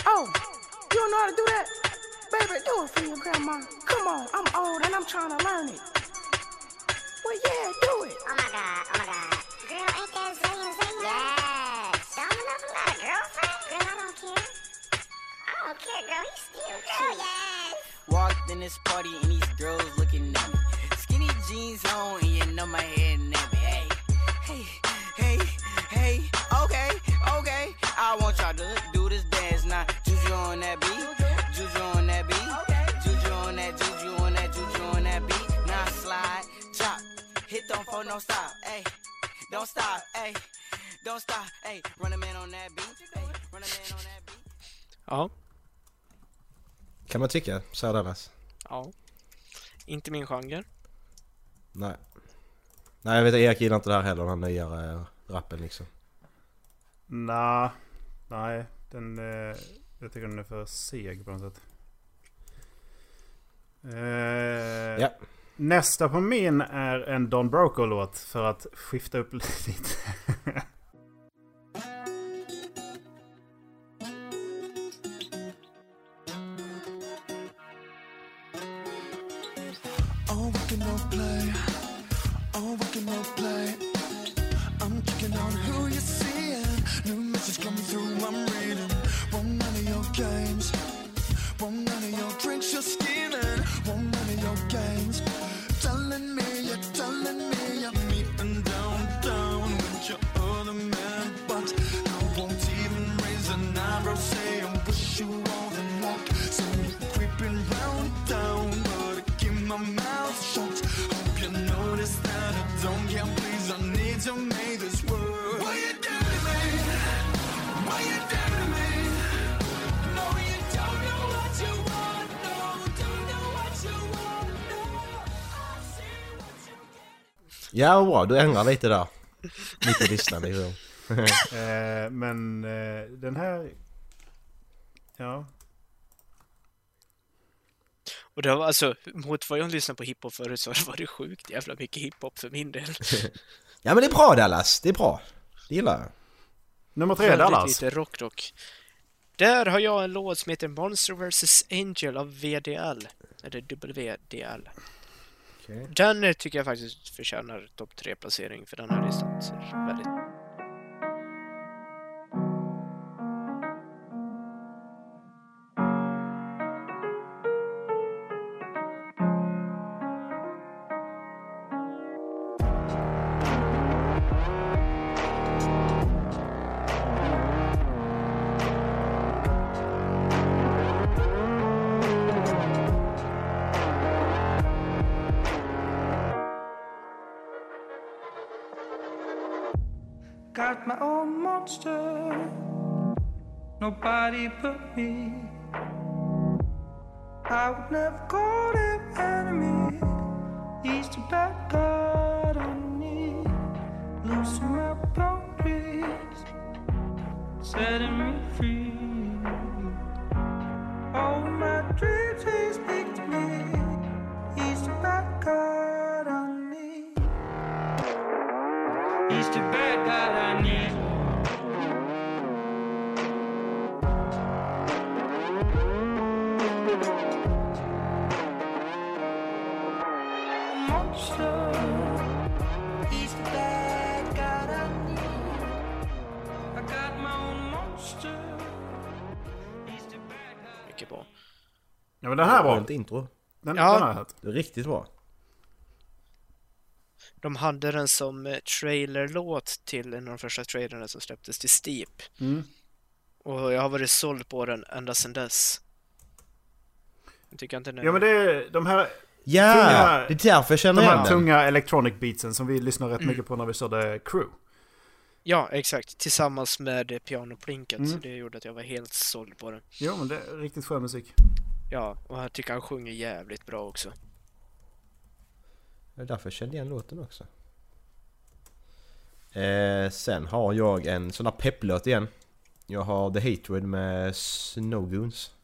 Oh, you don't know how to do that? Baby, do it for your grandma. Come on, I'm old and I'm trying to learn it. Well, yeah, do it. Oh my god, oh my god. Girl, ain't that saying saying? Yes. Domino got a girlfriend? Girl, I don't care. I don't care, girl. He's still girl, oh, yes. Walked in this party and these girls looking at me. Skinny jeans on and you know my head nappy. Hey, hey, hey, hey. Okay. I want y'all to do this dance now. Juju on that beat. Juju on that beat. Juju on that, juju on that, juju on that beat. Now slide, chop, hit them for no stop. Hey, don't stop. Hey, don't stop. Hey, run a man on that beat. Run a man on that beat. Ja, Kan man tycka, så Dallas? ja. Inte min genre. Nej. Nej jag vet att Erik gillar inte det här heller, den här nyare eh, rappen liksom. Nah, nej, den... Eh, jag tycker den är för seg på något sätt. Eh, Ja. Nästa på min är en Don Broco-låt för att skifta upp lite. Oh, we can all play. Oh, we can all play. Ja, vad bra. Du ändrar lite där. Mitt i listan. Eh, men eh, den här... Ja. Och det var alltså, mot vad jag lyssnade på hiphop förut så var det sjukt jävla mycket hiphop för min del. Ja men det är bra Dallas. Det är bra. Det gillar jag. Nummer tre, Väldigt Dallas. lite rock dock. Där har jag en låt som heter Monster vs Angel av VDL. Eller WDL. Okay. Den tycker jag faktiskt förtjänar topp tre placering för den här listan ser väldigt... monster. Nobody but me. I would never call him enemy. He's the bad God on me. Losing my boundaries. Setting Ett intro. Den, Ja. den har jag hört. Det är riktigt bra. De hade den som eh, trailerlåt till en av de första trailerna som släpptes till Steep. Mm. Och jag har varit såld på den ända sedan dess. Jag tycker inte den Ja men det är de här... Ja! Tunga- det är därför jag känner De här den. tunga electronic beatsen som vi lyssnar rätt Mm. mycket på när vi körde Crew. Ja, exakt. Tillsammans med pianoplinket. Mm. Så det gjorde att jag var helt såld på den. Jo men det är riktigt skön musik. Ja, och jag tycker han sjunger jävligt bra också. Det är därför jag kände igen låten också. Eh, sen har jag en sån här pepplåt igen. Jag har The Hatred med Snowgoons.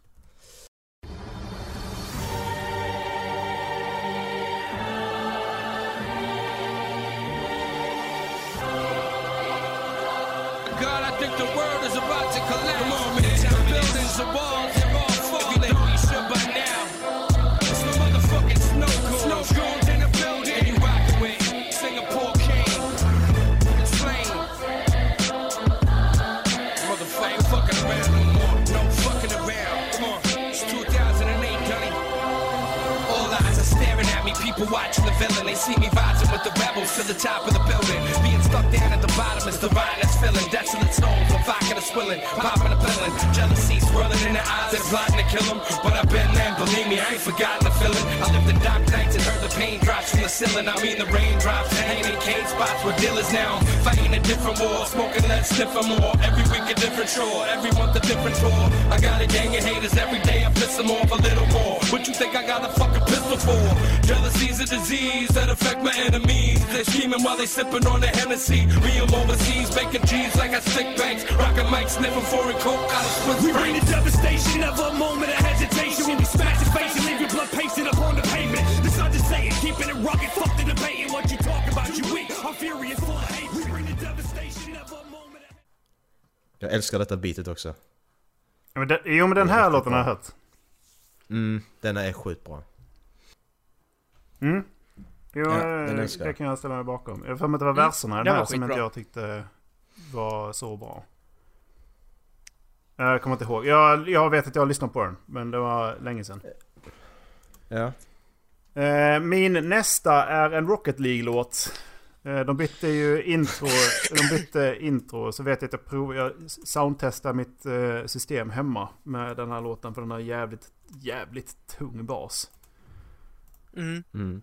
Me, watching the villain. They see me rising with the rebels to the top of the building. Being stuck down at the bottom is the vine that's filling. Desolate souls, the vodka that's spilling. Popping a pillin'. Jealousy swirling in the eyes, they're plotting to kill them. But I've been there, believe me, I ain't forgotten the feeling. I lived the dark nights and heard the pain drops from the ceiling. I mean the raindrops, hanging in cane spots with dealers now. Fighting a different war, smoking less, sniffing more. Every week a different chore, every month a different tour. I got a gang of haters every day, I piss them off a little more. What you think I got a fucking pistol for? Jealousy's a disease that affect my enemies. They're scheming while they sipping on the Hennessy. Real overseas, making G's like I stick banks. Rocking mics, sniffing foreign coke out of Swiss We bring the devastation, never a moment of hesitation. When we smash your face and leave your blood pasted up on the pavement. This I'm just saying, keeping it rugged, fuck the debating. What you talk about, you weak. I'm furious, full of hate. We bring the devastation, never a moment of Jag älskar detta beatet också. Men det, jo men den här riktigt låten har jag hört. Mm, den är sjukt bra. Mm. Jo, Ja, eh, det jag. kan jag ställa mig bakom. Jag har för mig att det var Mm, verserna i den den här som inte jag tyckte var så bra. Jag kommer inte ihåg. Jag, jag vet att jag har lyssnat på den, men det var länge sedan. Ja. Eh, Min nästa är en Rocket League-låt. Eh, De bytte ju intro, de bytte intro, så vet jag att jag provar, jag soundtestar mitt eh, system hemma med den här låten för den har jävligt, jävligt tung bas. Mm. Mm.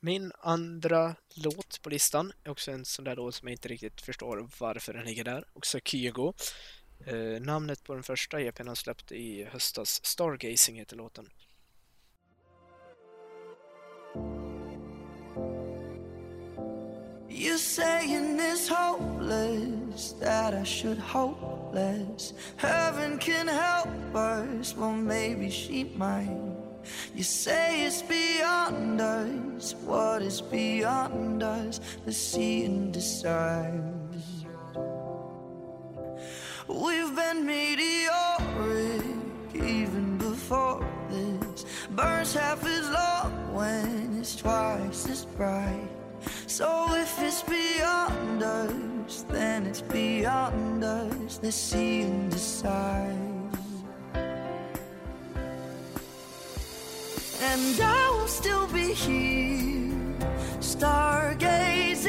min andra låt på listan är också en sån där låt som jag inte riktigt förstår varför den ligger där. Också Kygo. Eh, namnet på den första EPn han släppte i höstas, Stargazing heter låten. You're saying it's hopeless, that I should hope less. Heaven can help us, well, maybe she might. You say it's beyond us, what is beyond us? Let's see and decide. We've been meteoric even before this. Burns half as long when it's twice as bright. So if it's beyond us, then it's beyond us. Let's see and decide. And I will still be here, stargazing.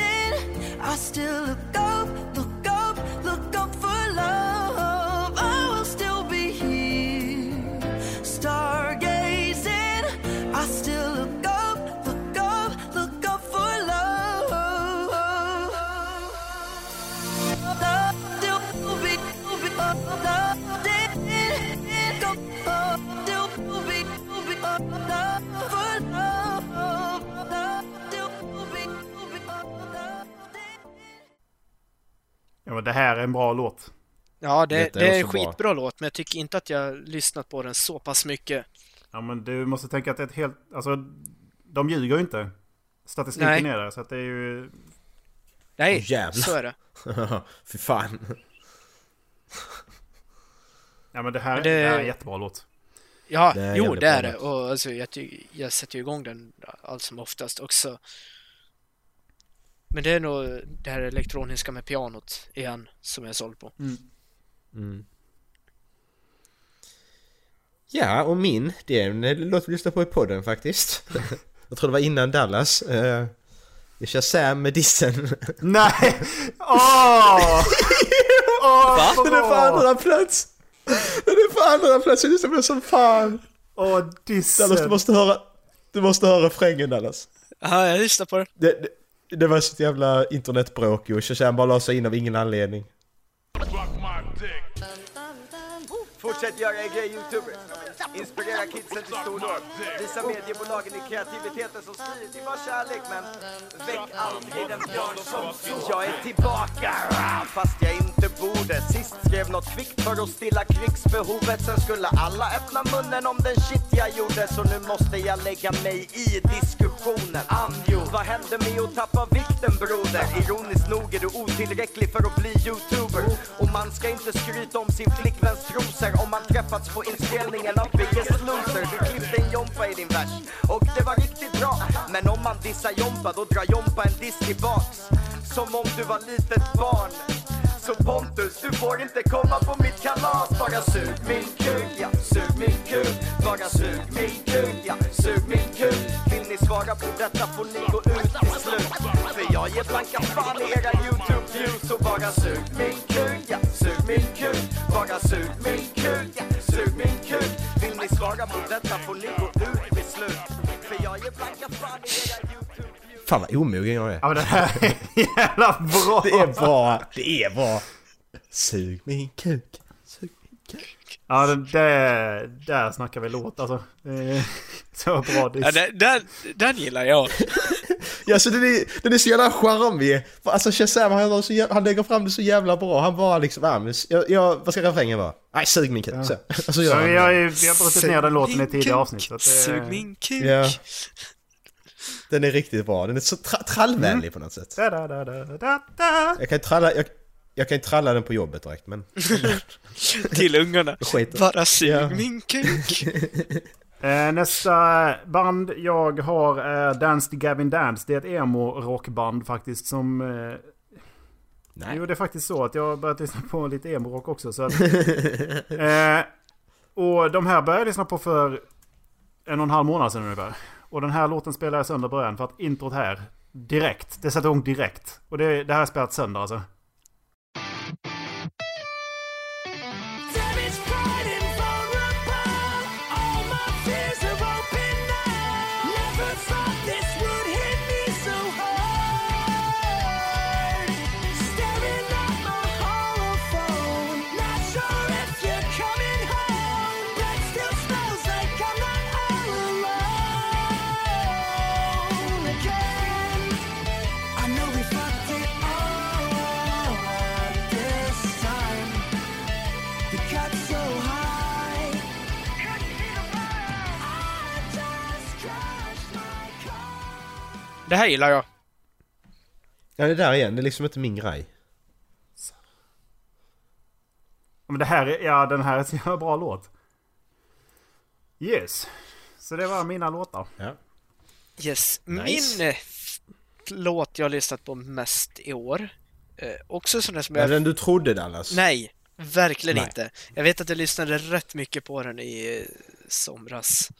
I still look up, Men det här är en bra låt. Ja, det, det är en också bra. skitbra låt, men jag tycker inte att jag har lyssnat på den så pass mycket. Ja men du måste tänka att det är ett helt... Alltså, de ljuger ju inte. Statistiken Nej. är där, så att det är ju... Nej, Jävlar. så är det. Fy fan. Ja men det här, Men det... det- här är en jättebra låt. Ja, Det jo det är det. Och alltså, jag, ty- jag sätter ju igång den allt som oftast också. Men det är nog det här elektroniska med pianot igen som jag är såld på. Mm. Ja, och min, det är en låt vi lyssnar på i podden faktiskt. Jag tror det var innan Dallas. Uh, jag kör Sam med dissen. Nej! Åh! Åh, Va? Den är på andra plats! Den är på andra plats, jag lyssnar på den som fan! Åh, dissen! Dallas, du måste höra, du måste höra refrängen Dallas. Ja, jag lyssnar på den. Det, det, det var så ett jävla internetbråk ju, Shazam bara la sig in av ingen anledning. Fortsätt göra er grej youtuber. Inspirera kidsen till stordåd. Visa mediebolagen i kreativiteten som styr till var kärlek men väck aldrig den björn som Jag är tillbaka fast jag inte borde. Sist skrev något kvickt för att stilla krigsbehovet. Sen skulle alla öppna munnen om den shit jag gjorde. Så nu måste jag lägga mig i diskussionen. Anjo, vad hände med att tappa vikten broder? Ironiskt nog är du otillräcklig för att bli youtuber. Och man ska inte skryta om sin flickväns trosor om man träffats på inspelningen av Biggest Loser. Du klippte en Jompa i din vers och det var riktigt bra. Men om man dissar Jompa då drar Jompa en diss tillbaks. Som om du var litet barn. Så Pontus, du får inte komma på mitt kalas Bara sug min kuk, ja, sug min kuk. Bara sug min kuk, ja, sug min kuk. Vill ni svara på detta får ni gå ut till slut. För jag ger blanka fan i era YouTube-views Så bara sug min kuk, ja, sug min kuk. Bara sug min kuk, ja, sug min kuk. Vill ni svara på detta får ni gå ut till slut. För jag ger blanka fan i era YouTube Fan vad omogen jag är. Ja men det här är jävla bra! Det är bra, det är bra. Sug min kuk. Sug min kuk. Ja det, det, där snackar vi låt alltså. Eh, Så bra diss. Ja, den, den, den gillar jag. Ja, så den är, den är så jävla charmig. Alltså Shazam, han, har så jävla, han lägger fram det så jävla bra. Han bara liksom, ah, men, jag, jag, vad ska refrängen vara? Nej, sug min kuk. Så. Alltså, Ja, gör vi, han har, det. ju- vi har brutit ner den låten i tidigare avsnitt. Så att det, Sug min kuk. Ja. Den är riktigt bra. Den är så tra- trallvänlig på något sätt. Da, da, da. Jag kan tralla, jag, jag kan tralla den på jobbet direkt men... Till ungarna. Bara sug Ja. min kuk. Eh, nästa band jag har är Dance to Gavin Dance. Det är ett emo-rockband faktiskt som... Eh, Nej. Jo, det är faktiskt så att jag har börjat lyssna på lite emo-rock också. Så att, eh, och de här började jag lyssna på för en och en halv månad sedan ungefär. Och den här låten spelar jag sönder början för att introt här, direkt, det sätter igång direkt. Och det, det här har jag spelat sönder alltså. Det här gillar jag. Ja, det där igen. Det är liksom inte min grej. Men det här är, ja den här är så jävla bra låt. Yes. Så det var mina låtar. Ja. Yes. Nice. Min eh, låt jag har lyssnat på mest i år. Eh, också sån där som Men jag... den du trodde Dallas? Nej, verkligen Nej. inte. Jag vet att jag lyssnade rätt mycket på den i eh, somras.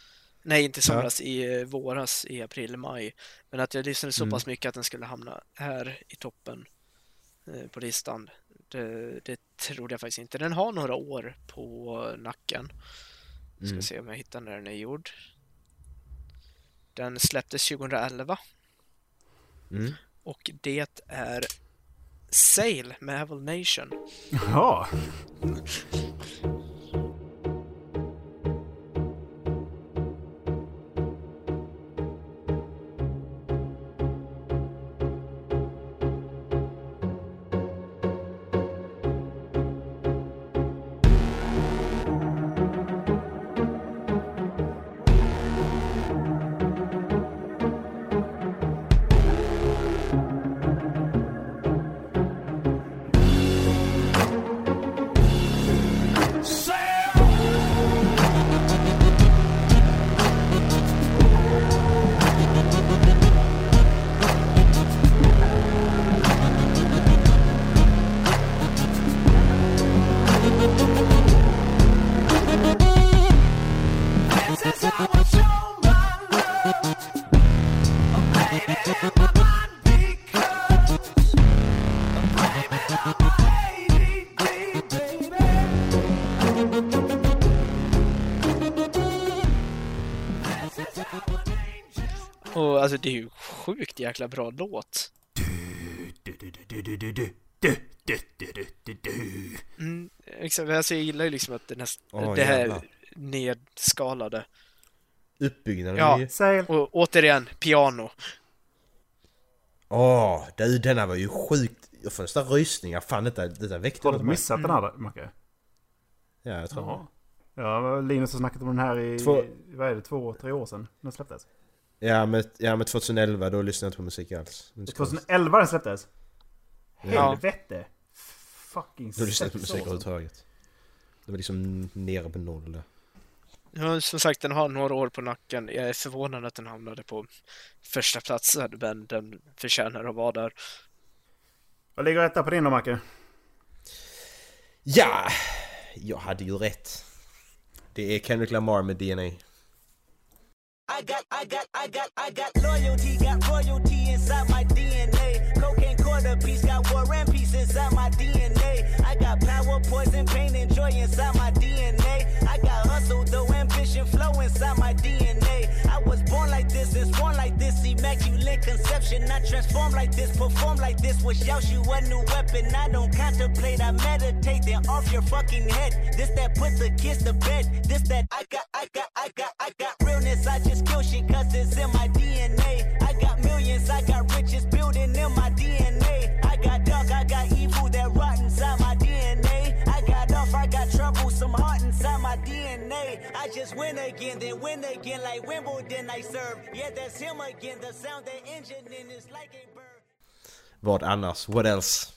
Nej, inte i Ja. somras, i eh, våras, i april, maj. Men att jag lyssnade så Mm. pass mycket att den skulle hamna här i toppen eh, på listan. Det, det trodde jag faktiskt inte. Den har några år på nacken. Ska Mm. se om jag hittar när den är gjord. Den släpptes 2011 Mm. och det är Sail med Evil Nation. Ja. Alltså det är ju sjukt jäkla bra låt. Mm, exakt, alltså jag gillar ju liksom att det, näst, Åh, det här jävlar. nedskalade. Uppbyggnaden Ja, är ju... och återigen, piano. Åh, du denna var ju sjukt... Jag får nästan rysningar. Fan detta, detta väckte Har du i mig. missat den här Macke? Ja, jag tror Jaha. Ja, Linus har snackat om den här i, Två- vad är det, två, tre år sedan? Den släpptes. Ja men, ja men 2011 då lyssnade jag inte på musik alls. Men det ska- 2011 den släpptes? Ja. Helvete! Fucking Då lyssnade jag inte på musik överhuvudtaget. Det var liksom nere på noll där. Ja, som sagt, den har några år på nacken. Jag är förvånad att den hamnade på första platsen, men den förtjänar att vara där. Vad ligger etta på din då Macke? Ja! Jag hade ju rätt. Det är Kendrick Lamar med DNA. I got, I got, I got, I got loyalty, got royalty inside my DNA. Cocaine quarter piece, got war and peace inside my DNA. I got power, poison, pain, and joy inside my DNA. I got hustle, though ambition, flow inside my DNA. Born like this and born like this, immaculate conception. I transform like this, perform like this, wish out you a new weapon. I don't contemplate, I meditate, then off your fucking head. This that put the kids to bed. This that I got, I got, I got, I got realness. I just kill shit cause it's in my DNA. I got millions, I got riches building in my DNA. DNA. I just win again, then win again like Wimbledon I serve. Yeah, that's him again. The sound that engine in is like a bird. Vad annars? What else?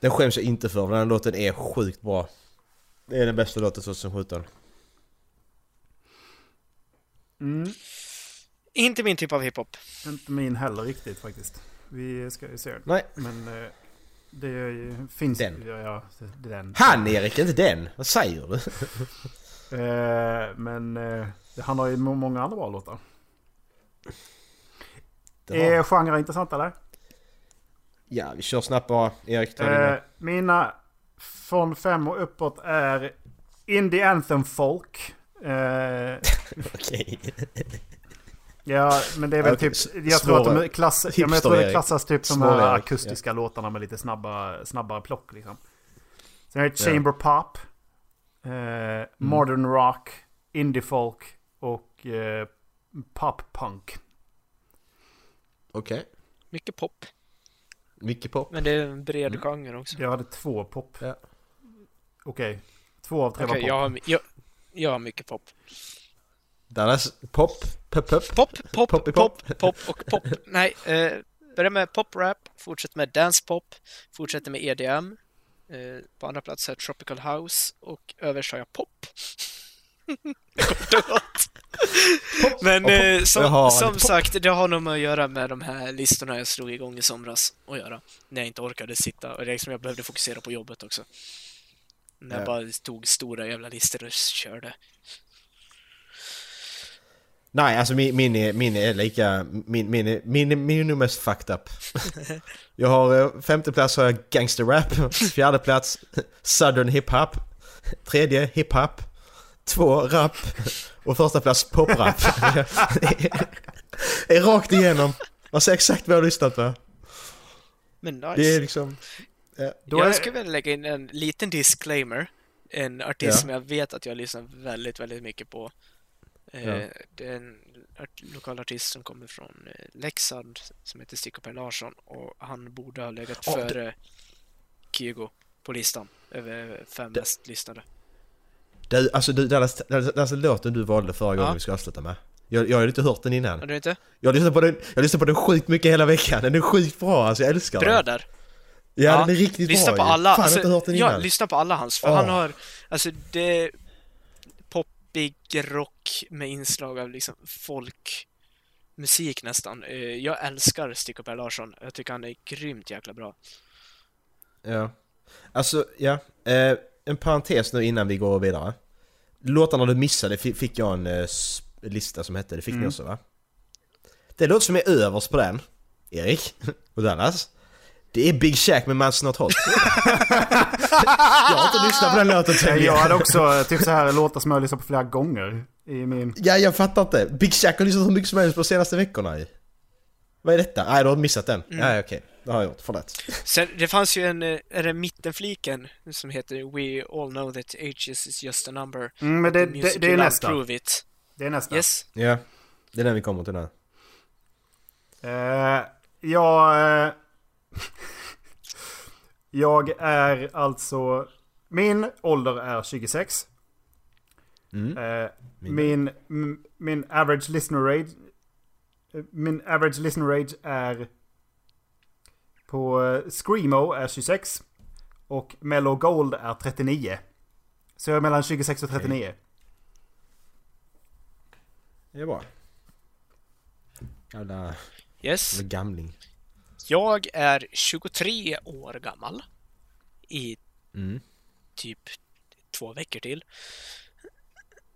Den skäms jag inte för, den här låten är sjukt bra. Det är den bästa låten 2017. Mm. Inte min typ av hiphop. Inte min heller riktigt faktiskt. Vi ska ju se. Nej. Men eh, det är ju- finns Den. Ja, ja, det är den. Han Erik, inte den! Vad säger du? Eh, men eh, det handlar ju många andra bra låtar. Det har- Är genrer intressant eller? Ja, vi kör snabbt bara. Erik, ta Eh, mina från fem och uppåt är Indie Anthem Folk. Eh, Okej. Ja, men det är väl typ... Jag tror att de klass, ja, men jag tror det klassas typ som de här akustiska låtarna med lite snabba, snabbare plock liksom. Sen är det Ja. Chamber Pop. Eh, Modern Rock. Indie Folk. Och eh, Pop Punk. Okej. Mycket pop. Mycket pop. Men det är en bred genre också. Jag hade två pop. Ja. Okej. Två av tre Okej, var pop. jag, har- jag, jag har mycket pop. Dallas, pop, pop, pop. Pop, pop, Pop pop, pop. pop, och pop. Nej, eh, börjar med pop-rap, fortsätter med dance-pop, fortsätter med EDM. Eh, på andra plats är Tropical House och överst har jag pop. Men eh, som, som sagt, det har nog med att göra med de här listorna jag slog igång i somras att göra. När jag inte orkade sitta och liksom jag behövde fokusera på jobbet också. När jag Ja. bara tog stora jävla listor och körde. Nej, alltså min, min, är, min är lika... Min, min, är, min, är- min är mest fucked up. Jag har eh, femte plats har jag gangster rap, fjärde plats southern hiphop, tredje hiphop, två rap och första plats poprap. Det är rakt igenom. Man ser exakt vad jag har lyssnat på. Men nice. Det är liksom... Ja. jag skulle vilja lägga in en liten disclaimer. En artist Ja. som jag vet att jag lyssnar väldigt, väldigt mycket på. Eh, Ja. Det är en lokal artist som kommer från eh, Leksand som heter Sticko Per Larsson och han borde ha legat Ja, det- före Kygo på listan över fem mest lyssnade. Du, alltså du, Dallas, Dallas, låten du valde förra gången Ja. vi ska avsluta med. Jag, jag har inte hört den innan. Har du inte? Jag lyssnar på den, jag lyssnar på den sjukt mycket hela veckan. Den är sjukt bra alltså, jag älskar den. Bröder! Ja, den är riktigt lyssna bra på ju. alla, Fan, jag har alltså, inte hört den ja, innan. lyssna på alla hans, för Åh. han har, alltså det poppig rock med inslag av liksom folkmusik nästan. Eh, Jag älskar Sticko Per Larsson, jag tycker han är grymt jäkla bra. Ja. Alltså, ja. Eh, en parentes nu innan vi går vidare. Låtarna du missade fi- fick jag en eh, lista som hette, det fick ni Mm. också va? Det låt som är överst på den, Erik och Dallas. Det är Big Shack med Man's Not Hot. jag har inte lyssnat på den låten tidigare. Jag hade också typ så här låtar som jag har lyssnat på flera gånger i min... Ja, jag fattar inte. Big Shack har lyssnat hur mycket som helst på de senaste veckorna ju. Vad är detta? Nej, du har missat den. Mm. Nej, okej. Det har jag gjort. Förlåt. Sen, det fanns ju en, eh, är det mittenfliken som heter We all know that ages is just a number. Mm, men det- det- det är nästa. Prove it. Det är nästa. Yes. Ja, det är den vi kommer till nu. Eh, jag... Eh, jag är alltså... Min ålder är 26. Mm. Eh, min, min average listener rate... eh, Min average listener rate är... På eh, Screamo är 26. Och Mellow Gold är 39. Så jag är mellan 26 och 39. Det är bra. Jävla... Yes. jävla gamling. Jag är 23 år gammal. I Mm. typ två veckor till.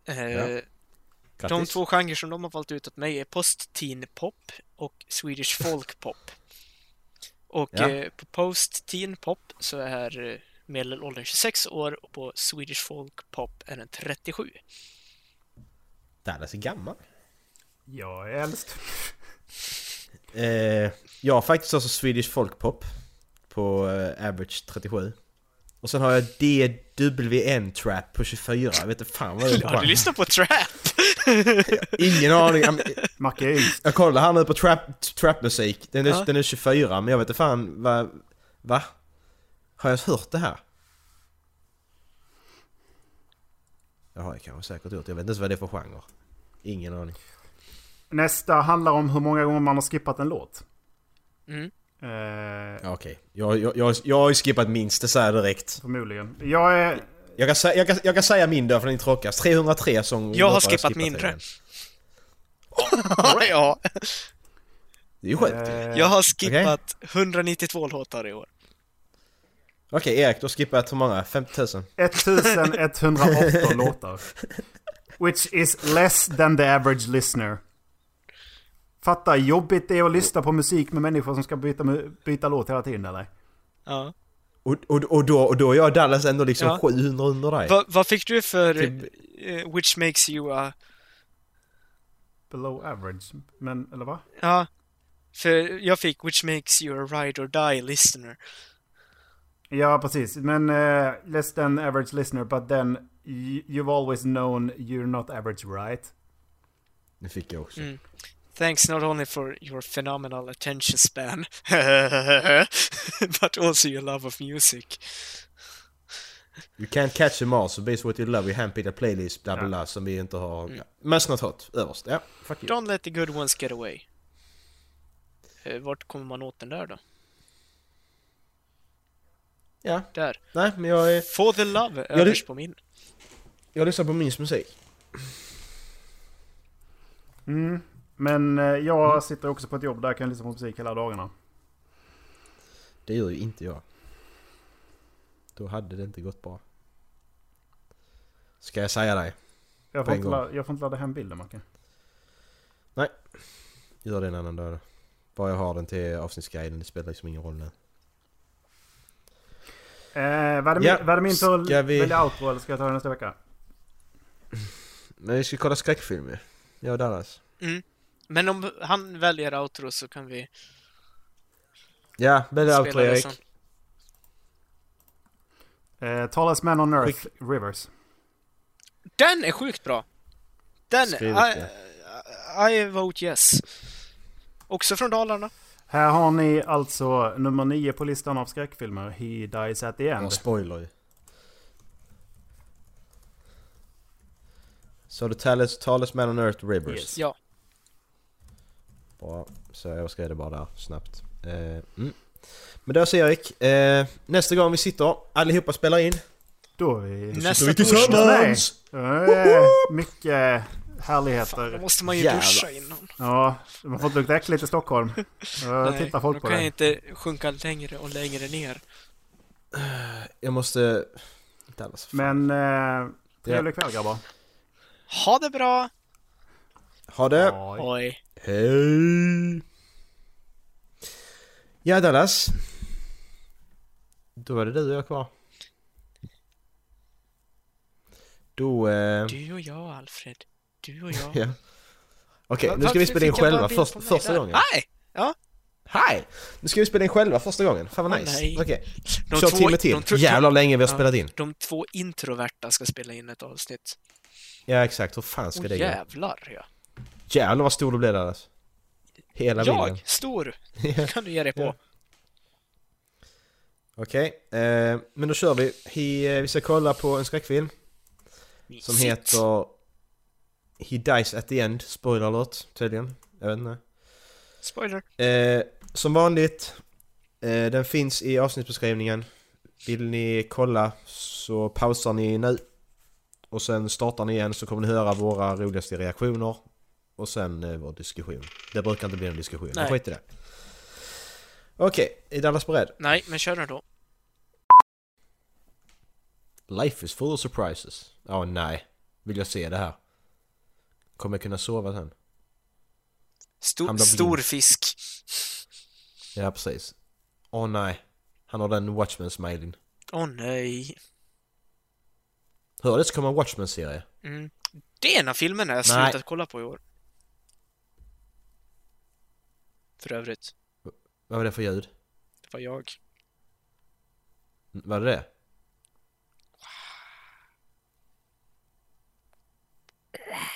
Eh, Ja. de två genrer som de har valt ut åt mig är post-teen pop och Swedish folk pop. Och Ja. eh, på post-teen pop så är eh, medelåldern 26 år och på Swedish folk pop är den 37. Dallas är gammal. Jag är äldst. Eh, jag har faktiskt också Swedish Folkpop på eh, average 37. Och sen har jag DWN Trap på 24. Jag vet inte fan vad det är Har du lyssnat på trap? Ingen aning. Jag- Macke är. Jag kollar här nu på trap, trapmusik. Den är, Ja. den är 24 men jag vet inte fan vad... Va? Har jag hört det här? Det har jag kanske säkert gjort. Jag vet inte ens vad det är för genre. Ingen aning. Nästa handlar om hur många gånger man har skippat en låt. Mm. Eh, Ja, Okej. Jag, jag, jag, jag har ju skippat minst, det säger direkt. Förmodligen. Jag är... Jag kan, jag, kan, jag kan säga min då för den tråkigast. 303 sång... Jag har låtar skippat mindre. ja. Det är ju sjukt. Eh, Jag har skippat 192 låtar i år. Okej Erik, då skippar jag hur många? 50 000? 1118 låtar. Which is less than the average listener. Fatta jobbigt det är att lyssna på musik med människor som ska byta, byta låt hela tiden eller? Ja. Och, och, och, då, och då är jag Dallas ändå liksom Ja. 700 under dig. Va, vad fick du för Typ- eh, Which makes you a... Below average. Men, eller va? Ja. För jag fick Which makes you a ride or die listener. Ja, precis. Men eh, less than average listener, but then you've always known you're not average right? Det fick jag också. Mm. Thanks not only for your phenomenal attention span, but also your love of music. You can't catch them all, so base what you love, you handpicked a playlist, bla bla bla, som vi inte har... Mm. Ja. Mest något hot, överst. Ja, fuck you. Don't let the good ones get away. Eh, Vart kommer man åt den där då? Ja. Där. Nej, men jag är... For the love överst på min. Jag lyssnar på Mins musik. Mm. Men eh, jag sitter också på ett jobb där jag kan lyssna på musik hela dagarna. Det gör ju inte jag. Då hade det inte gått bra. Ska jag säga dig? Jag får, inte, la- jag får inte ladda hem bilden Macke. Nej. Gör det en annan dag då. Bara jag har den till avsnittsguiden, det spelar liksom ingen roll nu. Eh, var, det Ja, min, var det min tur att ska vi- välja outro eller ska jag ta det nästa vecka? Men vi ska kolla skräckfilm ju. Jag och Dallas. Mm. Men om han väljer outro så kan vi Ja, välj outro Erik. Eh, Tallest Man on Earth, Rivers. Den är sjukt bra! Den, Skriv I, det. I vote yes. Också från Dalarna. Här har ni alltså nummer nio på listan av skräckfilmer. He Dies at the End. Ja, spoiler ju. Så the tallest, tallest man on earth Rivers. Ja. Bra, så jag skrev det bara där snabbt. Eh, mm. Men då så Erik, eh, nästa gång vi sitter allihopa spelar in. Då är vi... Då sitter vi tillsammans! Nej. Eh, mycket härligheter. Då måste man ju Jävlar. duscha innan. Ja, man får inte lukta äckligt i Stockholm. Då tittar folk då på kan det. jag inte sjunka längre och längre ner. Jag måste... Dallas, fan. Men eh, trevlig kväll grabbar. Ha det bra! Ha det! Oj. Hej! Ja Dallas. Då är det du och jag kvar. Då... Eh... Du och jag, Alfred. Du och jag. Ja. Okej, Va- nu ska vi spela in själva först, första gången. Nej! Ja. Hej! Nu ska vi spela in själva första gången. Fan vad nice. Okej. De Kör två- timme till. de Jävlar länge vi har Ja, spelat in. De två introverta ska spela in ett avsnitt. Ja exakt, hur fan ska Åh det gå? jävlar ja. Jävlar vad stor du blev Dallas. Hela Jag? bilden. Stor? Ja. kan du ge dig på. Okej, eh, men då kör vi. He, eh, vi ska kolla på en skräckfilm. Som Mysigt. heter He Dies at the End. Spoiler alert, tydligen. Jag vet inte. Spoiler. Eh, som vanligt, eh, den finns i avsnittsbeskrivningen. Vill ni kolla så pausar ni nu. Och sen startar ni igen så kommer ni höra våra roligaste reaktioner. Och sen eh, vår diskussion. Det brukar inte bli en diskussion, men Nej. skit i det. Okej, är Dallas beredd? Nej, men kör den då. Life is full of surprises. Ja, nej. Vill jag se det här? Kommer jag kunna sova sen? Stor, stor fisk. Ja, precis. Åh nej. Han har den Watchmen-smileyn. Åh nej. Hör det så kommer en Watchmen-serie. Mm. Det är en av filmerna jag Nej. slutat kolla på i år. För övrigt, Vad var det för ljud? det var jag. Var det det?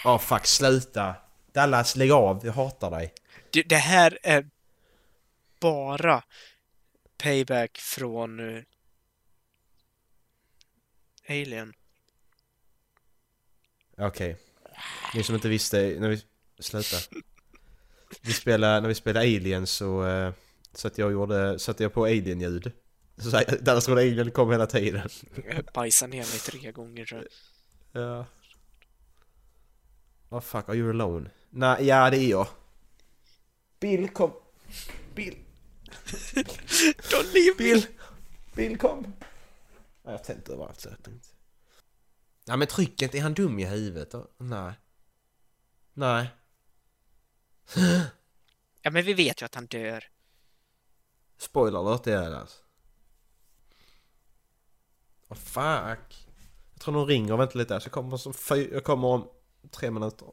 Åh fuck, sluta! Dallas, lägg av. Jag hatar dig. Det, det här är bara payback från uh, Alien. Okej. Ni som inte visste, när vi... Sluta. Vi spelade, när vi spelade Alien så uh, satte jag, gjorde, satte jag på Alien-ljud. Så jag- Dallas trodde Alien kom hela tiden. Jag bajsade ner mig tre gånger tror jag. Ja. Vad fuck, are you alone? Nej, ja det är jag. Bill kom. Bill. Don't leave Bill. Bill kom. Nej, jag tänkte överallt så jag tänkte. Nej men tryck inte, är han dum i huvudet? Nej. Nej. Ja, men vi vet ju att han dör. Spoiler alert det är det alltså. Vad fuck. Jag tror någon ringer, vänta lite här, så jag kommer, fy, jag kommer om tre minuter.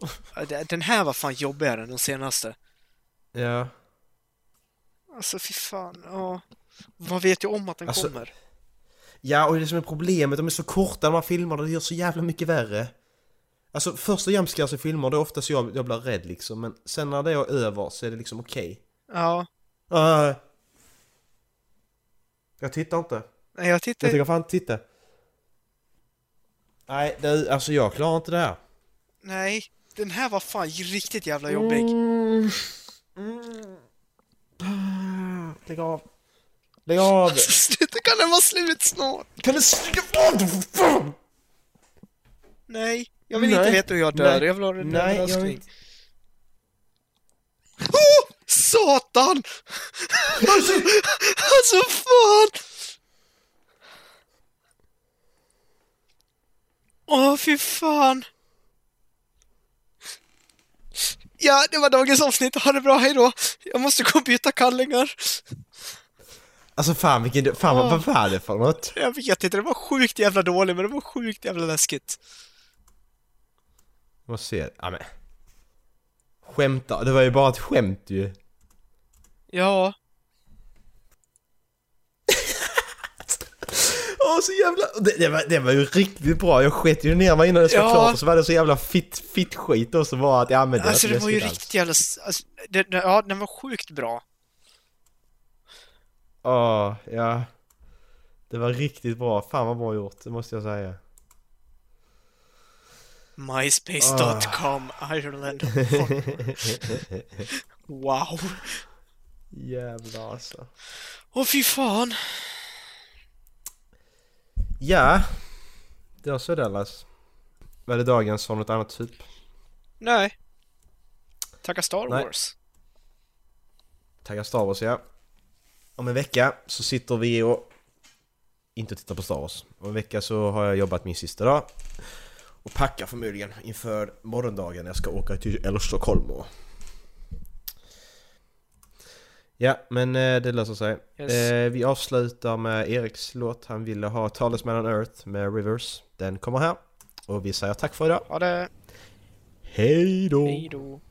Den här var fan jobbigare än den senaste. Ja. Alltså fy fan, ja. Man vet ju om att den Alltså- kommer. Ja, och det som är problemet, de är så korta de här filmerna, det gör så jävla mycket värre. Alltså första jumpscares i filmer, det är oftast jag, jag blir rädd liksom, men sen när det är över så är det liksom okej. Ja. Ah. Jag tittar inte. Nej, jag tittar... Jag tänker fan inte titta. Nej, det, alltså jag klarar inte det här. Nej, den här var fan riktigt jävla jobbig. Lägg av. Lägg av! Sluta, kan den vara slut snart? Kan du sluta? Nej, jag vill Nej. inte veta hur jag dör. Nej. Jag vill ha en Nej, jag vill överraskning. inte. Oh, satan! Alltså, alltså fan! Åh, fy fan! Ja, det var dagens avsnitt. Ha det bra, hej då! Jag måste gå och byta kallingar. Alltså fan vilken... Fan vad, vad var det för något? Jag vet inte, det var sjukt jävla dåligt, men det var sjukt jävla läskigt. Vad ser Ja men... Skämta, det var ju bara ett skämt ju. Ja, Åh så jävla... Det, det, var, det var ju riktigt bra, jag sket ju ner mig innan det skulle Ja. klart och så var det så jävla fitt, fitt skit och så var att jag använde alltså det var ju riktigt jävla... Alltså, det, det, ja, den var sjukt bra. Åh, ja. Det var riktigt bra, fan vad bra gjort, det måste jag säga. MySpace.com, Ireland. wow. Jävlar alltså. Åh fy fan. Ja. Det var så Dallas. Var det dagens har något annat typ? Nej. Tacka Star Nej. Wars. Tagga Star Wars ja. Om en vecka så sitter vi och inte tittar på Star Wars. Om en vecka så har jag jobbat min sista dag. Och packar förmodligen inför morgondagen när jag ska åka till eller Stockholm och... Ja, men eh, det löser sig. Yes. Eh, vi avslutar med Eriks låt. Han ville ha Talisman on Earth med Rivers. Den kommer här. Och vi säger tack för idag. Ha det. Hej då! Hej då.